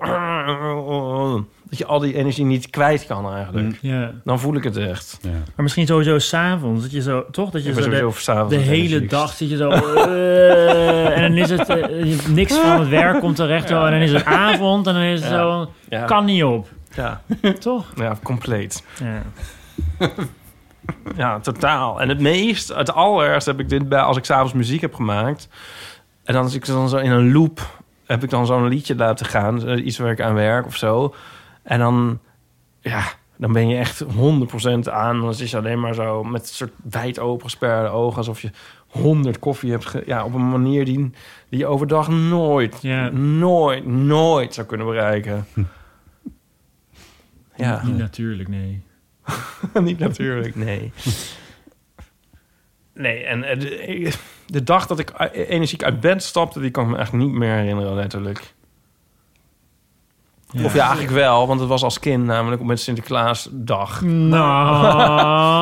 Dat je al die energie niet kwijt kan eigenlijk. Mm. ja. Dan voel ik het echt. Ja. Maar misschien sowieso s'avonds. Dat je zo, toch? Dat je zo de, hele dag zit je zo... eh, en dan is het... eh, niks van het werk komt terecht. zo, En dan is het avond en dan is het Ja. zo... Ja, Kan niet op. ja, Toch? ja, compleet. Ja. Ja, totaal. En het meest, het allerergst heb ik dit bij als ik s'avonds muziek heb gemaakt. En dan als ik dan zo in een loop heb ik dan zo'n liedje laten gaan, eh, iets waar ik aan werk of zo. En dan, ja, dan ben je echt 100% aan. Dan zit je alleen maar zo met een soort wijd opengesperde ogen, alsof je 100 koffie hebt. Ge ja, op een manier die, die je overdag nooit, Ja. nooit, nooit zou kunnen bereiken. Ja. Niet natuurlijk, nee. Niet natuurlijk, nee. Nee, en eh, de, dag dat ik energiek uit bed stapte... die kan ik me echt niet meer herinneren, letterlijk. Of ja, eigenlijk wel, want het was als kind namelijk met Sinterklaasdag. Nou...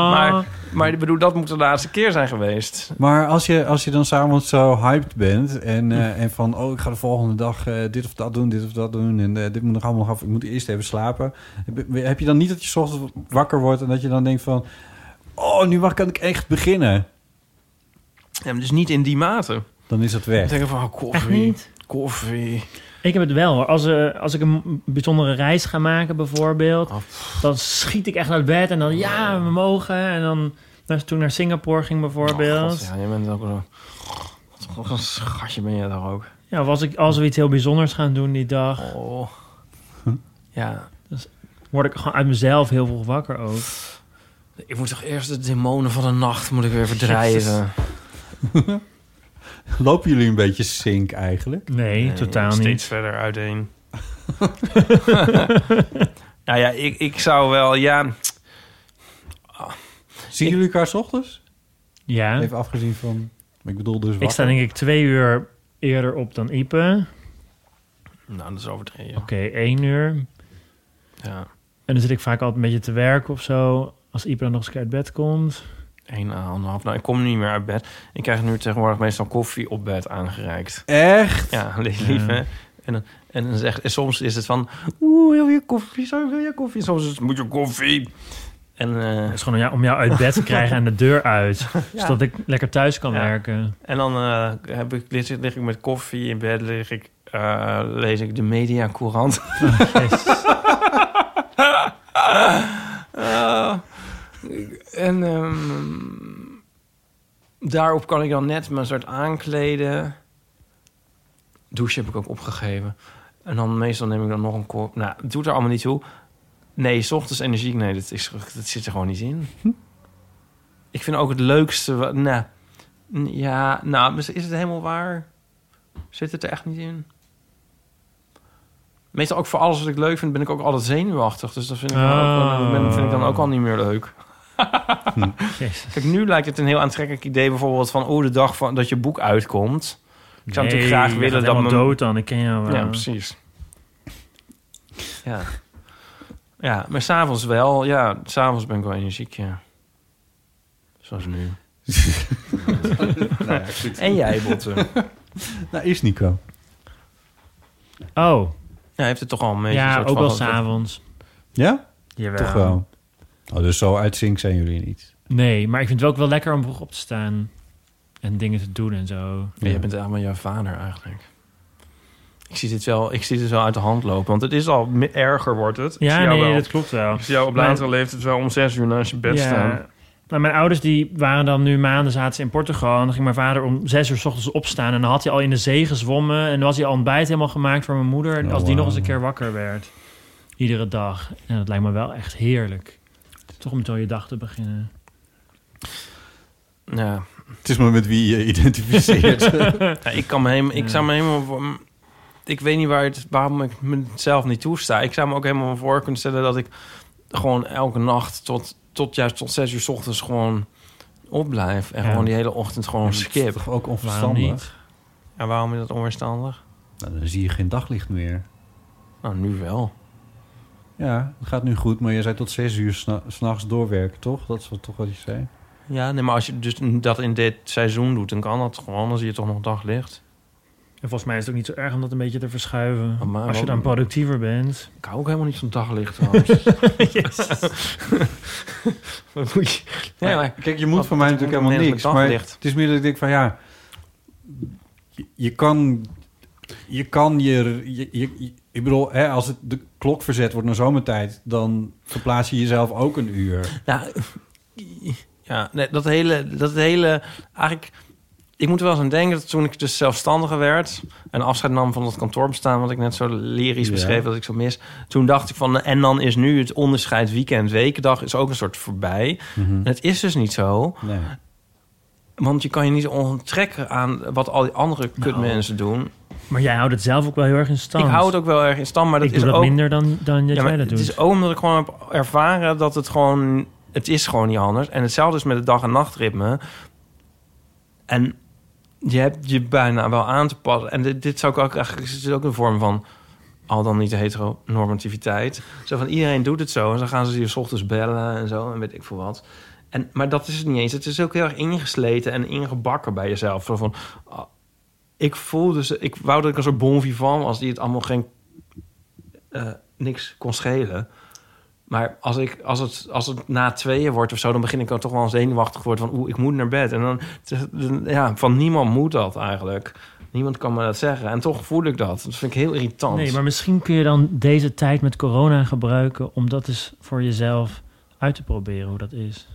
Maar, maar ik bedoel, dat moet de laatste keer zijn geweest. Maar als je, als je dan s'avonds zo hyped bent en, eh, en van... oh, ik ga de volgende dag eh, dit of dat doen, dit of dat doen... en eh, dit moet nog allemaal nog af, ik moet eerst even slapen. Heb, heb je dan niet dat je 's ochtends wakker wordt en dat je dan denkt van... oh, nu mag- kan ik echt beginnen? Ja, dus niet in die mate. Dan is het Ik weg. denk van, oh, Echt koffie, niet? koffie. Ik heb het wel hoor. Als, eh, als ik een bijzondere reis ga maken bijvoorbeeld... Oh, dan schiet ik echt uit bed en dan ja, we mogen. En dan nou, toen naar Singapore ging bijvoorbeeld. Oh, God, ja, je bent ook zo... Wat een schatje ben je daar ook. Ja, of als, ik, als we iets heel bijzonders gaan doen die dag... Oh. Ja, word ik gewoon uit mezelf heel veel wakker ook. ik moet toch eerst de demonen van de nacht moet ik weer verdrijven. Lopen jullie een beetje sync eigenlijk? Nee, Nee, totaal steeds niet. verder uiteen. nou ja, ik, ik zou wel, ja... Zien jullie elkaar 's ochtends? Ja, Even afgezien van... Ik bedoel dus ik sta denk ik twee uur eerder op dan Ipe. Nou, dat is overdreven. Oké, één uur. Ja, En dan zit ik vaak altijd een beetje te werken of zo. Als Ipe dan nog eens uit bed komt. Één à anderhalf. Nou, ik kom niet meer uit bed. Ik krijg nu tegenwoordig meestal koffie op bed aangereikt. Echt? Ja, lief, lief hè? En, dan- en, dan zegt, en soms is het van... Oeh, wil je koffie? Zo, wil je koffie? Soms is het, moet je koffie? En, eh, Het is gewoon om jou, om jou uit bed te krijgen en de deur uit. Zodat ik lekker thuis kan Ja. werken. en dan eh, heb ik, lig, lig ik met koffie in bed, lig ik, eh, lees ik de mediacourant. Eh, en ehm, daarop kan ik dan net mijn soort aankleden. Douche heb ik ook opgegeven. En dan meestal neem ik dan nog een kop. Nou, het doet er allemaal niet toe. Nee, 's ochtends energiek. Nee, dat, is, dat zit er gewoon niet in. Ik vind ook het leukste... Nou, ja, nou, is het helemaal waar? Zit het er echt niet in? Meestal ook voor alles wat ik leuk vind, ben ik ook altijd zenuwachtig. Dus dat vind ik, dan, ook, ben- vind ik dan ook al niet meer leuk. Jezus. Kijk, nu lijkt het een heel aantrekkelijk idee bijvoorbeeld van... oh, de dag van, dat je boek uitkomt. Ik zou Nee, natuurlijk graag je willen gaat dat mijn... dood dan. Ik ken jou wel. Ja, precies. Ja. Ja, maar s'avonds wel. Ja, s'avonds ben ik wel energiek, ja. Zoals nu. Nou ja. En jij, Botte? Nou, is Nico. Oh, Ja, heeft het toch al een beetje... ja, soort ook van- wel s'avonds. Ja? Jawel. Toch wel. Oh, dus zo uit sync zijn jullie niet. Nee, maar ik vind het wel ook wel lekker om vroeg op te staan. En dingen te doen en zo. Ja, je bent eigenlijk jouw vader eigenlijk. Ik zie dit wel, ik zie dit wel uit de hand lopen, want het is al erger wordt het. Ja, nee, wel, dat klopt wel. Ik zie jou op Maar- latere leeftijd wel om zes uur naast je bed staan. Nou, mijn ouders die waren dan nu maanden zaten ze in Portugal. En dan ging mijn vader om zes uur s ochtends opstaan. En dan had hij al in de zee gezwommen. En dan was hij al ontbijt helemaal gemaakt voor mijn moeder. Oh, als die nog eens een keer wakker werd. Iedere dag. En dat lijkt me wel echt heerlijk. Toch om zo je dag te beginnen. Ja. Het is maar met wie je identificeert. Ja, ik kan me helemaal, ik zou me helemaal, voor- ik weet niet waar het, waarom ik mezelf niet toesta. Ik zou me ook helemaal voor kunnen stellen dat ik gewoon elke nacht tot, tot juist tot zes uur 's ochtends gewoon opblijf en Ja. gewoon die hele ochtend gewoon Dat is skip. toch ook onverstandig? Ja, waarom is dat onverstandig? Nou, dan zie je geen daglicht meer. Nou, nu wel. Ja, het gaat nu goed, maar je zei tot zes uur s'na- s'nachts doorwerken, toch? Dat is wat, toch wat je zei? Ja, nee, maar als je dus dat in dit seizoen doet, dan kan dat gewoon. Dan zie je toch nog daglicht. En volgens mij is het ook niet zo erg om dat een beetje te verschuiven. Maar als je dan productiever bent. Ik hou ook helemaal niet van daglicht moet je... Nee, maar... Kijk, je moet voor mij natuurlijk helemaal niks. Maar het is meer dat ik denk van ja... Je, kan... Je kan je... je, je- je- ik bedoel, hè, als het de klok verzet wordt naar zomertijd... dan verplaats je jezelf ook een uur. Nou, ja, nee, dat hele, dat hele, eigenlijk, ik moet er wel eens aan denken dat toen ik dus zelfstandiger werd en afscheid nam van dat kantoorbestaan, wat ik net zo lyrisch Ja. beschreef dat ik zo mis, toen dacht ik van, en dan is nu het onderscheid weekend wekendag is ook een soort voorbij. En het is dus niet zo, Nee. want je kan je niet onttrekken aan wat al die andere kutmensen doen. Maar jij houdt het zelf ook wel heel erg in stand. Ik hou het ook wel erg in stand, maar dat ik is doe dat ook minder dan, dan dat Ja, jij dat het doet. is ook omdat ik gewoon heb ervaren dat het gewoon... Het is gewoon niet anders. En hetzelfde is met het dag- en nachtritme. En je hebt je bijna wel aan te passen. En dit, dit zou ik ook eigenlijk... Het is ook een vorm van... Al dan niet de heteronormativiteit. Zo van iedereen doet het zo. En dan gaan ze je 's ochtends bellen en zo. En weet ik veel wat. En, maar dat is het niet eens. Het is ook heel erg ingesleten en ingebakken bij jezelf. Zo van... ik voel dus... Ik wou dat ik een soort bon vivant was... die het allemaal geen eh, niks kon schelen. Maar als, ik, als, het, als het na tweeën wordt of zo... dan begin ik dan toch wel zenuwachtig worden van... oeh, ik moet naar bed. En dan, ja, van niemand moet dat eigenlijk. Niemand kan me dat zeggen. En toch voel ik dat. Dat vind ik heel irritant. Nee, maar misschien kun je dan deze tijd met corona gebruiken... om dat eens voor jezelf uit te proberen hoe dat is.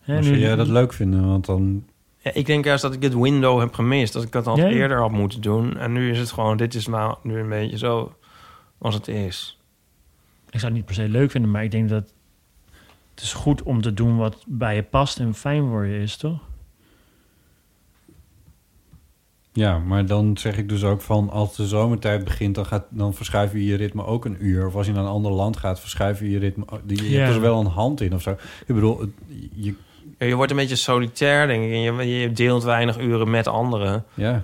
Hè, nu- zou jij dat leuk vinden? Want dan ik denk juist dat ik het window heb gemist. Dat ik dat al Ja. eerder had moeten doen. En nu is het gewoon, dit is nou nu een beetje zo als het is. Ik zou het niet per se leuk vinden, maar ik denk dat het is goed om te doen wat bij je past en fijn voor je is, toch? Ja, maar dan zeg ik dus ook van als de zomertijd begint, dan, gaat, dan verschuif je je ritme ook een uur. Of als je naar een ander land gaat, verschuif je je ritme. Je, Ja. hebt er wel een hand in of zo. Ik bedoel, je, je wordt een beetje solitair, denk ik. En je, je deelt weinig uren met anderen. ja,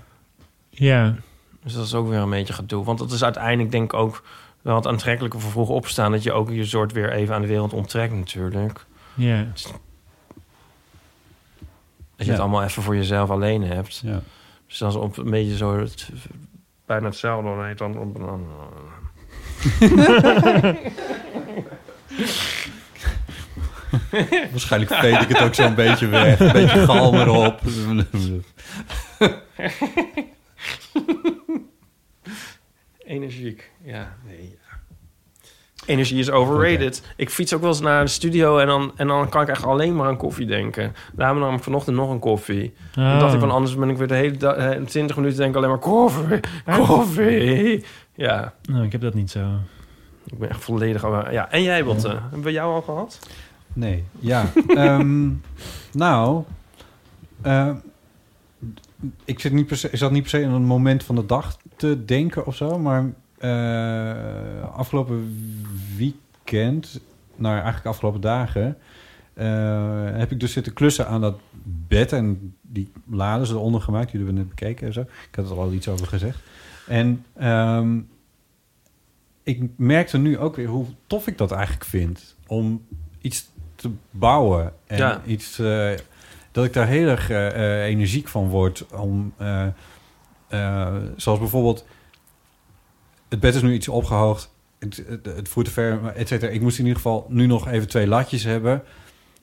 Ja. Dus dat is ook weer een beetje gedoe. Want dat is uiteindelijk denk ik ook wel het aantrekkelijke voor vroeg opstaan... dat je ook je soort weer even aan de wereld onttrekt natuurlijk. Ja. Dat je Ja. het allemaal even voor jezelf alleen hebt. ja. Dus dat is op een beetje zo... Het, bijna hetzelfde. Dan, op, dan, Waarschijnlijk veet ik het ook zo'n beetje weg. Een beetje galm erop. Energiek, ja. Nee, ja. Energie is overrated. Ik fiets ook wel eens naar de studio en dan, en dan kan ik echt alleen maar aan koffie denken. Daarom nam ik vanochtend nog een koffie. Dan Oh. dacht ik van anders ben ik weer de hele dag, eh, 20 minuten denk ik alleen maar koffie, koffie. Ja, Nou, ik heb dat niet zo. ik ben echt volledig... Ja, en jij, Botte? Hebben we jou al gehad? Nee, ja. Ehm, nou, eh, ik zit niet per se, ik zat niet per se in een moment van de dag te denken of zo, maar eh, afgelopen weekend, nou eigenlijk afgelopen dagen, eh, heb ik dus zitten klussen aan dat bed en die laden ze eronder gemaakt. Jullie hebben het bekeken en zo. Ik had er al iets over gezegd. En ehm, ik merkte nu ook weer hoe tof ik dat eigenlijk vind om iets te bouwen. En Ja. iets eh, dat ik daar heel erg eh, eh, energiek van word om zoals bijvoorbeeld het bed is nu iets opgehoogd het, het, het voert te ver et cetera. Ik moest in ieder geval nu nog even twee latjes hebben.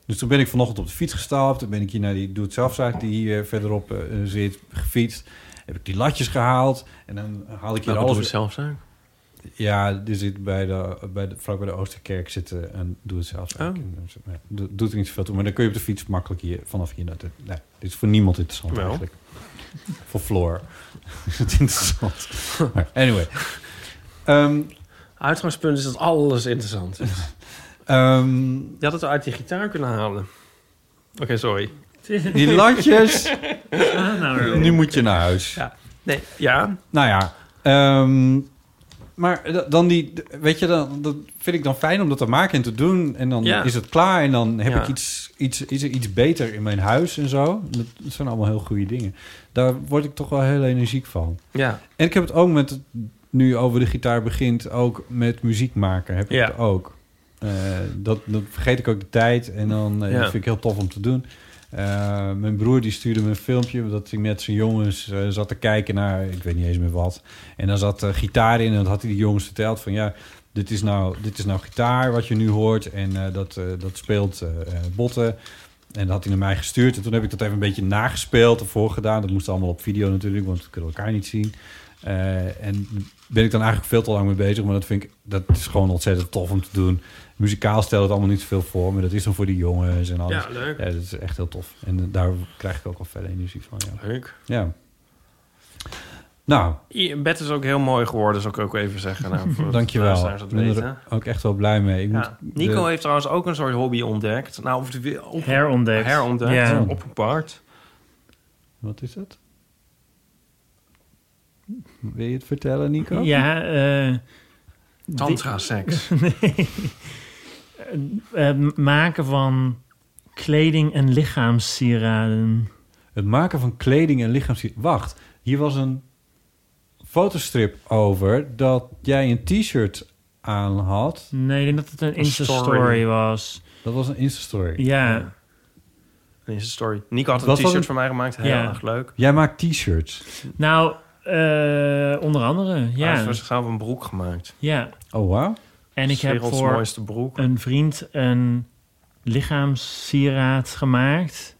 Dus toen ben ik vanochtend op de fiets gestapt. Toen ben ik hier naar die doe het zelfzaak die hier verderop zit gefietst. Heb ik die latjes gehaald. En dan haal ik hier Nou, alles alles zelf zijn. Ja, er zit bij de, bij de, vlak bij de Oosterkerk zitten en doe het zelf. Oh. Doet doet er niet zoveel toe, maar dan kun je op de fiets makkelijk hier vanaf hier naar de. Nee, dit is voor niemand interessant Wel. eigenlijk. Voor Floor. is het interessant. Anyway. Ehm, Uitgangspunt is dat alles interessant is. ehm, Je had het uit die gitaar kunnen halen. Oké, sorry. die latjes, Ah, nou, nu moet je naar huis. Ja. Nee, ja. Nou ja, ehm, maar dan die, weet je, dan, dat vind ik dan fijn om dat te maken en te doen. En dan Ja. is het klaar en dan heb Ja. ik iets, iets, er iets beter in mijn huis en zo. Dat, dat zijn allemaal heel goede dingen. Daar word ik toch wel heel energiek van. Ja. En ik heb het ook met, het- nu over de gitaar begint, ook met muziek maken heb ik Ja. het ook. Eh, dat, dan vergeet ik ook de tijd en dan eh, dat vind ik heel tof om te doen. Eh, mijn broer die stuurde me een filmpje dat hij met zijn jongens eh, zat te kijken naar, ik weet niet eens meer wat. En dan zat eh, gitaar in en dat had hij die jongens verteld van ja, dit is nou, dit is nou gitaar wat je nu hoort en dat, dat speelt botten. En dat had hij naar mij gestuurd. En toen heb ik dat even een beetje nagespeeld of voorgedaan. Dat moest allemaal op video natuurlijk, want we kunnen elkaar niet zien. En ben ik dan eigenlijk veel te lang mee bezig. Maar dat vind ik, dat is gewoon ontzettend tof om te doen. Muzikaal stelt het allemaal niet zoveel voor. Maar dat is dan voor die jongens en alles. Ja, leuk. Ja, dat is echt heel tof. En daar krijg ik ook al verder energie van. Ja. Leuk. ja. Nou, Je bed is ook heel mooi geworden, zou ik ook even zeggen. Nou, voor dankjewel. luisteraars Ik dat ben weten. er ook echt wel blij mee. Ik Ja. moet Nico de- heeft trouwens ook een soort hobby ontdekt. Nou, of de, op, Herontdekt. herontdekt. Ja. Opgepakt. Wat is dat? Wil je het vertellen, Nico? Ja, eh, Tantra-seks. nee. Eh, eh, maken van kleding en lichaamssieraden. Het maken van kleding en lichaams... Wacht, hier was een fotostrip over dat jij een t-shirt aan had. Nee, ik denk dat het een Een Insta-story story. was. Dat was een Insta-story. Ja, In zijn story. Nico had een t-shirt het? voor mij gemaakt. Heel Ja. erg leuk. Jij maakt t-shirts. nou, eh, onder andere, Hij heeft ja. voor zichzelf een broek gemaakt. ja. Oh, wauw. En ik heb voor broek. een vriend een lichaamssieraad gemaakt.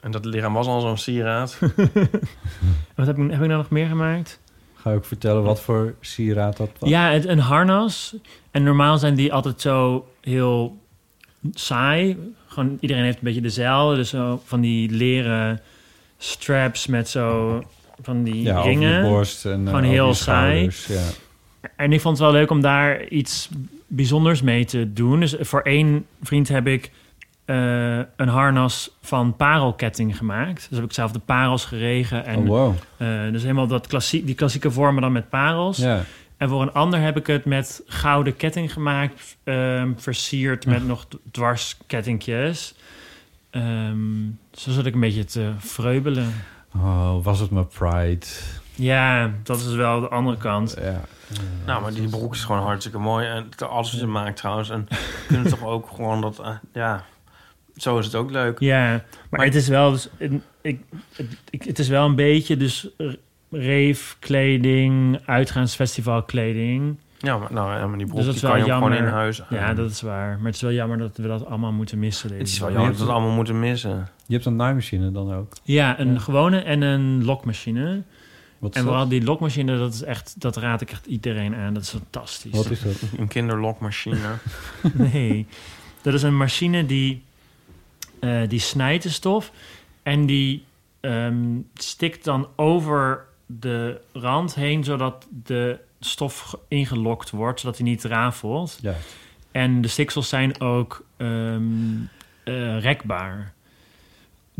En dat lichaam was al zo'n sieraad. Wat heb ik, heb ik nou nog meer gemaakt? Ga je ook vertellen wat voor sieraad dat was? Ja, het, een harnas. En normaal zijn die altijd zo heel saai. Gewoon iedereen heeft een beetje dezelfde. Dus zo van die leren straps met zo van die Ja, over ringen. je borst en eh, Gewoon heel saai. schouders, Ja. En ik vond het wel leuk om daar iets bijzonders mee te doen. Dus voor één vriend heb ik eh, een harnas van parelketting gemaakt. Dus heb ik zelf de parels geregen. En, Oh, wow. eh, dus helemaal dat klassie, die klassieke vormen dan met parels. Ja. En voor een ander heb ik het met gouden ketting gemaakt. ehm, versierd met nog d- dwarskettingjes. Ehm, zo zat ik een beetje te vreubelen. Oh, was het maar Pride. Ja, dat is wel de andere kant. Ja. Nou, maar die broek is gewoon hartstikke mooi. En alles wat je maakt trouwens. En kunnen toch ook gewoon dat... eh, ja, zo is het ook leuk. Ja, maar, Maar- het is wel dus, ik, het, ik- het is wel een beetje dus rave kleding, uitgaansfestival kleding. Ja, maar, nou, ja, maar die broek Dus dat die is kan je gewoon in huis. Ja, dat is waar. Maar het is wel jammer dat we dat allemaal moeten missen. Het is wel jammer dat we het allemaal moeten missen. Je hebt een naaimachine dan ook. Ja, een Ja. gewone en een lokmachine. Wat En vooral die lokmachine, dat is echt, dat raad ik echt iedereen aan. Dat is fantastisch. Wat is dat? Een kinderlokmachine. Nee, dat is een machine die, eh, die snijdt de stof en die ehm, stikt dan over de rand heen, zodat de stof ge- ingelokt wordt, zodat hij niet rafelt. Ja. En de stiksels zijn ook ehm, eh, rekbaar.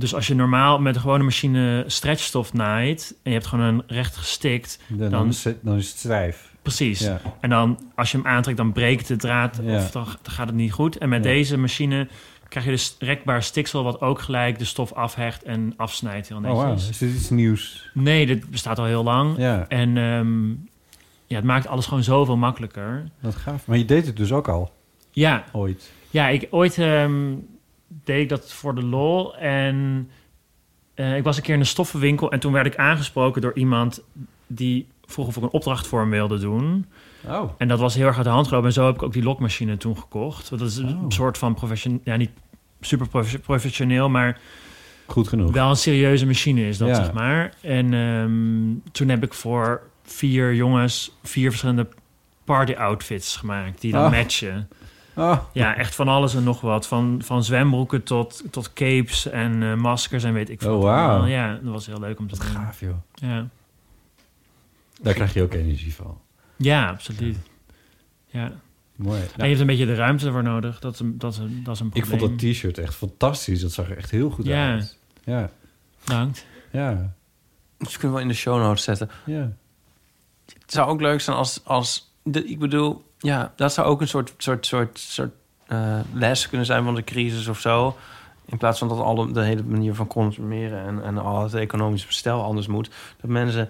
Dus als je normaal met een gewone machine stretchstof naait en je hebt gewoon een recht gestikt, Dan, Dan- is, het, dan is het stijf. precies. Ja. En dan als je hem aantrekt, dan breekt de draad Ja. of dan, dan gaat het niet goed. En met Ja. deze machine krijg je dus rekbaar stiksel... wat ook gelijk de stof afhecht en afsnijdt heel Oh, netjes. wow. Is dit iets nieuws? Nee, dit bestaat al heel lang. Ja, En ehm, ja, het maakt alles gewoon zoveel makkelijker. dat gaaf. Maar je deed het dus ook al, Ja, ooit. ja ik, ooit ehm, deed ik dat voor de lol. En eh, ik was een keer in een stoffenwinkel... en toen werd ik aangesproken door iemand... die vroeg of ik een opdracht voor hem wilde doen... Oh. En dat was heel erg uit de hand gelopen. En zo heb ik ook die lokmachine toen gekocht. Want dat is een Oh. soort van professioneel... Ja, niet super profe- professioneel, maar Goed genoeg. wel een serieuze machine is dat, Ja. zeg maar. En ehm, toen heb ik voor vier jongens vier verschillende party outfits gemaakt. Die dan Oh. matchen. Oh. Ja, echt van alles en nog wat. Van, van zwembroeken tot, tot capes en eh, maskers en weet ik veel. Oh, wauw. Ja, dat was heel leuk om te Wat doen. gaaf, joh. Ja. Daar krijg je ook energie van. ja, absoluut. Ja. Mooi. En Nou, je hebt een beetje de ruimte voor nodig. Dat is een, dat is een, dat is een ik probleem. vond dat t-shirt echt fantastisch. Dat zag er echt heel goed Ja. uit. Ja. Bedankt. Ja. Dus kunnen we in de show notes zetten. Ja. Het zou ook leuk zijn als... als de, ik bedoel, ja, dat zou ook een soort, soort, soort, soort eh, les kunnen zijn van de crisis of zo. In plaats van dat alle, de hele manier van consumeren en, en al het economische bestel anders moet. Dat mensen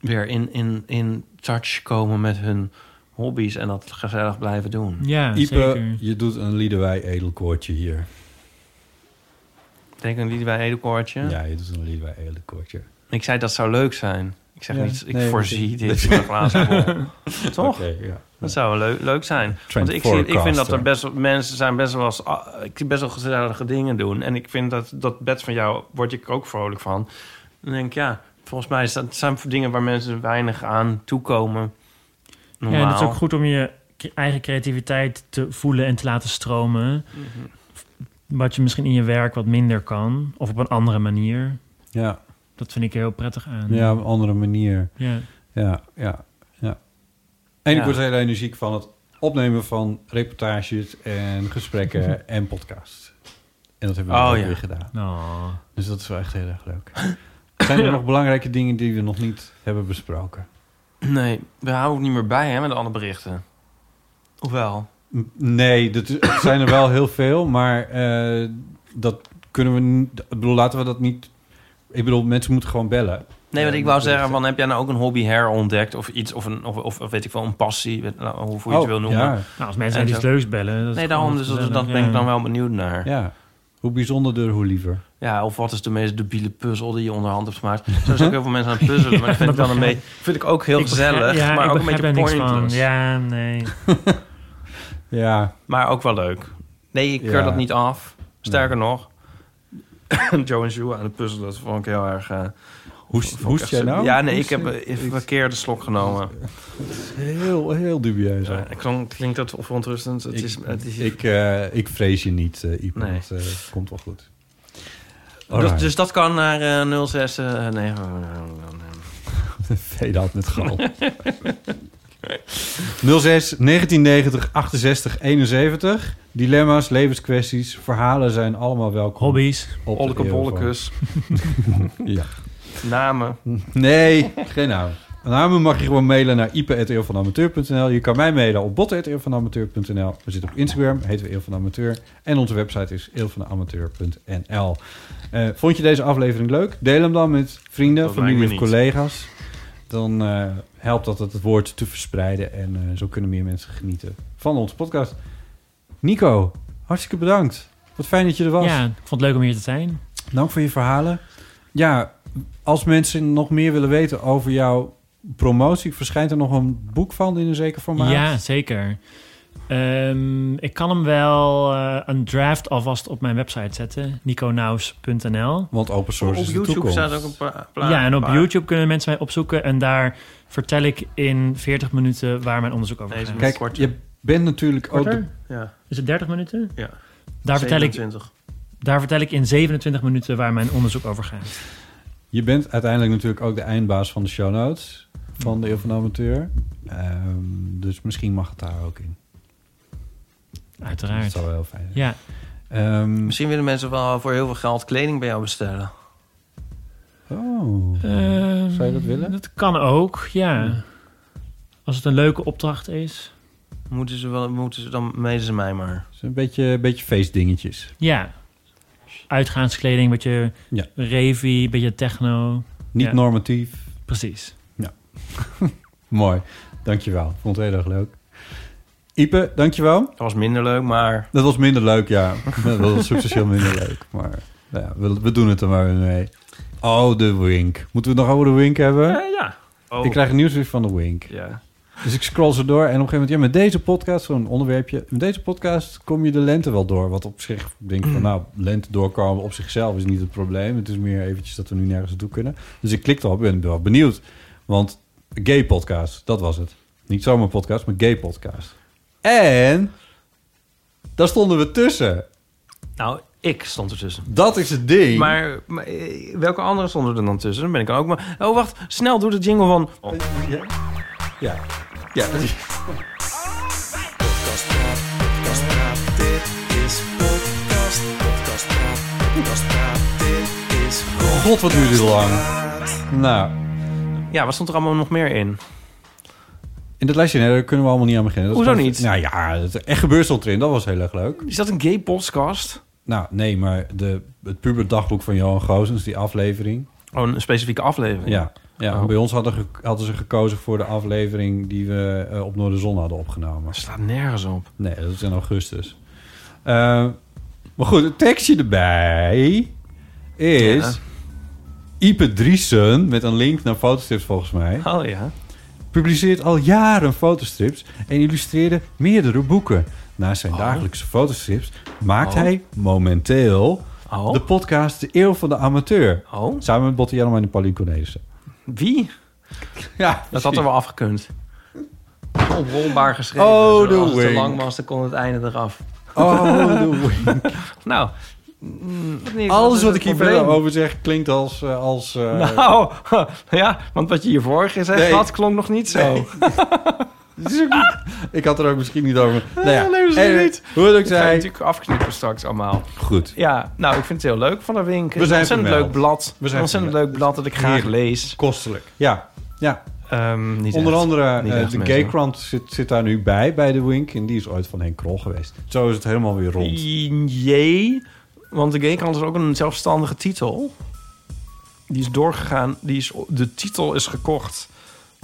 weer in, in, in touch komen met hun hobby's en dat gezellig blijven doen. Ja, Ipe, zeker. je doet een Liedewij edelkoortje hier. Denk aan Liedewij Edelkoortje. Ja, je doet een Liedewij edelkoortje. Ik zei dat zou leuk zijn. Ik zeg Ja, niet, ik nee, voorzie dit in een glazen bol. Toch? Ja. Dat zou leuk, leuk zijn. Trend Want ik, zie, ik vind dat er best wel, mensen zijn best wel eens, ah, ik zie best wel gezellige dingen doen. En ik vind dat dat bed van jou word ik ook vrolijk van. Dan denk ik, ja, volgens mij is dat zijn dingen waar mensen weinig aan toekomen. Normaal. Ja, en het is ook goed om je eigen creativiteit te voelen en te laten stromen. Mhm. Wat je misschien in je werk wat minder kan. Of op een andere manier. Ja. Dat vind ik heel prettig aan. ja, op een andere manier. Ja. Ja, ja, ja. En ik word heel energiek van het opnemen van reportages en gesprekken en podcasts. En dat hebben we Oh, ook ja. weer gedaan. Oh. Dus dat is wel echt heel erg leuk. Zijn er nog belangrijke dingen die we nog niet hebben besproken? Nee, we houden ook niet meer bij hè, met alle berichten. Hoewel. M- Nee, dat het zijn er wel heel veel, maar eh, dat kunnen we... niet- Ik bedoel, laten we dat niet... Ik bedoel, mensen moeten gewoon bellen. Nee, wat Ja, ik wou dat- zeggen, van, heb jij nou ook een hobby herontdekt? Of iets, of, een, of, of, of weet ik wel, een passie, weet- nou, hoe hoe je het wil noemen. Oh, Ja, Nou, als mensen En iets zo. leuks bellen. dat Nee, daarom, dus dat, ben ik ja. dan wel benieuwd naar. Ja. ja. Hoe bijzonderder, hoe liever. of wat is de meest debiele puzzel die je onderhand hebt gemaakt? Zo zijn ook heel veel mensen aan het puzzelen, maar dat vind ik dan een beetje, vind ik ook heel Ik begrijp- gezellig, ja, maar ook een beetje er pointless. Ja, nee. Ja, Maar ook wel leuk. Nee, ik keur Ja. dat niet af. Sterker nog, Joe en Joe aan het puzzelen, dat vond ik heel erg... eh, Hoest, hoest jij nou? Ja, nee, Hoest ik heb een verkeerde slok genomen. Heel, heel dubieus. Ja, klonk, klinkt dat verontrustend? Het ik, is, het is, ik, eh, ik vrees je niet, eh Ipe. Nee. Het eh, komt wel goed. Dus, dus dat kan naar eh 06... eh, nee, Vedat met gal. 06 1990 68 71. Dilemma's, levenskwesties, verhalen zijn allemaal welkom. Hobby's. Op de Olleke Eeuw van- bollekus. Ja. Namen. Nee, geen naam. Namen mag je gewoon mailen naar ipe.eeuwvanamateur.nl. Je kan mij mailen op botten.eeuwvanamateur.nl. We zitten op Instagram, heten we Eeuw van Amateur. En onze website is eeuwvanamateur.nl. Eh vond je deze aflevering leuk? Deel hem dan met vrienden, Dat familie of collega's. Dan eh, helpt dat het woord te verspreiden. En eh, zo kunnen meer mensen genieten van onze podcast. Nico, hartstikke bedankt. Wat fijn dat je er was. Ja, ik vond het leuk om hier te zijn. Dank voor je verhalen. Ja, als mensen nog meer willen weten over jouw promotie... verschijnt er nog een boek van in een zeker formaat? Ja, zeker. Ehm, ik kan hem wel eh, een draft alvast op mijn website zetten. niconaus.nl Want open source Op is de YouTube toekomst. staat ook een paar... pla- Ja, en op paar- YouTube kunnen mensen mij opzoeken. En daar vertel ik in 40 minuten waar mijn onderzoek over Nee, gaat. Kijk, Korter. je bent natuurlijk ook... De- Ja, Is het 30 minuten? ja. Daar vertel, ik, 27. daar vertel ik in 27 minuten waar mijn onderzoek over gaat. Je bent uiteindelijk natuurlijk ook de eindbaas van de show notes... van de Eeuw van de Amateur. Ehm, dus misschien mag het daar ook in. Dat Uiteraard. zou wel heel fijn zijn. Ja, Ehm, Misschien willen mensen wel voor heel veel geld kleding bij jou bestellen. oh. Ehm, Zou je dat willen? Dat kan ook, ja. Als het een leuke opdracht is. Moeten ze wel, moeten ze, dan meten ze mij maar. Het is een beetje, een beetje feestdingetjes. Ja. Uitgaanskleding, beetje Ja. revy, beetje techno. Niet Ja. normatief. Precies. Mooi. Dankjewel. Vond het heel erg leuk. Ipe, dankjewel. Dat was minder leuk, maar... Dat was minder leuk, ja. Dat was substantieel minder leuk. Maar nou ja, we, we doen het er maar mee. Oh, de Wink. Moeten we het nog over de Wink hebben? Eh, ja. Oh. Ik krijg een nieuwsbrief van de Wink. Ja. Dus ik scroll zo door en op een gegeven moment... Ja, met deze podcast, zo'n onderwerpje... Met deze podcast kom je de lente wel door. Wat op zich, ik denk van nou... Lente doorkomen op zichzelf is niet het probleem. Het is meer eventjes dat we nu nergens naartoe kunnen. Dus ik klik erop en ben wel benieuwd. Want gay podcast, dat was het. Niet zomaar podcast, maar gay podcast. En... Daar stonden we tussen. Nou, ik stond ertussen. Dat is het ding. Maar, maar, eh, welke anderen stonden er dan tussen? Dan ben ik ook maar... Oh, wacht. Snel, doe de jingle van... Oh, Ja. Ja. ja. God, wat duurt dit lang. Nou, Ja, wat stond er allemaal nog meer in? In dat lijstje, nee, daar kunnen we allemaal niet aan beginnen. Dat Hoezo niet? Nou ja, het echt gebeurt stond erin. Dat was heel erg leuk. Is dat een gay podcast? Nou, nee, maar de, het puber dagboek van Johan Goosens, die aflevering. Oh, een specifieke aflevering? Ja, ja Oh. bij ons hadden, hadden ze gekozen voor de aflevering die we eh, op Noorderzon hadden opgenomen. Dat staat nergens op. Nee, dat is in augustus. Eh, maar goed, het tekstje erbij is... Ja. Ipe Driesen, met een link naar fotostrips volgens mij... Oh ja. Publiceert al jaren fotostrips en illustreerde meerdere boeken. Naast zijn Oh. dagelijkse fotostrips maakt Oh. hij momenteel Oh. de podcast De Eeuw van de Amateur. Samen met Botte Jellema en Pauline Cornelissen. Wie? Ja, Dat had er wel afgekund. Oprolbaar geschreven. Oh, de te lang was, dan kon het einde eraf. Oh, de wink. Nou, Alles wat ik hier verder over zeg klinkt als... eh, als eh, Nou, ja, want wat je hiervoor gezegd Nee. had, klonk nog niet zo. het is ook niet- ik had er ook misschien niet over... Nou ja, nee, misschien niet. Hoe het ook Ik natuurlijk afknippen straks allemaal. Goed. Ja, nou, ik vind het heel leuk van de Wink. We zijn een ontzettend leuk blad. We zijn een ontzettend vermeld. leuk blad dat ik graag Heerlijk. lees. Kostelijk. Ja, ja. Ehm, niet Onder echt. andere Niet eh, de. Gaykrant zit, zit daar nu bij, bij de Wink. En die is ooit van Henk Krol geweest. Zo is het helemaal weer rond. Jee, want de Gaykrant is ook een zelfstandige titel. Die is doorgegaan. Die is, de titel is gekocht.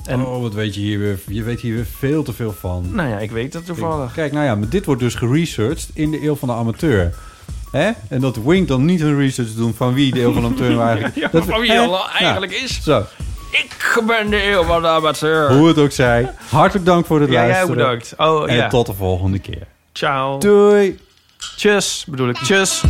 En oh, wat weet je hier weer? Je weet hier weer veel te veel van. nou ja, ik weet het toevallig. Kijk, nou ja, maar dit wordt dus geresearched in de eeuw van de amateur. Hè? En dat Wink dan niet een research doen van wie de eeuw van de amateur nou eigenlijk... Ja, dat, van wie hè? eigenlijk Nou, is. Zo, Ik ben de eeuw van de amateur. hoe het ook zij. Hartelijk dank voor het Ja, jij luisteren. bedankt. Oh En ja. tot de volgende keer. Ciao. Doei! Tjus, bedoel ik. Tjus.